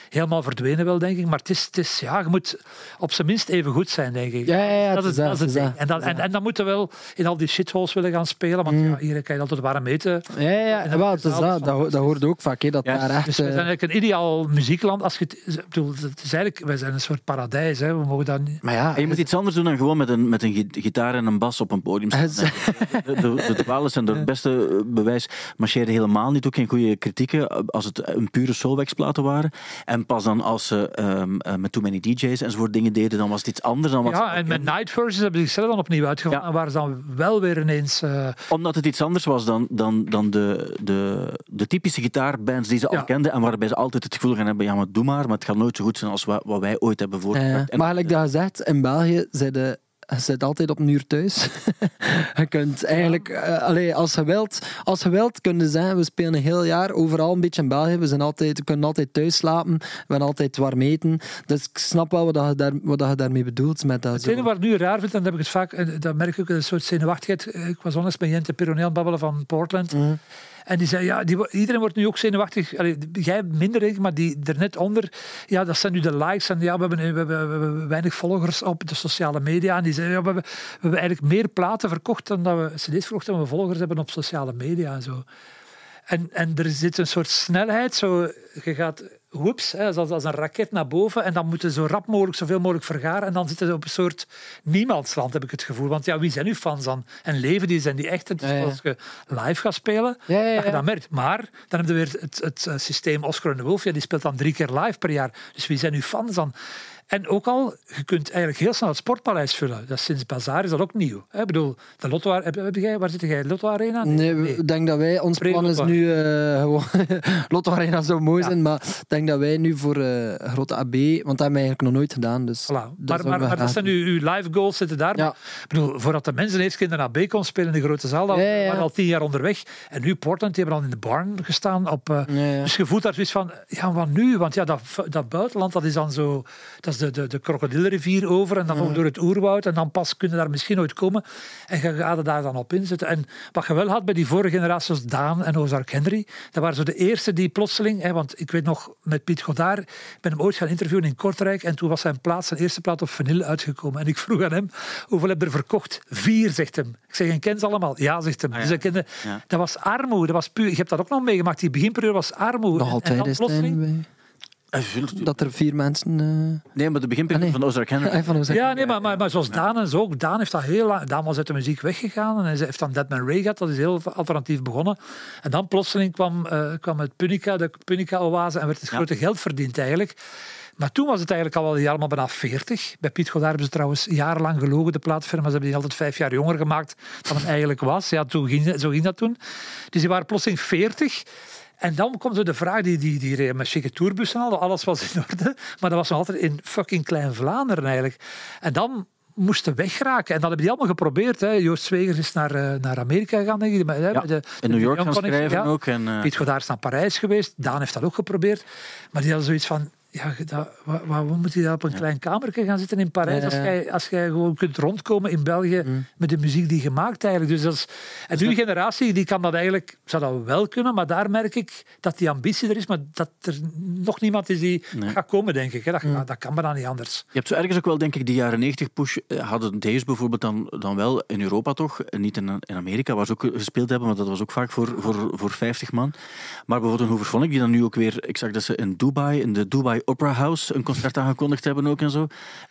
helemaal verdwenen wel, denk ik. Maar het is, het is ja, je moet op zijn minst even goed zijn, denk ik. Ja, ja, ja, dat het is, dat is dat, het het is ding. En, dan, en, en dan moeten we wel in al die shitholes willen gaan spelen. Want ja, hier kan je altijd warm eten. Ja, ja, En ja. Wel, het is dat- dat, dat, ho- dat hoort ook vaak, hè, dat Ja, daar echt... Dus we zijn eh, eigenlijk een ideaal muziekland. Als je het, ik bedoel, het is eigenlijk, wij zijn een soort paradijs. Hè. We mogen dat niet... maar ja, En je moet iets anders doen dan gewoon met een, met een gi- gitaar en een bas op een podium staan. Het- De, de, de dwalers zijn het beste eh, bewijs. Marcheerden helemaal niet, ook geen goede kritieken. eh, Als het een pure soulwax-platen waren. En pas dan als ze ehm, eh, met Too Many DJ's enzovoort dingen deden, dan was het iets anders dan wat Ja, en met. Night Versions hebben ze zichzelf dan opnieuw uitgevonden. Ja. En waren ze dan wel weer ineens... eh, Omdat het iets anders was dan, dan, dan de, de, de typische gitaarbands die ze al Ja. kenden. En waarbij ze altijd het gevoel gaan hebben, ja maar doe maar, maar het gaat nooit zo goed zijn als wat, wat wij ooit hebben eh, voortgebracht. En- maar gelijk dat je zegt, in België je, je zit altijd op een uur thuis. je kunt eigenlijk, allee, als je wilt, als je wilt, kun je zeggen, we spelen een heel jaar overal een beetje in België. We, zijn altijd, we kunnen altijd thuis slapen, we hebben altijd warm eten. Dus ik snap wel wat je, daar, wat je daarmee bedoelt. Met dat Het enige wat ik nu raar vind, en dat heb ik het vaak, dat merk ik ook, een soort zenuwachtigheid. Ik was onlangs met Jente het babbelen van Portland. Mhm. En die zei, ja, die, iedereen wordt nu ook zenuwachtig. Allee, jij minder, maar die er net onder, ja, dat zijn nu de likes. En ja, we hebben, we hebben, we hebben weinig volgers op de sociale media. En die zei, ja, we hebben, we hebben eigenlijk meer platen verkocht dan dat we cd's verkocht dan we volgers hebben op sociale media en zo. En, en er zit een soort snelheid, zo, je gaat whoops, hè, als, als een raket naar boven en dan moeten zo rap mogelijk zoveel mogelijk vergaren en dan zitten ze op een soort niemandsland, heb ik het gevoel. Want ja, wie zijn uw fans dan? En leven die, zijn die echt? Ja, ja. als je live gaat spelen, Ja, ja, dat je dat merkt. Maar dan heb je weer het, het eh, systeem Oscar en de Wolf, ja, die speelt dan drie keer live per jaar. Dus wie zijn uw fans dan? En ook al, je kunt eigenlijk heel snel het sportpaleis vullen. Dat is sinds Bazaar is dat ook nieuw. Ik bedoel, de Lotto, heb, heb jij, waar zit jij? Lotto Arena? Nee, ik denk dat wij, ons plan is nu eh, gewoon. Lotto Arena zou mooi Ja. zijn, maar ik denk dat wij nu voor eh, grote AB, want dat hebben we eigenlijk nog nooit gedaan. Dus Voilà. dat Maar, maar, maar dat zijn doen. uw, uw live goals zitten daar. Ja. Maar, bedoel, voordat de mensen eerst naar AB kon spelen in de grote zaal, dan Ja, ja. waren al tien jaar onderweg. En nu Portland, die hebben al in de barn gestaan. Op, eh. Dus je voelt daar zoiets van, ja, wat nu? Want ja, dat, dat buitenland, dat is dan zo... Dat is de, de, de krokodillenrivier over en dan Mhm. ook door het oerwoud. En dan pas kunnen daar misschien ooit komen. En je gaat er daar dan op inzetten. En wat je wel had bij die vorige generaties, zoals Daan en Ozark Henry, dat waren zo de eerste die plotseling... Hè, want ik weet nog, met Piet Godard, ik ben hem ooit gaan interviewen in Kortrijk en toen was zijn zijn eerste plaat op vinyl uitgekomen. En ik vroeg aan hem, hoeveel heb je er verkocht? Vier, zegt hem. Ik zeg, en ken ze allemaal? Ja, zegt hem. Ah, ja. Dus hij kende, Ja. dat was armoede. Dat was puur, je hebt dat ook nog meegemaakt. Die beginperiode was armoede. Nog En- en altijd dan plotseling- dat er vier mensen. eh, Nee, maar de beginperiode Ah, nee. van Ozark Henry. eh, van Ja, nee, maar, maar, maar zoals Daan en zo ook. Daan heeft dat heel lang... Daan was uit de muziek weggegaan en hij heeft dan Deadman Ray gehad. Dat is heel alternatief begonnen. En dan plotseling kwam, eh, kwam het Punica, de Punica-oase en werd het Ja. grote geld verdiend eigenlijk. Maar toen was het eigenlijk al wel helemaal bijna 40. Bij Piet Godard hebben ze trouwens jarenlang gelogen, de plaatfirma. Ze hebben die altijd vijf jaar jonger gemaakt dan hem eigenlijk was. Ja, toen ging, zo ging dat toen. Dus die waren plotseling 40. En dan komt zo de vraag, die, die, die reden met chique tourbussen al, alles was in orde. Maar dat was nog altijd in fucking Klein-Vlaanderen eigenlijk. En dan moesten wegraken. En dat hebben die allemaal geprobeerd. Hè. Joost Zwegers is naar, eh, naar Amerika gegaan, denk ik. Ja, de, in New York gaan schrijven ja. ook. En, eh, Piet Godard is naar Parijs geweest. Daan heeft dat ook geprobeerd. Maar die hadden zoiets van... Ja, dat, waar, moet hij daar op een klein kamertje gaan zitten in Parijs als jij, als jij gewoon kunt rondkomen in België met de muziek die je maakt eigenlijk. Dus dat is, en nu die generatie die kan dat eigenlijk, zou dat wel kunnen, maar daar merk ik dat die ambitie er is, maar dat er nog niemand is die Nee. gaat komen, denk ik. hè. Dat, dat kan bijna niet anders. Je hebt zo ergens ook wel, denk ik, die jaren 90 push eh, hadden deze bijvoorbeeld dan, dan wel in Europa toch, niet in, in Amerika, waar ze ook gespeeld hebben, want dat was ook vaak voor, voor, voor 50 man. Maar bijvoorbeeld een Hooverphonic, die dan nu ook weer, ik zag dat ze in Dubai, in de Dubai Opera House een concert aangekondigd hebben ook en zo.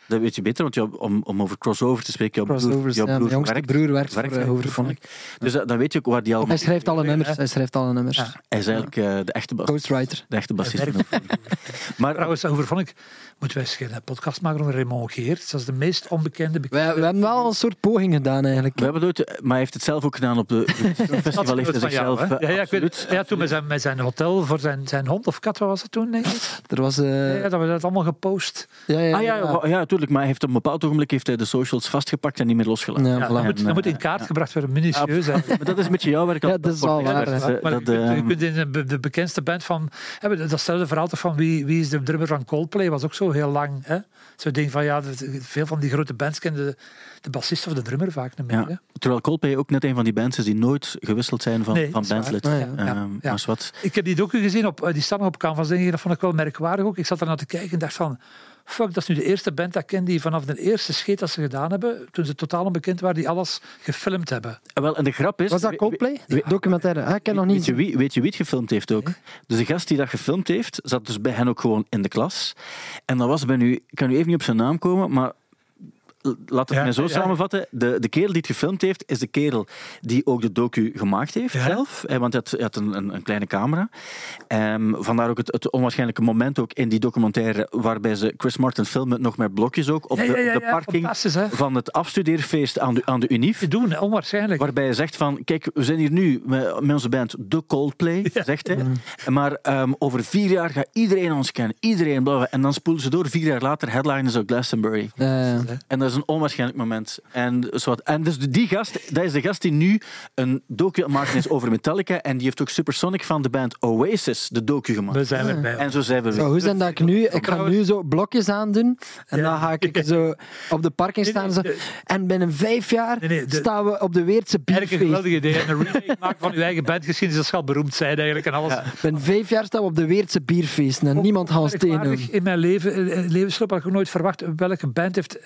Dat weet je beter, want jou- om, om over crossover te spreken, jouw broer, jouw ja, broer jongste werkt, broer werkt voor werkt eh, voor. Dus dan weet je ook waar die allemaal... Hij schrijft alle nummers. Hij schrijft alle nummers. Ja. Hij is eigenlijk eh, de echte bassist. Ghostwriter. De echte bassist. Maar Trouwens, over vond ik, moeten wij eens een podcast maken over Raymond Geert. Dat is de meest onbekende. Wij, we hebben wel een soort poging gedaan eigenlijk. we hebben het ooit, maar hij heeft het zelf ook gedaan op de het festival. Heeft hij zichzelf eh, ja, ja, ik weet, ja, toen met zijn, met zijn hotel voor zijn, zijn hond of kat, wat was het toen? Ik? Er was... eh, ja, dat we dat allemaal gepost. ja, ja, Ah ja, ja, ja, tuurlijk. Maar hij heeft op een bepaald ogenblik heeft hij de socials vastgepakt en niet meer losgelaten. Ja, Ja, voilà. dat, moet, dat moet in eh, kaart ja. gebracht worden, minutieus. Maar dat is een beetje jouw werk. Ja, dat is wel waar, eh, Maar dat, je, kunt, je eh, kunt in de, de bekendste band van... Hè, datzelfde verhaal toch van wie, wie is de drummer van Coldplay, was ook zo heel lang. Hè? Zo'n ding van, ja, veel van die grote bands kennen de, bassist of de drummer vaak niet meer. hè. ja. Terwijl Coldplay ook net een van die bands is die nooit gewisseld zijn van, Nee, van bandlid. Ja, Ehm, ja. Ja. Maar wat. Ik heb die docu gezien, op, eh, die staan nog op Canvas, denk ik, dat vond ik wel merkwaardig ook. Ik zat er naar te kijken en dacht van... Fuck, dat is nu de eerste band dat ik ken die vanaf de eerste scheet dat ze gedaan hebben, toen ze totaal onbekend waren, die alles gefilmd hebben. Eh, Wel, en de grap is... Was dat Coldplay? documentaire? Ah, ik ken nog Weet niet. je, wie, weet je wie het gefilmd heeft ook? Dus de gast die dat gefilmd heeft, zat dus bij hen ook gewoon in de klas. En dat was bij nu, ik kan nu even niet op zijn naam komen, maar laat het Ja, mij zo ja. samenvatten. De, de kerel die het gefilmd heeft, is de kerel die ook de docu gemaakt heeft Ja. zelf. Want hij had, hij had een, een, een kleine camera. Ehm, vandaar ook het, het onwaarschijnlijke moment ook in die documentaire waarbij ze Chris Martin filmen, nog met blokjes ook, op Ja, de, ja, ja, de ja, parking van het afstudeerfeest aan de, aan de Unif. Doen, onwaarschijnlijk. Waarbij hij zegt van, kijk, we zijn hier nu met, met onze band The Coldplay, zegt hij. Maar ehm, over vier jaar gaat iedereen ons kennen. Iedereen, bla. En dan spoelen ze door, vier jaar later, headliners op Glastonbury. Eh, En dat is een onwaarschijnlijk moment. En, zo wat- en dus die gast, dat is de gast die nu een docu aan het maken is over Metallica. En die heeft ook Supersonic van de band Oasis de docu gemaakt. We zijn erbij. En zo zijn we Zo, weer. hoe zijn dat ik nu... Ik ga nu zo blokjes aandoen. En Ja. dan ga ik zo op de parking staan. nee, Zo, en binnen vijf jaar Nee, nee, de- staan we op de Weertse Eigenlijk een bierfeest. geweldig idee. En een remake maken van uw eigen bandgeschiedenis, dat zal beroemd zijn eigenlijk. En alles. Binnen vijf jaar staan we op de Weertse bierfeest. En niemand gaat ons Merkwaardig, tegen. In mijn leven, eh, levensloop had ik nooit verwacht welke band heeft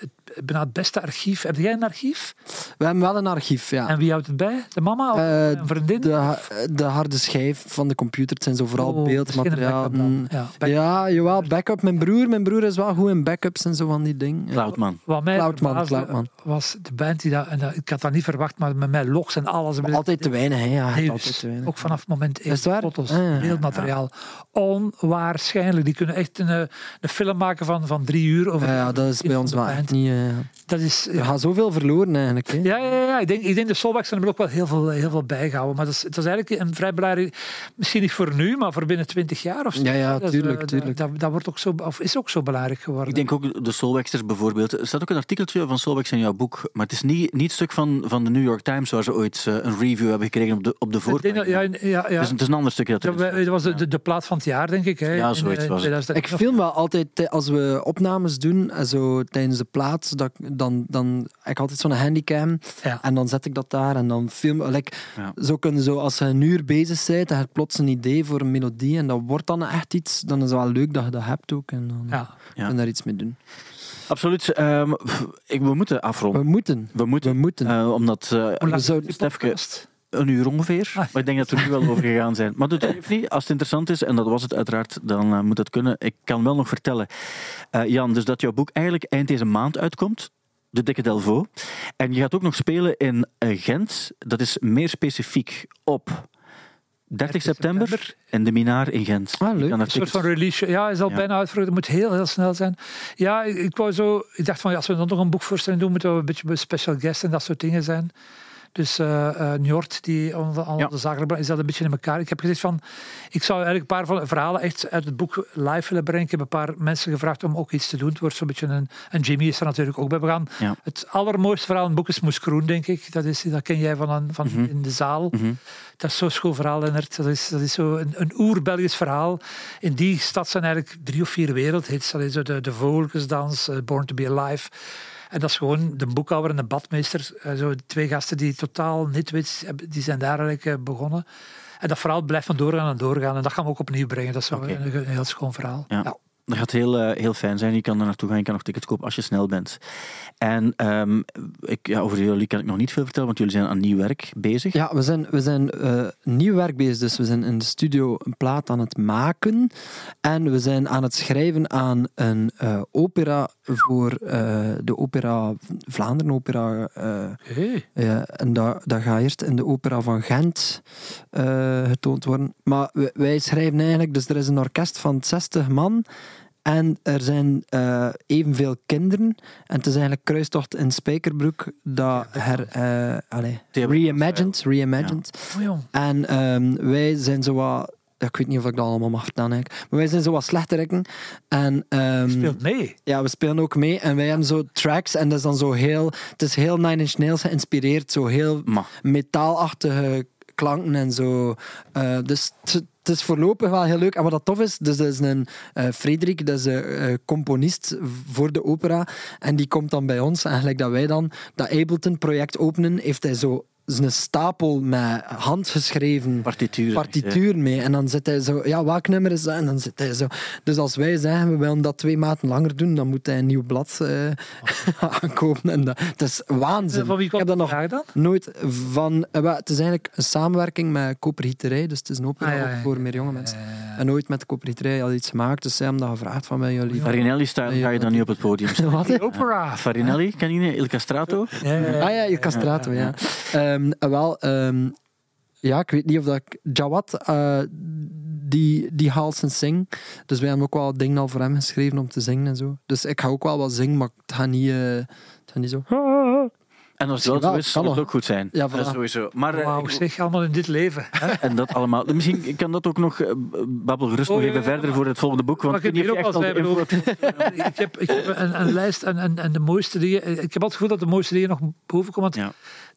het, het beste archief. Heb jij een archief? We hebben wel een archief, ja. En wie houdt het bij? De mama of Eh, een vriendin? De, ha- de harde schijf van de computer. Het zijn zo vooral Oh, beeldmateriaal. dan. Ja, backup. Ja, jawel, backup. Mijn broer, mijn broer is wel goed in backups en zo van die dingen. Cloudman. Wat mij Cloudman, verbaasde Cloudman. was de band die dat, en dat, ik had dat niet verwacht, maar met mij logs en alles. Maar altijd te weinig, hè. Ja, Nee, altijd te weinig. ook vanaf moment één. Is het waar? Foto's, Ah, ja. beeldmateriaal. Onwaarschijnlijk. Die kunnen echt een, eh, een film maken van, van drie uur over Ja, ja, dat is bij ons wel echt niet... eh, Dat is, We ja, gaan zoveel verloren eigenlijk. Hè. Ja, ja, ja. Ik, denk, ik denk de Solbacks hebben er ook wel heel veel, heel veel bijgehouden. Maar dat is, het is eigenlijk een vrij belangrijk... Misschien niet voor nu, maar voor binnen twintig jaar of zo. Ja, ja, Dat is, tuurlijk, eh, tuurlijk. Dat, dat wordt ook zo, of is ook zo belangrijk geworden. Ik denk ook de Soulwaxers bijvoorbeeld. Er staat ook een artikeltje van Soulwax in jouw boek. Maar het is niet, niet het stuk van, van de New York Times waar ze ooit eh, een review hebben gekregen op de, op de Ik denk voorpagina. dat- ja, ja, ja. Het, is, het is een ander stukje dat Dat, is. we- dat was de, de, de plaat van het jaar, denk ik. Hè, Ja, in, zoiets eh, was het. 2000. Ik film wel altijd, als we opnames doen, en zo tijdens de plaat, dat, ik- dan, dan heb ik altijd zo'n handycam Ja. en dan zet ik dat daar en dan film like, Ja. Zo kunnen zo, als je een uur bezig bent, dan heb je plots een idee voor een melodie en dat wordt dan echt iets, dan is het wel leuk dat je dat hebt ook en dan Ja. Ja. kun je daar iets mee doen. Absoluut. Ehm, ik, we moeten afronden. We moeten. We moeten. We moeten. Eh, omdat eh, Hoe lang Stefke- podcast? Een uur ongeveer. Ah. Maar ik denk dat we er nu wel over gegaan zijn. Maar dat heeft niet. Als het interessant is, en dat was het uiteraard, dan eh, moet het kunnen. Ik kan wel nog vertellen, eh, Jan, dus dat jouw boek eigenlijk eind deze maand uitkomt. De Dikke Delvaux. En je gaat ook nog spelen in eh, Gent. Dat is meer specifiek op 30 september in de Minaar in Gent. Ah, leuk. Een soort van release. Ja, is al Ja. bijna uitgevoerd. Het moet heel, heel snel zijn. Ja, ik, ik wou zo... Ik dacht van, ja, als we dan nog een boekvoorstelling doen, moeten we een beetje special guests en dat soort dingen zijn. Dus Njord, die al al Ja. de zaken is dat een beetje in elkaar. Ik heb gezegd van, ik zou eigenlijk een paar verhalen echt uit het boek live willen brengen. Ik heb een paar mensen gevraagd om ook iets te doen. Het wordt zo'n beetje een... En Jimmy is er natuurlijk ook bij. We gaan... Ja. Het allermooiste verhaal in het boek is Moes Kroen, denk ik. Dat, is, dat ken jij van, een- van Mhm. in de zaal. Mhm. Dat is zo'n schoon verhaal, Lennart. Dat is, dat is zo een, een oer-Belgisch verhaal. In die stad zijn eigenlijk drie of vier wereldhits. Dat is de, de Vogeltjesdans, eh, Born to be Alive. En dat is gewoon de boekhouder en de badmeester. eh, Zo twee gasten die totaal nitwits hebben, die zijn daar eigenlijk eh, begonnen. En dat verhaal blijft van doorgaan en doorgaan. En dat gaan we ook opnieuw brengen. Dat is Oké. een, een heel schoon verhaal. Ja. Ja. Dat gaat heel, eh, heel fijn zijn. Je kan er naartoe gaan, je kan nog tickets kopen als je snel bent. En ehm, ik, ja, over jullie kan ik nog niet veel vertellen, want jullie zijn aan nieuw werk bezig. Ja, we zijn, we zijn eh, nieuw werk bezig. Dus we zijn in de studio een plaat aan het maken. En we zijn aan het schrijven aan een eh, opera voor eh, de opera Vlaanderen. Opera, eh, Hey. ja, en dat, dat gaat eerst in de opera van Gent eh, getoond worden. Maar wij, wij schrijven eigenlijk... Dus er is een orkest van 60 man... En er zijn eh, evenveel kinderen. En het is eigenlijk kruistocht in Spijkerbroek dat her, eh allee, Theater- reimagined. reimagined. Oh. En ehm, wij zijn zo wat... ja, Ik weet niet of ik dat allemaal mag vertellen eigenlijk. Maar wij zijn zo wat slechterikken. En ehm, Speelt mee. ja, we spelen ook mee. En wij hebben zo tracks. En dat is dan zo heel... Het is heel Nine Inch Nails geïnspireerd. Zo heel metaalachtige klanken en zo. Eh, dus het, het is voorlopig wel heel leuk. En wat dat tof is, dus dat is een eh Frederik, dat is een eh, componist voor de opera. En die komt dan bij ons. En gelijk dat wij dan dat Ableton-project openen, heeft hij zo een stapel met handgeschreven partituur. partituur mee. En dan zit hij zo, ja, welk nummer is dat? En dan zit hij zo. Dus als wij zeggen, we willen dat twee maten langer doen, dan moet hij een nieuw blad eh, aankopen. En dat, het is waanzin. Van wie Ik komt heb dat nog vraag dan? nooit van... eh, wel, het is eigenlijk een samenwerking met Kopergieterij, dus het is een opera Ah, ja, ook ja, voor meer jonge mensen. ja, ja. En nooit met de Kopergieterij al iets gemaakt, dus zij hebben dat gevraagd van bij jullie. Farinelli-style ga je dan niet op het podium staan. Wat? Opera. Farinelli, ken je niet? Il Castrato? Ja, ja, ja. Ah ja, je castrato, ja. Ehm, wel, ehm, ja, ik weet niet of dat ik... Jawad, eh, die, die haalt zijn zing. Dus wij hebben ook wel dingen al voor hem geschreven om te zingen en zo. Dus ik ga ook wel wat zingen, maar het gaat niet, eh, het gaat niet zo... En als Ja, zo is, zal kan het ook goed zijn. Ja, dat is voilà. sowieso. Maar eh, Wauw, ik- zeg, allemaal in dit leven. hè? en dat allemaal. Misschien kan dat ook nog eh, babbel gerust Oh, nog ja, even ja, verder voor het volgende boek. Want Mag ik je ook echt al info- ik heb, ik heb een, een lijst en, en, en de mooiste dingen. Ik heb al het gevoel dat de mooiste dingen nog boven komen. Want Ja.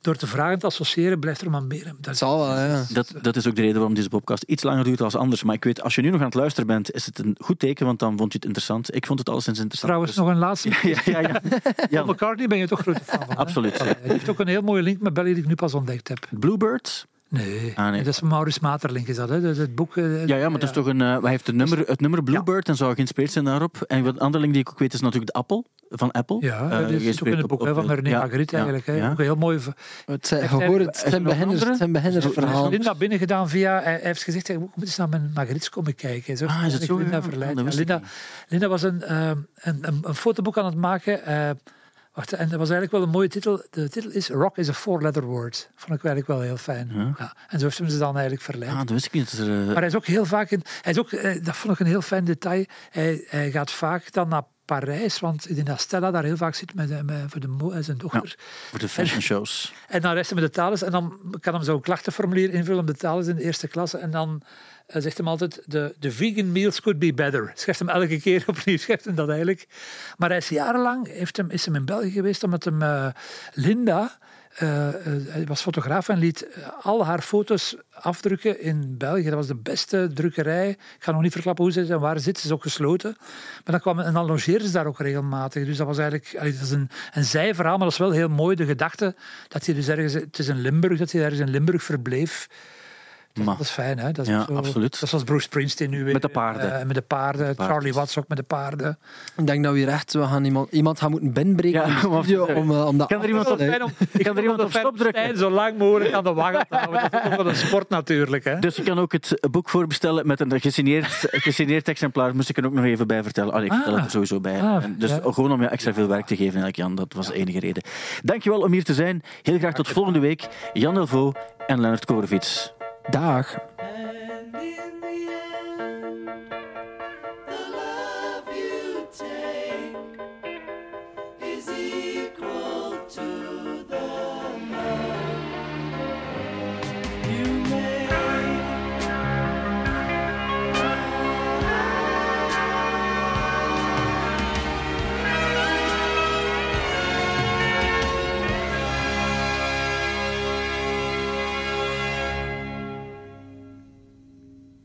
Door te vragen te associëren blijft er maar meer. Dat zal wel, ja. Dat, dat is ook de reden waarom deze podcast iets langer duurt dan anders. Maar ik weet, als je nu nog aan het luisteren bent, is het een goed teken, want dan vond je het interessant. Ik vond het alleszins interessant. Trouwens, Dus- nog een laatste. Ja, ja, ja. Paul ja. McCartney ben je toch grote fan van. Absoluut, ja. Hij heeft ook een heel mooie link met Belly die ik nu pas ontdekt heb. Bluebird? Nee, Ah, nee. dat is Maurits Materlink is dat. Hè? Dus het boek, eh, Ja, ja, maar dat is toch een, eh, hij heeft het nummer, het nummer Bluebird en zou geïnspireerd zijn daarop. En wat andere link die ik ook weet is natuurlijk de appel van Apple. Ja, Eh, dat is ook in het boek op- hè, op- van René ja, Magritte ja, eigenlijk. Hè? ja. Ook een heel mooi... Het zijn, het, het zijn er beginners, het beginnersverhalen. Linda binnen gedaan via... Hij heeft gezegd, hij moet eens naar mijn Magritte komen kijken. Zo, Ah, is het ik zo? Linda Ja, verleid. dat wist Ja, ik Linda, Linda was een, eh, een, een, een fotoboek aan het maken. eh, wacht, en dat was eigenlijk wel een mooie titel. De titel is Rock is a four-letter word. Vond ik eigenlijk wel heel fijn. Ja. Ja. En zo heeft hem ze dan eigenlijk verleid. Ah, dat wist ik niet. Dat er, eh, Maar hij is ook heel vaak in. Hij is ook, eh, dat vond ik een heel fijn detail. Hij, hij gaat vaak dan naar Parijs, want ik denk dat Stella daar heel vaak zit met, eh, met, voor de zijn dochter. voor de fashion shows. En dan reist hij met de talen en dan kan hem zo'n klachtenformulier invullen op de talen in de eerste klasse. En dan eh, zegt hem altijd: de, vegan meals could be better. Schrijft hem elke keer opnieuw, schrijft hem dat eigenlijk. Maar hij is jarenlang heeft hem, is hem in België geweest omdat hem eh, Linda. eh, hij was fotograaf en liet al haar foto's afdrukken in België. Dat was de beste drukkerij. Ik ga nog niet verklappen hoe ze is en waar zit. Ze is ook gesloten. Maar dan kwam en dan logeerden ze daar ook regelmatig. Dus dat was eigenlijk is een, een zijverhaal, maar dat is wel heel mooi. De gedachte dat hij dus ergens, het is in Limburg, dat hij ergens in Limburg verbleef. Dat, is fijn, hè? Dat is Ja, zo- absoluut. Dat is zoals Bruce Springsteen nu weer. Met de paarden. eh, met de paarden. Charlie Watts ook met de paarden. Ik denk dat we hier echt, we gaan iemand, iemand gaan moeten binnenbreken Ja, in studio om, eh, om dat Kan er iemand op-. Ik kan er iemand op stop drukken. Zo lang mogelijk aan de wagen houden. Dat is ook wel een sport natuurlijk. Hè? Dus je kan ook het boek voorbestellen met een gesigneerd, gesigneerd exemplaar. Moest ik er ook nog even bij vertellen. Allee, ik vertel het Ah. er sowieso bij. Ah, En dus ja. gewoon om je extra veel werk te geven, eigenlijk, Jan. Dat was de enige reden. Dankjewel om hier te zijn. Heel graag tot volgende week. Jan Delvaux en Leonard Koreviets. Dag.